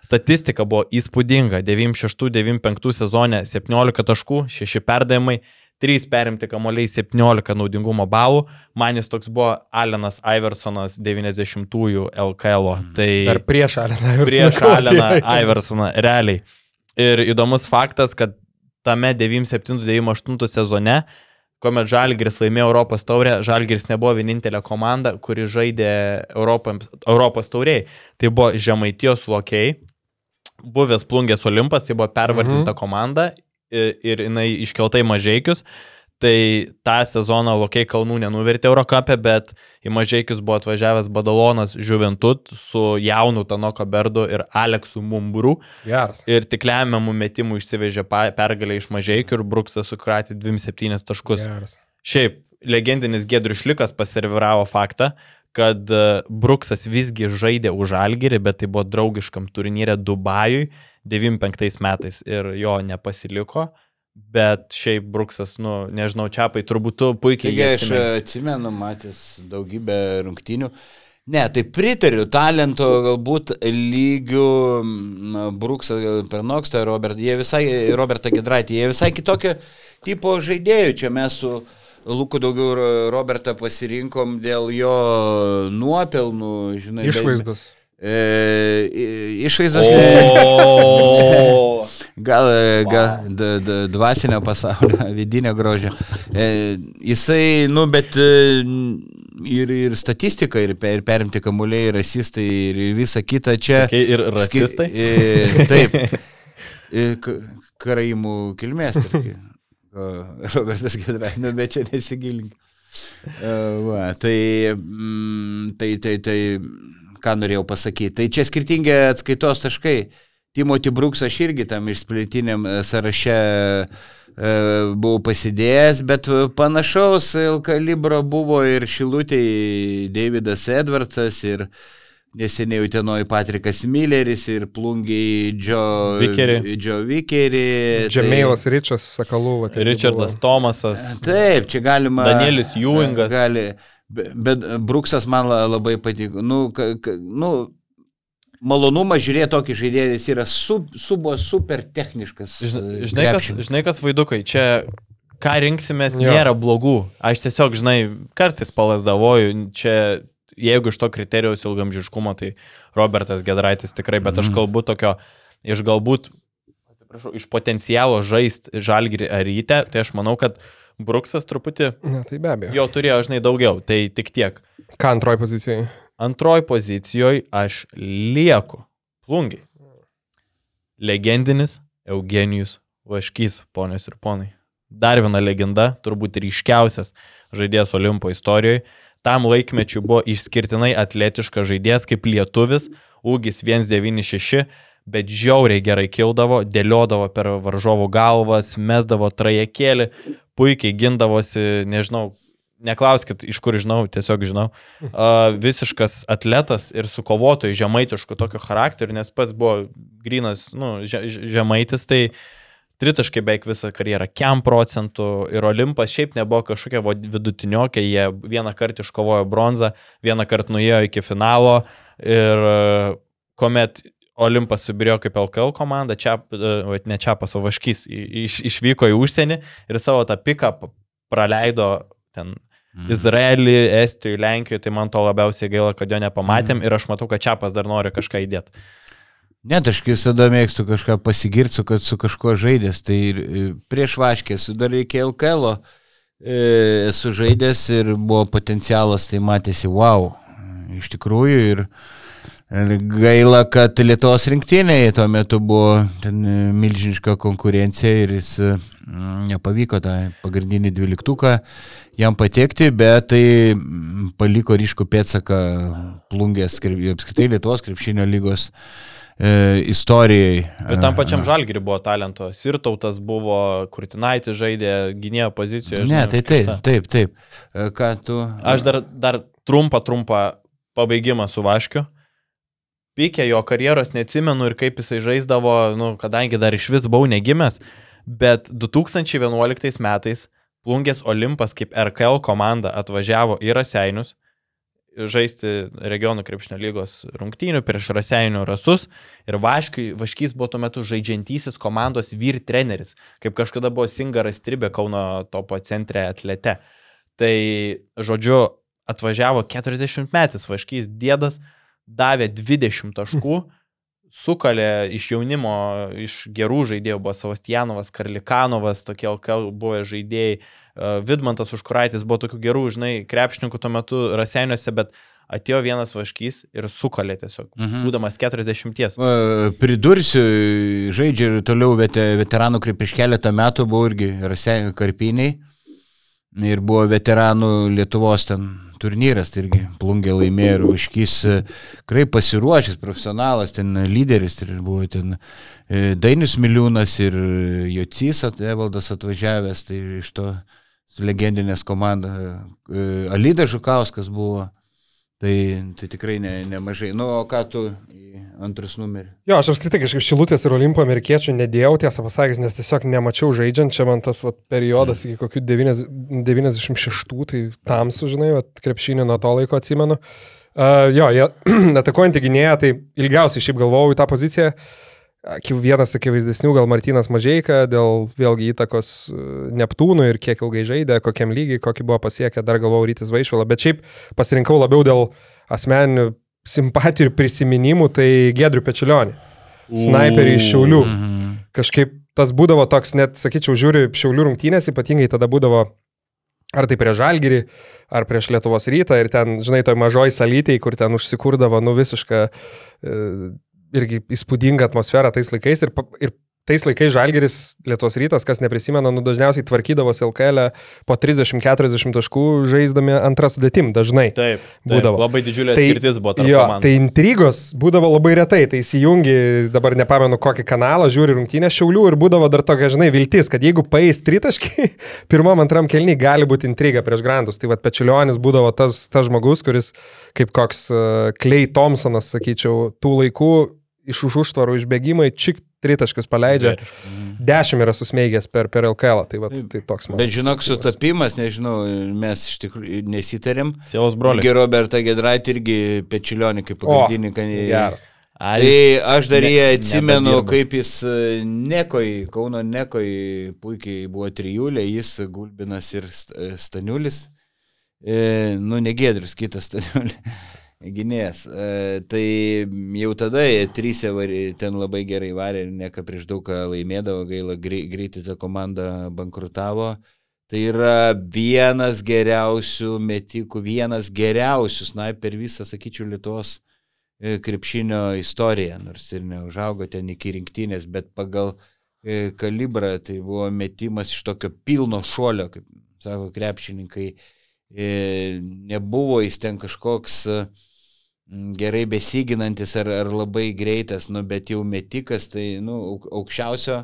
Statistika buvo įspūdinga. 96-95 sezone 17 taškų, 6 perdavimai, 3 perimti kamoliai, 17 naudingumo balų. Man jis toks buvo Alenas Iversonas 90-ųjų LKL. -o. Tai Dar prieš Aleną Iversoną. prieš Aleną Iversoną, realiai. Ir įdomus faktas, kad tame 97-98 sezone, kuomet Žalgiris laimėjo Europos taurę, Žalgiris nebuvo vienintelė komanda, kuri žaidė Europos, Europos tauriai. Tai buvo Žemaitijos lokiai, buvęs plungės Olimpas, tai buvo pervardinta mhm. komanda ir, ir jinai iškelta į mažiekius. Tai tą sezoną Lokiai kalnų nenuvertė Eurocapė, bet į mažiekius buvo atvažiavęs Badalonas Žuventut su jaunu Tanoko Berdu ir Aleksu Mumbru. Geras. Ir tik lemiamų metimų išsivežė pergalę iš mažiekių ir Bruksas sukratė 27 taškus. Geras. Šiaip, legendinis Gedrius Šlikas paserviravo faktą, kad e, Bruksas visgi žaidė už Algerį, bet tai buvo draugiškam turnyrė Dubajui 95 metais ir jo nepasiliko. Bet šiaip Bruksas, nu, nežinau, Čiapai, turbūt tu puikiai Taigi jį aš atsimeni. atsimenu, matęs daugybę rungtynių. Ne, tai pritariu, talento galbūt lygių Bruksą per Nokstą, Robert, jie visai, Robertą Gedraitį, jie visai kitokio tipo žaidėjų. Čia mes su Luku daugiau Ro- Robertą pasirinkom dėl jo nuopelnų, žinai. bet- Išvaizdos. E, i- išvaizdos. ne. O, Gal, gal d, d, dvasinio pasaulio, vidinio grožio. E, jisai, nu, bet e, ir, ir statistika, ir, per, ir perimti kamuoliai, ir rasistai, ir visa kita čia. Sakei, ir rasistai? Ski, e, taip. E, karaimų kilmės. O, Robertas Gedrai, nu, bet čia nesigilink. E, Va, tai, mm, tai, tai, tai, ką norėjau pasakyti. Tai čia skirtingi atskaitos taškai. Timothy Brooks aš irgi tam išsplėtiniam e, sąraše e, buvau pasidėjęs, bet panašaus kalibro buvo ir Šilutėje Davidas Edwardsas ir neseniai Utenoji Patrikas Milleris ir plungiai Joe Vickeri. Joe Vickeri. tai- Džemeilas Ričas, Sakalų. va, tai Richardas buvo. Tomasas. Taip, čia galima. Danielius Ewingas. Gali. Be- Bet Bruksas man la- labai patiko. Nu, ka, ka, nu, malonumas žiūrėti tokį žaidėją, jis yra su, subo super techniškas. Žinai, e, žinai, kas, žinai, kas vaidukai, čia ką rinksimės, Jo. nėra blogų. Aš tiesiog, žinai, kartais palasdavoju, čia jeigu iš to kriterijos ilgamžiškumo, tai Robertas Gedraitis tikrai, bet aš Mhm. kalbu tokio, iš galbūt, atsiprašau, iš potencialo žaisti žalgirį ar ryte, tai aš manau, kad Bruksas truputį Ne, tai be abejo. jo turėjo, žinai, daugiau, tai tik tiek. Ką antroji pozicijoje? Antroji pozicijoje aš lieku. Plungiai. Legendinis Eugenijus Vaškys, ponios ir ponai. Dar viena legenda, turbūt ryškiausias žaidėjas Olimpo istorijoje. Tam laikmečiu buvo išskirtinai atletiškas žaidėjas kaip lietuvis, ūgis 196, bet žiauriai gerai kildavo, dėliodavo per varžovų galvas, mesdavo trajekėlį, puikiai gindavosi, nežinau, neklauskit, iš kur žinau, tiesiog žinau. Uh, visiškas atletas ir su kovotojai žemaitišku tokio charakteriu, nes pats buvo grinas, nu, že, že- žemaitis, tai tritaškai beveik visą karjerą, kem procentų ir Olimpas šiaip nebuvo kažkokia vidutiniokė, jie vieną kartą iškovojo bronzą, vieną kartą nuėjo iki finalo ir uh, kuomet Olimpas subirėjo kaip LKL komanda, čia, uh, ne Čiapas, o Vaškys i- iš, išvyko į užsienį ir savo tą piką praleido ten Mhm. Izraelį, Estijoje, Lenkijoje, tai man to labiausiai gaila, kad jo nepamatėm ir aš matau, kad Čiapas dar nori kažką įdėti. Net aš visada mėgstu kažką pasigirti, kad su kažkuo žaidęs. Tai ir e, prieš Vaškį esu dar iki LKL e, esu žaidęs ir buvo potencialas, tai matėsi, wow, iš tikrųjų. Ir gaila, kad Lietuvos rinktinėje tuo metu buvo e, milžiniška konkurencija ir jis e, nepavyko tą pagrindinį dvyliktuką jam patekti, bet tai paliko ryškų pėtsaką plungės, apskritai Lietuvos krepšinio lygos e, istorijai. Ir tam E, pačiam žalgiriui buvo talento. Sirtautas buvo, Kurtinaitis žaidė gynėjo pozicijoje. Ne, tai taip, ta. taip, taip. Ką tu. Aš dar, dar trumpą, trumpą pabaigimą su Vaškiu. Pykė jo karjeros neatsimenu ir kaip jisai žaisdavo, nu, kadangi dar iš vis buvau negimęs, bet 2011 metais Plungės Olimpas kaip RKL komanda atvažiavo į Raseinius žaisti regionų krepšnio lygos rungtynių prieš Raseinių rasus ir Vaškiui, Vaškys buvo tuo metu žaidžiantysis komandos vyr treneris, kaip kažkada buvo Singaras Tribė Kauno topo centre atlete. Tai, žodžiu, atvažiavo 40 metais Vaškys dėdas, davė 20 taškų, sukalė iš jaunimo, iš gerų žaidėjų, buvo Savastijanovas, Karlikanovas, tokie LKL buvo žaidėjai, e, Vidmantas Užkuraitis buvo tokių gerų, žinai, krepšininkų tuo metu Raseiniuose, bet atėjo vienas Vaškys ir sukalė tiesiog, Mhm. būdamas 40. E, Pridursiu, žaidžia ir toliau vete, veteranų, kaip prieš keletą metų buvo irgi Raseinių karpiniai. Ir buvo veteranų Lietuvos ten turnyras, tai irgi plungė laimėjo ir Užkys tikrai pasiruošęs, profesionalas, ten lyderis, ir buvo ten e, Dainis Miliūnas ir Jocys Evaldas atvažiavęs, tai iš to legendinės komandos. Alida Žukauskas buvo. Tai, tai tikrai ne, nemažai. Nu, o ką tu į antrus numerį? Jo, aš apskritai kažkaip Šilutės ir Olimpo amerikiečių nedėjau, tiesą pasakęs, nes tiesiog nemačiau žaidžiant, čia man tas vat, periodas iki kokių 90 96, tai tamsu, žinai, vat, krepšinį nuo to laiko atsimenu. Uh, jo, jie atakuojantį gynėją, tai ilgiausiai šiaip galvojau į tą poziciją. Aki- Vienas akivaizdesnių gal Martinas Mažeika dėl vėlgi įtakos e, Neptūnų ir kiek ilgai žaidė, kokiam lygiai, kokį buvo pasiekę, dar galvojau Rytis Vaišvila, bet šiaip pasirinkau labiau dėl asmeninių simpatijų ir prisiminimų, tai Gedrių Pečilionį. Sniperį iš Šiaulių. Mhm. Kažkaip tas būdavo toks, net sakyčiau, žiūri Šiaulių rungtynės, ypatingai tada būdavo ar tai prieš Žalgirį, ar prieš Lietuvos rytą ir ten, žinai, toj mažoj salytėj, kur ten užsikurdavo, nu visišką e, irgi įspūdingą atmosferą tais laikais ir, ir tais laikais Žalgiris, Lietuvos rytas, kas neprisimena, nu dažniausiai tvarkydavosi LKL po 30-40 taškų žaisdami antrą sudėtim dažnai. Taip, taip Būdavo. Labai didžiulė Tai- skirtis buvo tarp Jo, komandų. tai intrigos būdavo labai retai, tai įsijungi, dabar nepamenu kokį kanalą, žiūri rungtynę šiaulių ir būdavo dar tokia, žinai, viltis, kad jeigu paeis tritaškai, pirmam, antram kelniui gali būti intriga prieš grandus. Tai vad Pečilionis būdavo tas, tas žmogus, kuris kaip koks uh, Klei Thompsonas, sakyčiau, tų laikų iš už užtvarų išbėgimai, čik tritaškius paleidžia, Žvėriškas. dešimt yra susmeigęs per, per LKL, tai, vat, tai toks man. Bet žinok, sutapimas, nežinau, mes iš tikrųjų nesitarėm. Sielos broliai. Irgi Robertą Gedraitį irgi Pečilionį kaip pagrindinį kandidatą. Tai aš dar ne- jį atsimenu, nebedirba. kaip jis e, Nekoj, Kauno Nekoj puikiai buvo trijulė, jis Gulbinas ir e, Staniulis. E, nu, negėdrius, kitas Staniulis. Gynėjas. E, tai jau tada jie trysia varė, ten labai gerai varė ir neka prieš daug ką laimėdavo, gaila, grei- greitai ta komanda bankrutavo. Tai yra vienas geriausių metikų, vienas geriausių sniper visą, sakyčiau, Lietuvos e, krepšinio istoriją, nors ir neužaugo ten iki rinktinės, bet pagal e, kalibrą tai buvo metimas iš tokio pilno šuolio, kaip sako krepšininkai. Nebuvo jis ten kažkoks m, gerai besiginantis ar, ar labai greitas, nu, bet jau metikas, tai nu, auk- aukščiausio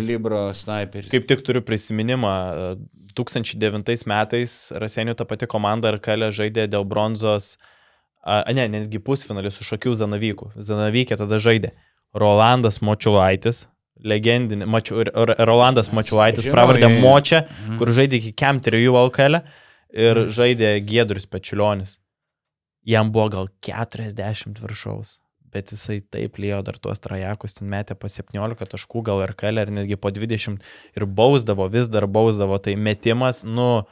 kalibro sniperis. Kaip tik turiu prisiminimą, e, 2009 metais Rasenio ta pati komanda RKL žaidė dėl bronzos, a, ne, netgi pusfinalį su Šakiu Zanavyku. Zanavykė tada žaidė Rolandas Močiulaitis, legendinė, Mačiu, Rolandas Močiulaitis, Žinau, pravardė Močia, Mhm. kur žaidė iki Kem 3 LKL ir žaidė Giedrius Pečilionis. Jam buvo gal 40 viršaus, bet jisai taip lėjo dar tuos trajekus, ten metė po 17 taškų, gal ir kelė, ar netgi po 20 ir bausdavo, vis dar bausdavo, tai metimas, nu,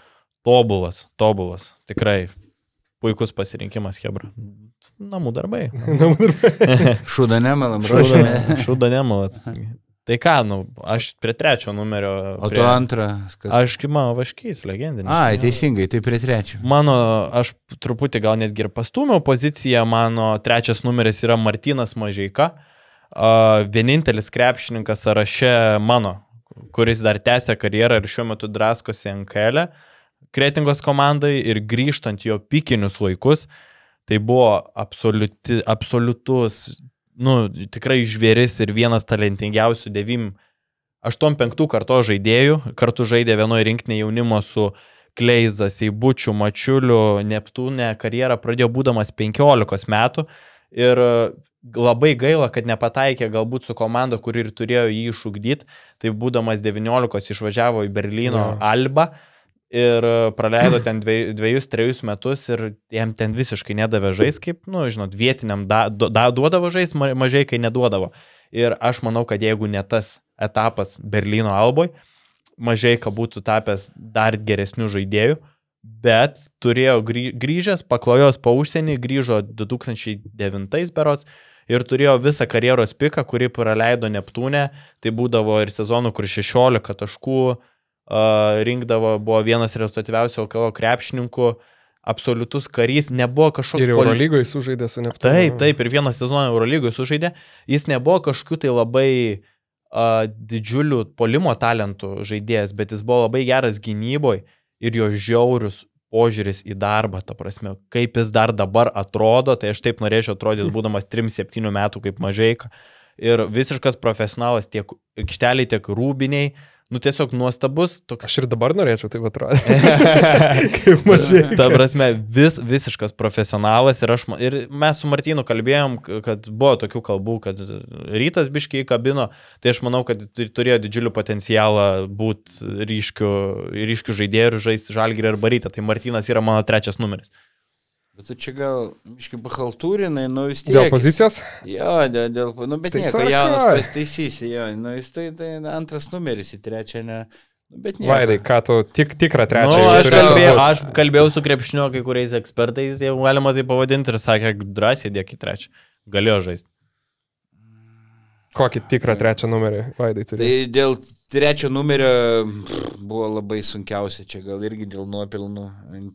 tobulas, tobulas, tikrai puikus pasirinkimas, Hebra. Namų darbai. Namų darbai. Šūda nemalam, ruošiame. Šūda nemalat. Tai ką, nu, aš prie trečio numerio. O prie... tu antrą. Kas... Aš mano vaškys, legendinis. Ai, teisingai, tai prie trečio. Mano, aš truputį gal netgi ir pastumiau poziciją, mano trečias numeris yra Martinas Mažeika, a, vienintelis krepšininkas sąraše mano, kuris dar tęsia karjerą ir šiuo metu draskosi NKL kretingos komandai ir grįžtant jo pikinius laikus, tai buvo absoliuti, absoliutus, nu, tikrai žvėris ir vienas talentingiausių 9-8-5 karto žaidėjų, kartu žaidė vienoje rinktinėje jaunimo su Kleizas, Eibučiu, Mačiuliu, Neptūne, karjerą pradėjo būdamas 15 metų. Ir e, labai gaila, kad nepataikė galbūt su komanda, kuri ir turėjo jį išugdyti, tai būdamas 19 išvažiavo į Berlyno Jo. Alba ir e, praleido ten dviej- dviejus, trejus metus ir jam ten visiškai nedavė žais, kaip, nu, žinot, vietiniam da, da, duodavo žais, ma- mažai kai neduodavo. Ir aš manau, kad jeigu ne tas etapas Berlyno Alboj, mažai ką būtų tapęs dar geresnių žaidėjų, bet turėjo grį- grįžęs, paklojos po užsienį, grįžo 2009 berots ir turėjo visą karjeros piką, kurį praleido Neptūne, tai būdavo ir sezonų, kur 16 taškų rinkdavo, buvo vienas rezultatyviausių LKO krepšininkų, absoliutus karys, nebuvo kažkoks Ir poli- Eurolygoje sužaidė su Neptūnu. Taip, taip, ir vieną sezoną Eurolygoje sužaidė. Jis nebuvo kažkokiu tai labai uh, didžiuliu polimo talentų žaidėjas, bet jis buvo labai geras gynyboje ir jo žiaurius požiūris į darbą, ta prasme, kaip jis dar dabar atrodo, tai aš taip norėčiau atrodyti, būdamas 3-7 metų kaip mažai. Ir visiškas profesionalas tiek aikšteliai, tiek rūbiniai, nu tiesiog nuostabus toks. Aš ir dabar norėčiau taip atrodyti. Kaip mažai. Ta prasme, vis, visiškas profesionalas ir, aš, ir mes su Martinu kalbėjom, kad buvo tokių kalbų, kad rytas biškiai kabino, tai aš manau, kad tu- turėjo didžiulį potencialą būti ryškių, ryškių žaidėjų ir žaisti žalgirį arba rytą. Tai Martinas yra mano trečias numeris. Bet tu čia gal, iškai, pahaltūrinai, nu vis tiek. Dėl pozicijos? Jo, dėl, dėl nu bet Tai nieko, jaunas pasitaisysi, jo, nu jis tai, tai antras numeris į trečią, ne. Nu, bet nieko. Vaidai, ką tu tik, tikrą Nu, trečią aš, turi kalbėjau, aš kalbėjau su krepšinio kai kuriais ekspertais, jau galima tai pavadinti ir sakė, drąsiai dėk į trečią. Galėjo žaisti. Kokį tikrą trečią numerį, Vaidai, turi. Tai dėl trečio numerio buvo labai sunkiausia, čia gal irgi dėl nuopilnų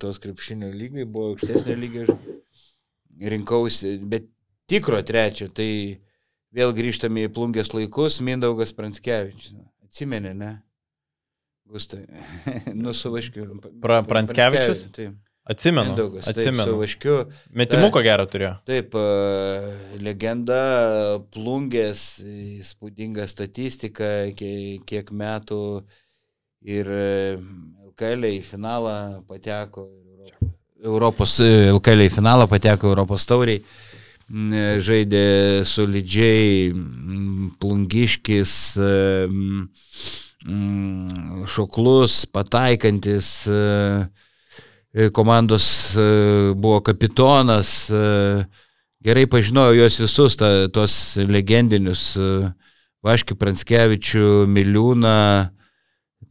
tos krepšinio lygai, buvo aukštesnio lygio ir rinkausi, bet tikro trečio, tai vėl grįžtame į plungės laikus, Mindaugas Pranskevičius. Atsimenė, ne? Gustai. nu, su Vaškiu. Pra- Pranskevičius? Taip. Atsimenu. Mindaugas. Taip, su Atsimenu. Vaškiu. Metimuko gerą turėjo. Taip, e, legenda, plungės, įspūdinga statistika, kiek, metų ir e, LKL į finalą pateko. Europos e, LKL į finalą pateko Europos tauriai. Mm, e, Žaidė solidžiai mm, plungiškis, e, mm, šoklus, pataikantis. e, E, komandos e, buvo kapitonas, e, gerai pažinojau juos visus, ta, tos legendinius e, Vaškį Pranskevičių, Miliūną,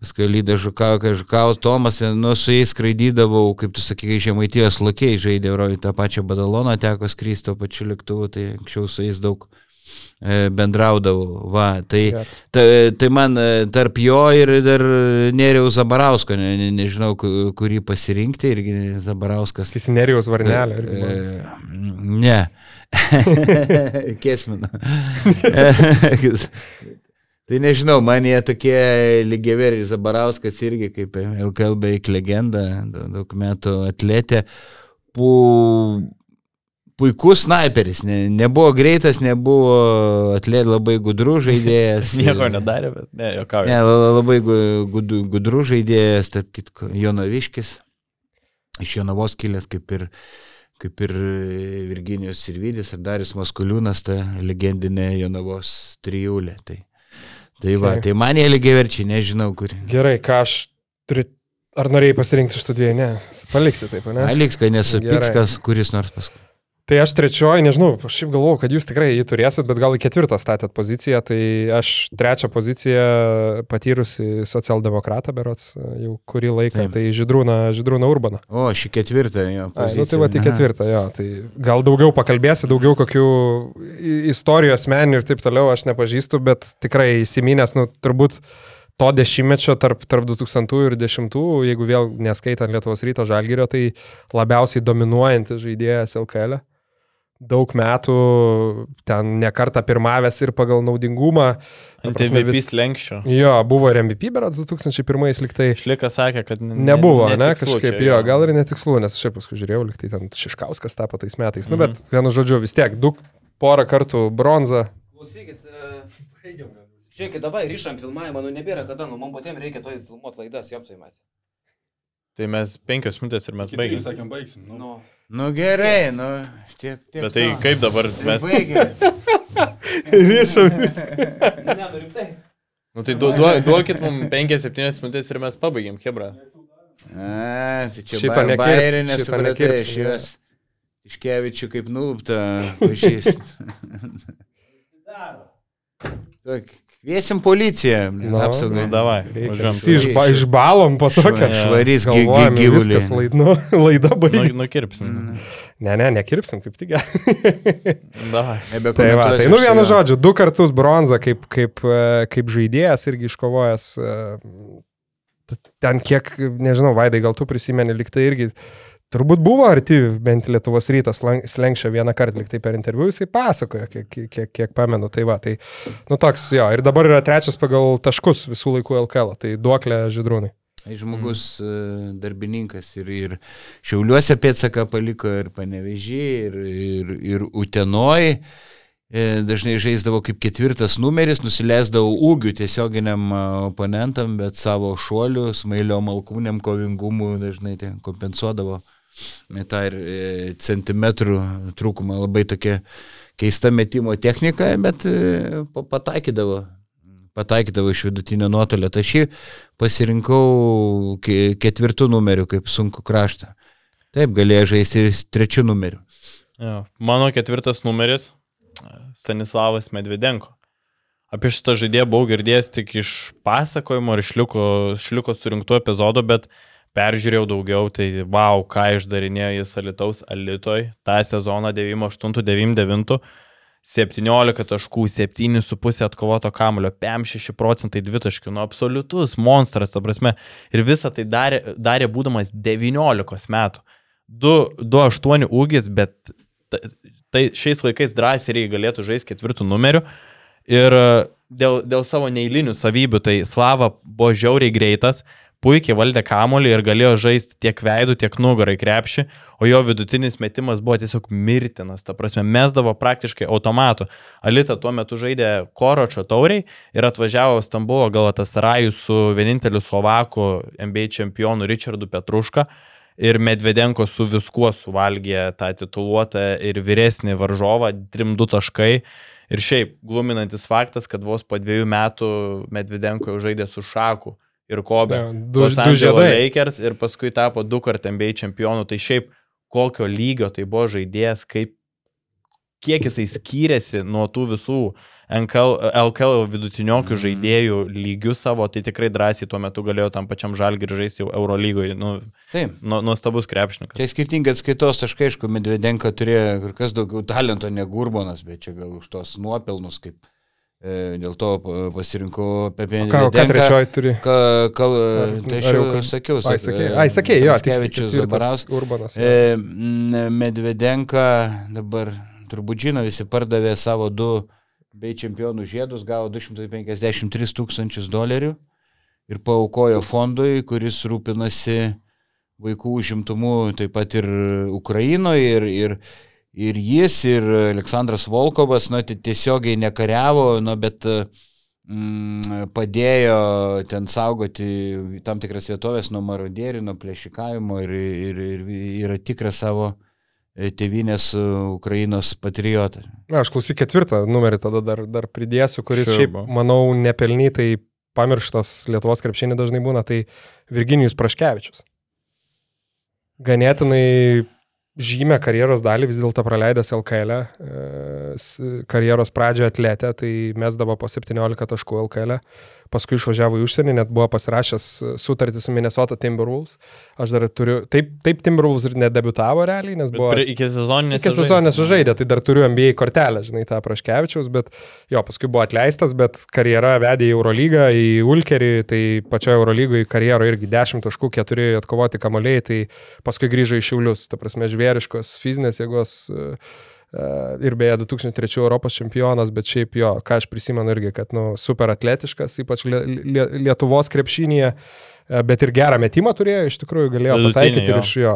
paskui Lydą Žukau, Žukau, Tomas, nu, su jais skraidydavau, kaip tu sakai, žemaitijos lokiai žaidė, Euroj, tą pačią Badaloną teko skrysti, to pačiu lėktuvu, tai anksčiau su jais daug e, bendraudavau. Va, tai. Ta, tai man e, tarp jo ir dar Neriaus Zabarausko, ne, ne, nežinau, ku- kurį pasirinkti, irgi Zabarauskas. Kisinerijaus varnelė. irgi man. E, Ne. Kesmina. tai nežinau, man jie tokie lygiaveriai Zabarauskas irgi kaip LKL beveik legenda, da- daug metų atletė. Pu... Puikus sniperis, ne, nebuvo greitas, nebuvo atlet labai gudrų žaidėjas. Nieko nedarė, bet ne, jokauju. Ne, la- la- labai gu- gudu- gudrų žaidėjas, tarp kitko, Jonaviškis, iš Jonavos kilęs kaip ir, kaip ir Virginijos Sirvidis ir Darius Maskuliūnas, ta legendinė Jonavos trijulė. Tai, tai va, Okay. tai man jie lygiai verčiai, nežinau kur. Gerai, ką aš turiu. Ar norėjai pasirinkti iš tų dviejų? Ne. Paliksi taip, ne? Aliks, kad nesupiks, Gerai. kas kuris nors paskui. Tai aš trečioji, nežinau, aš šiaip galvoju, kad jūs tikrai jį turėsit, bet gal į ketvirtą statėt poziciją, tai aš trečią poziciją patyrusi socialdemokratą berots jau kurį laiką, Taip. tai Židrūną, Židrūną Urbaną. O, šį ketvirtą jo. Ai, nu tai va, tai Aha. ketvirtą, jo. Tai gal daugiau pakalbėsi, daugiau kokių istorijų asmeninių ir taip toliau aš nepažįstu, bet tikrai įsiminęs, nu, turbūt to dešimtmečio tarp, tarp 2000 ir 10, jeigu vėl neskaitant Lietuvos ryto žalgyrio, tai labiausiai dominuojantis žaidėjas LKL. -e. Daug metų ten nekarta pirmavęs ir pagal naudingumą. Ant MVP vis- lenkščio. Jo, buvo ir MVP berats 2001 liktai. Šlikas sakė, kad ne, Nebuvo, ne, netikslu kažkaip čia, jo, gal ir netikslu, nes aš paskui žiūrėjau, liktai ten Šiškauskas tapo tais metais. Nu, bet vienu žodžiu, vis tiek, du porą kartų bronzą. Klausykit, e, baigiam. Žiūrėkit, davai, ryšam filmavimą, nu nebėra kada, nu man patiems reikia to filmuoti laidas, jop tai matė. Tai mes penkios minutės ir mes baigėm. Sakėm, baigsim. Nu. Nu, Nu gerai, nu, tiek. tiek Bet tai to. kaip dabar mes... Baigėm. Ryšam. ne, nu rimtai. Nu tai du, du, duokit mums 5-7 minutės ir mes pabaigėm, Hebra. A, tai čia Šito ba nekirps, bairė šito nesupratai, nekirps, aš jo. juos iškevičiu kaip nulupta pažįst. Kviesim policiją, Nu, apsaugą. Nu, davai. Visi išba, išbalom po to, kad Švarys gy- gy- galvojame, gyvuliai. viskas laid, nu, laida Nu, baigėsi. nukirpsim. Ne, ne, nekirpsim, kaip tik. Davai. Tai va, tai nu vienu žodžiu, du kartus bronzą kaip, kaip, kaip žaidėjas irgi iškovojęs. Ten kiek, nežinau, Vaidai, gal tu prisimeni, liktai irgi turbūt buvo arti bent Lietuvos rytas slengščia vieną kartą, liktai per interviu jisai pasakojo, kiek, kiek, kiek, pamenu. Tai va, tai, nu toks jo, ir dabar yra trečias pagal taškus visų laikų LKL, tai duoklė žydrūnai. Tai žmogus e, darbininkas ir, ir Šiauliuose pėtsaką paliko ir Panevežį, ir, ir, ir Utenoj. e, dažnai žaisdavo kaip ketvirtas numeris, nusileisdavo ūgių tiesioginiam a, oponentam, bet savo šuoliu, smailio malkūniam kovingumu dažnai kompensuodavo e, tą ir e, centimetrų trūkumą. Labai tokia keista metimo technika, bet e, pa- pataikydavo. Pataikydavo iš vidutinio nuotolio. Tai šį pasirinkau ke- ketvirtų numerių kaip sunku kraštą. Taip, galėjo žaisti ir trečių numerių. Jo. Mano ketvirtas numeris - Stanislavas Medvedenko. Apie šitą žaidėją buvau girdėjęs tik iš pasakojimo ir šliuko, šliuko surinktų epizodų, bet peržiūrėjau daugiau, tai wow, ką išdarinėjo jis Alitaus Alitoj tą sezoną 98-99. 17 taškų, 7,5 atkovoto kamulio, 5-6 procentai dvitaškių, nu absoliutus monstras, ta prasme. Ir visą tai darė, darė būdamas 19 metų. 2-8 ūgis, bet ta- tai šiais laikais drąsiai galėtų žaisti ketvirtų numerių. Ir e, dėl, dėl savo neįlinių savybių, tai Slava buvo žiauriai greitas, puikiai valdė kamolį ir galėjo žaisti tiek veidų, tiek nugarai krepšį, o jo vidutinis metimas buvo tiesiog mirtinas, ta prasme, mesdavo praktiškai automatu. Alita tuo metu žaidė Koročio tauriai ir atvažiavo Stambulo Galatasarajų su vieninteliu Slovaku NBA čempionu Richardu Petruška. Ir Medvedenko su viskuo suvalgė tą tituluotą ir vyresnį varžovą, 3-2 taškai. Ir šiaip gluminantis faktas, kad vos po dviejų metų Medvedenko jau žaidė su Šaku ir Kobe. Jo, du- Los du Angeles žiedai. Lakers ir paskui tapo du kart NBA čempionu. Tai šiaip kokio lygio tai buvo žaidėjas, kaip kiek jisai skyrėsi nuo tų visų NKL, LKL vidutiniokių žaidėjų lygių savo, tai tikrai drąsiai tuo metu galėjo tam pačiam žalgirį žaisti jau Eurolygoje. Nu, Taip. nu, nuostabus krepšininkas. Tai skirtingai atskaitos taškai, aišku, Medvedenka turėjo kur kas daugiau talento negu Urbanas, bet čia gal už tos nuopelnus, kaip dėl to pa- pasirinkau O ką, ką trečioji turi? Ka, kal, Ar- tai aš jau sakiau, Ai, sakė, ai, sakė, jo, Kevičius, Zabaraus. Urbanas. E, Medvedenka dabar turbūt žino, visi pardavė savo du bei čempionų žiedus, gavo 253 tūkstančius dolerių ir paukojo fondui, kuris rūpinasi vaikų užimtumu taip pat ir Ukrainoje ir, ir, ir jis, ir Aleksandras Volkovas, tai tiesiogiai nekariavo, na, bet mm, padėjo ten saugoti tam tikras vietovės nuo marodierių, nuo plėšikavimo ir, ir, ir yra tikras savo e, tėvynės e, Ukrainos patriotas. Na, aš klausyk ketvirtą numerį tada dar, dar pridėsiu, kuris Sure, šiaip, manau, nepelnytai pamirštas Lietuvos krepšinį dažnai būna, tai Virginijus Praškevičius. Ganėtinai žymę karjeros dalį vis dėlto praleidęs LKL, e, karjeros pradžioje atletė, tai mesdavo po 17 taškų LKL, paskui išvažiavo į užsienį, net buvo pasirašęs sutartį su Minnesota Timberwolves. Aš dar turiu, taip, taip Timberwolves ir nedebutavo realiai, nes buvo... Prie, iki sezoninės. Iki sezonės žaidė, tai dar turiu MBA kortelę, žinai, tą Praškevičiaus, bet jo, paskui buvo atleistas, bet karjera vedė į Eurolygą, į Ulkerį, tai pačioje Eurolygoje karjeroje irgi 10 taškų, 4 atkovoti kamoliai, tai paskui grįžo į Šiaulius, ta prasme, žvėriškos fizinės jėgos. e, e, Ir beje, 2003 Europos čempionas, bet šiaip jo, ką aš prisimenu irgi, kad, nu, super atletiškas, ypač lie, lie, Lietuvos krepšinėje, e, bet ir gerą metimą turėjo, iš tikrųjų galėjo Vidutinį, pataikyti ir jo. iš jo.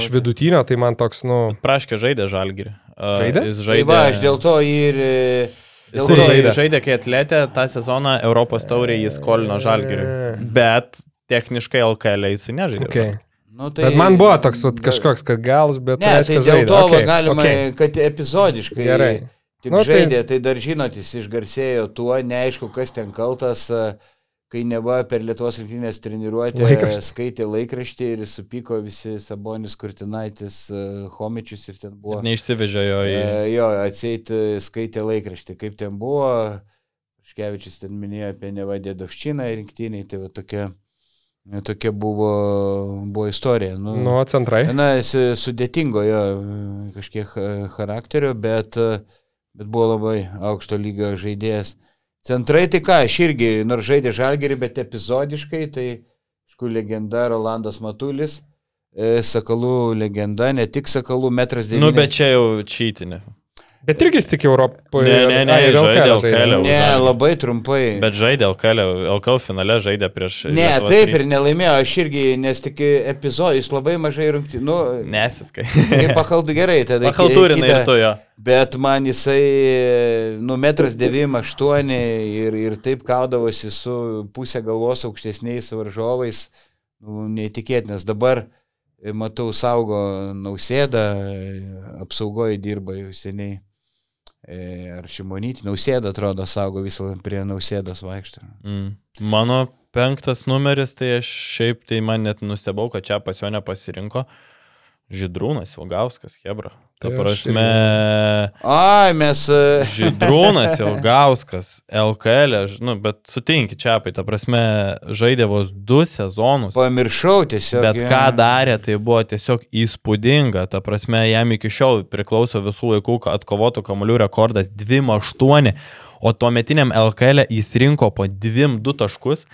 Iš vidutinio, tai man toks, nu, Praškė žaidė žalgirį. A, Žaidė? Jis Tai žaidė. va, aš dėl to ir... e, Dėl Jis to žaidė? žaidė. kai atletė tą sezoną Europos taurį jis skolino žalgiriui. Bet techniškai LKL jis nežaidė. Okay. Nu, tai, Bet man buvo toks vat, kažkoks, kad gal, bet... Ne, tai reiškia, dėl žaidė. to okay, galima, okay. kad epizodiškai Gerai. tik Nu, tai- žaidė, tai... tai dar žinot, jis išgarsėjo tuo, neaišku, kas ten kaltas, kai neva per Lietuvos rinktinės treniruotę Laikraštį. skaitė laikraštį ir supyko visi Sabonis, Kurtinaitis, Homičius ir ten buvo. Neišsivežė jo į... E, Jo, atseit e, skaitė laikraštį, kaip ten buvo. Škevičius ten minėjo apie nevadėdovščiną rinktiniai, tai va tokia, tokia buvo, buvo istorija. Nu, Nu, centrai. Na, jis sudėtingo jo e, kažkiek e, charakterio, bet, e, bet buvo labai aukšto lygio žaidėjas. Centrai tai ką, aš irgi, nors žaidė žalgerį, bet epizodiškai, tai, aišku, legenda Rolandas Matulis, Sakalų legenda, ne tik Sakalų, metras 9. Nu, bet čia jau čytinė. Bet irgi tik Europoje. Ne, ne, ne, Ai, ir žaidė LKL LKL. Ne, Uždarė. labai trumpai. Bet žaidė LKL, LKL finale žaidė prieš... Ne, Lietuvos taip rytą. ir nelaimėjo, aš irgi, nes tik epizodais labai mažai rungtynių. Nu, Nesiskai. pachaldų gerai, tada. kitą- ir tu jo. Bet man jisai, nu, metras 9-8 ir, ir taip kaudavosi su pusę galvos aukštesniais varžovais, nu, neįtikėtinas. Dabar e, matau saugo nausėdą, apsaugoje dirba jau seniai. Ar šimonytį, nausėdą atrodo saugo visą laiką prie nausėdos vaikštą. Mm. Mano penktas numeris, tai aš šiaip tai man net nustebau, kad čia pas jo nepasirinko. Žydrūnas Ilgauskas, Hebra. Ta Tai prasme, Ai, mes. e, Žydrūnas Ilgauskas, LKL, ž- nu, bet sutinki čia, tai ta prasme, žaidė vos du sezonus. Pamiršau tiesiog. Bet ką darė, tai buvo tiesiog įspūdinga. Ta prasme, jam iki šiol priklauso visų laikų atkovotų kamuolių rekordas 2-8, o tuo metiniam LKL jis rinko po 2-2 taškus,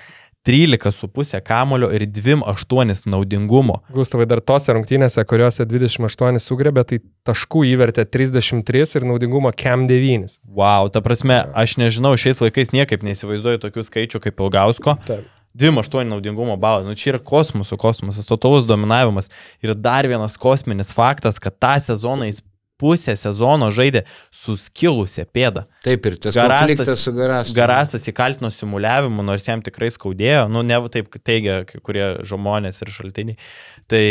13,5 kamulio ir 2,8 naudingumo. Gustavai dar tose rungtynėse, kuriuose 28 sugrebė, tai taškų įvertė 33 ir naudingumo KM 9. Wow, ta prasme, aš nežinau, šiais laikais niekaip neįsivaizduoju tokių skaičių kaip Ilgausko. Taip. 2,8 naudingumo balai. Nu, čia yra kosmosų kosmosas, totalus dominavimas. Ir dar vienas kosminis faktas, kad tą sezoną jis pusę sezono žaidė suskilusią pėdą. Taip ir tas Garastas- su Garastu. Garastas įkaltino simuliavimu, nors jam tikrai skaudėjo, nu ne taip teigia kai kurie žmonės ir šaltiniai. Tai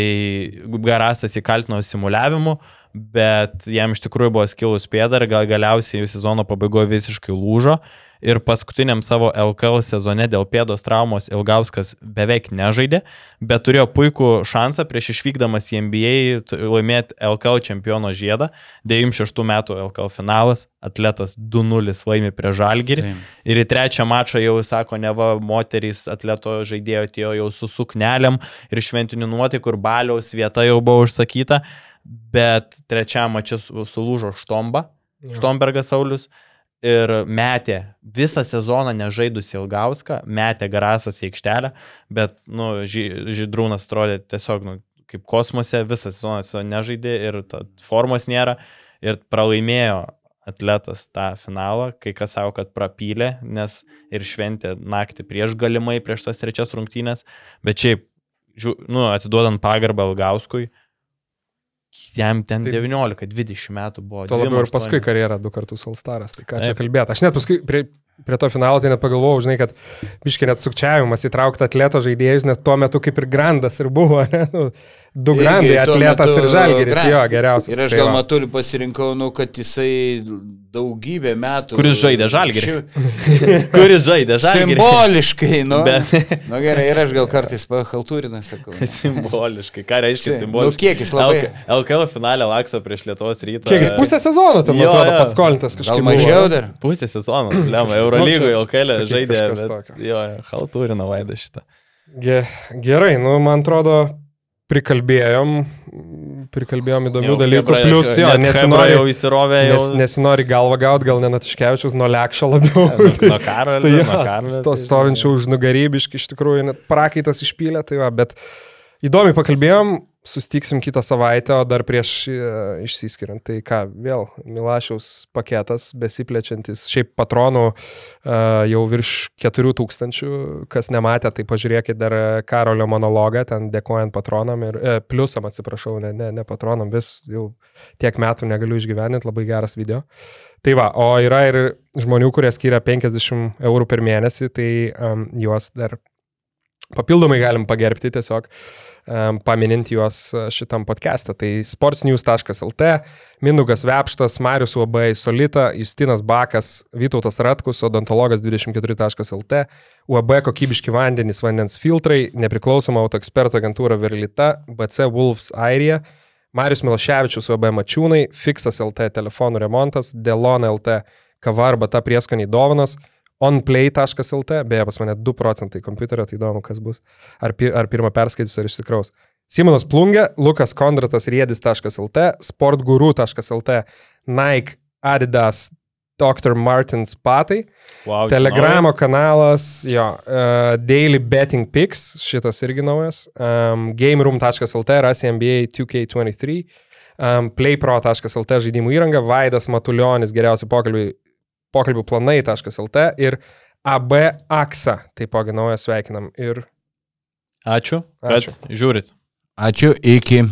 Garastas įkaltino simuliavimu, bet jam iš tikrųjų buvo skilus pėda ir gal galiausiai sezono pabaigoje visiškai lūžo. Ir paskutiniam savo LKL sezone dėl pėdos traumos Ilgauskas beveik nežaidė, bet turėjo puikų šansą prieš išvykdamas į NBA laimėti LKL čempiono žiedą. 96 metų LKL finalas, atletas 2-0 laimi prie Žalgirį. Taip. Ir į trečią mačą jau sako, ne va, moterys atleto žaidėjo atėjo jau su suknelėm ir šventinių nuotaikų ir baliaus vieta jau buvo užsakyta, bet trečiam mačiu su- sulūžo Štomba, Štombergas Saulis. Ir metė visą sezoną nežaidusi Ilgauską, metė Garasas į aikštelę, bet nu, Žydrūnas atrodė tiesiog nu, kaip kosmose, visą sezoną nežaidė ir formos nėra ir pralaimėjo atletas tą finalą, kai kas savo, kad prapylė, nes ir šventė naktį prieš galimai prieš tas trečias rungtynės, bet šiaip, nu, atiduodant pagarbą Ilgauskui, jam ten Tai- 19-20 metų buvo. Tuo labiau ir 28. paskui karjerą du kartus Alstaras. Tai ką čia Taip. kalbėti. Aš net paskui prie, prie to finalo tai net pagalvojau, žinai, kad biškiai net sukčiavimas įtraukti atleto žaidėjus, net tuo metu kaip ir grandas ir buvo. Ne? Nu, du grandai, tuo atletas metu ir žalgeris, Grand. jo, geriausias. Ir aš Tai gal matulį pasirinkau, nu, kad jisai daugybę metų. Kuris žaidė Žalgirį. Ši- Kuris žaidė žalgirį. Simboliškai, nu. Bet- Nu gerai, ir aš gal kartais pahaltūriną sakau. Simboliškai. Ką reiškia Si- simboliškai? nu, kiek jis labai- LK LKL finale lakso prieš Lietuvos rytą. Kiek jis pusę sezono man Jo, atrodo, jo. paskolintas kažkaip. Gal buvo. mažiau dar? Pusę sezono, lemą, Eurolygoje Nu, LKL žaidė. Bet, jo, jo, haltūrino vaidą šitą. Ge, gerai, nu, man atrodo, prikalbėjom, prikalbėjom įdomių Jau dalykų. Chebra- Plus, jo, net nesinori, jau įsirovė. Jau... nes, nesinori galvą gauti, gal ne Natiškevičius, nuo Lekšo labiau. Nuo- nuo Karolio, Tai nuo Karolio, To stovinčių už nugarybiškai, iš tikrųjų, net prakaitas išpylė, tai va, bet įdomiai pakalbėjom, sustiksim kitą savaitę, o dar prieš e, išsiskiriant. Tai ką, vėl Milašiaus paketas, besiplečiantis, šiaip patronų e, jau virš 4000, kas nematė, tai pažiūrėkit dar Karolio monologą, ten dėkojant patronam ir e, pliusam, atsiprašau, ne, ne, ne patronam, vis jau tiek metų negaliu išgyveninti, labai geras video. Tai va, o yra ir žmonių, kurie skiria 50 eurų per mėnesį, tai um, juos dar papildomai galim pagerbti tiesiog um, paminint juos uh, šitam podcast'e. Tai sportsnews.lt, Mindugas Vepštas, Marius Uobai, Solita, Justinas Bakas, Vytautas Ratkus, odontologas 24.lt, UAB kokybiški vandenys, vandens filtrai, nepriklausoma autoeksperto agentūra Verlita, BC Wolves Airija, Marius Milševičius, UAB Mačiūnai, Fixas LT telefonų remontas, Delon LT kava arba ta prieskoniai dovanas, onplay.lt, beje, pas mane 2 procentai kompiuterio, tai įdomu, kas bus. Ar, pi, ar pirmą perskaitysiu, ar išsikraus. Simonas Plungė, Lukas Kondratas, riedis.lt, sportguru.lt, Nike, Adidas, Dr. Martins Patai, Wow, Telegramo naujas. kanalas, jo, uh, Daily Betting Picks, šitas irgi naujas, um, GameRoom.lt, rasi NBA 2K23, um, playpro.lt žaidimų įranga, Vaidas Matuljonis, geriausi pokalbiai, pokalbių planai.lt ir AB AXA, taipogi naują sveikinam. Ir Ačiū, kad Ačiū. žiūrit. Ačiū, iki.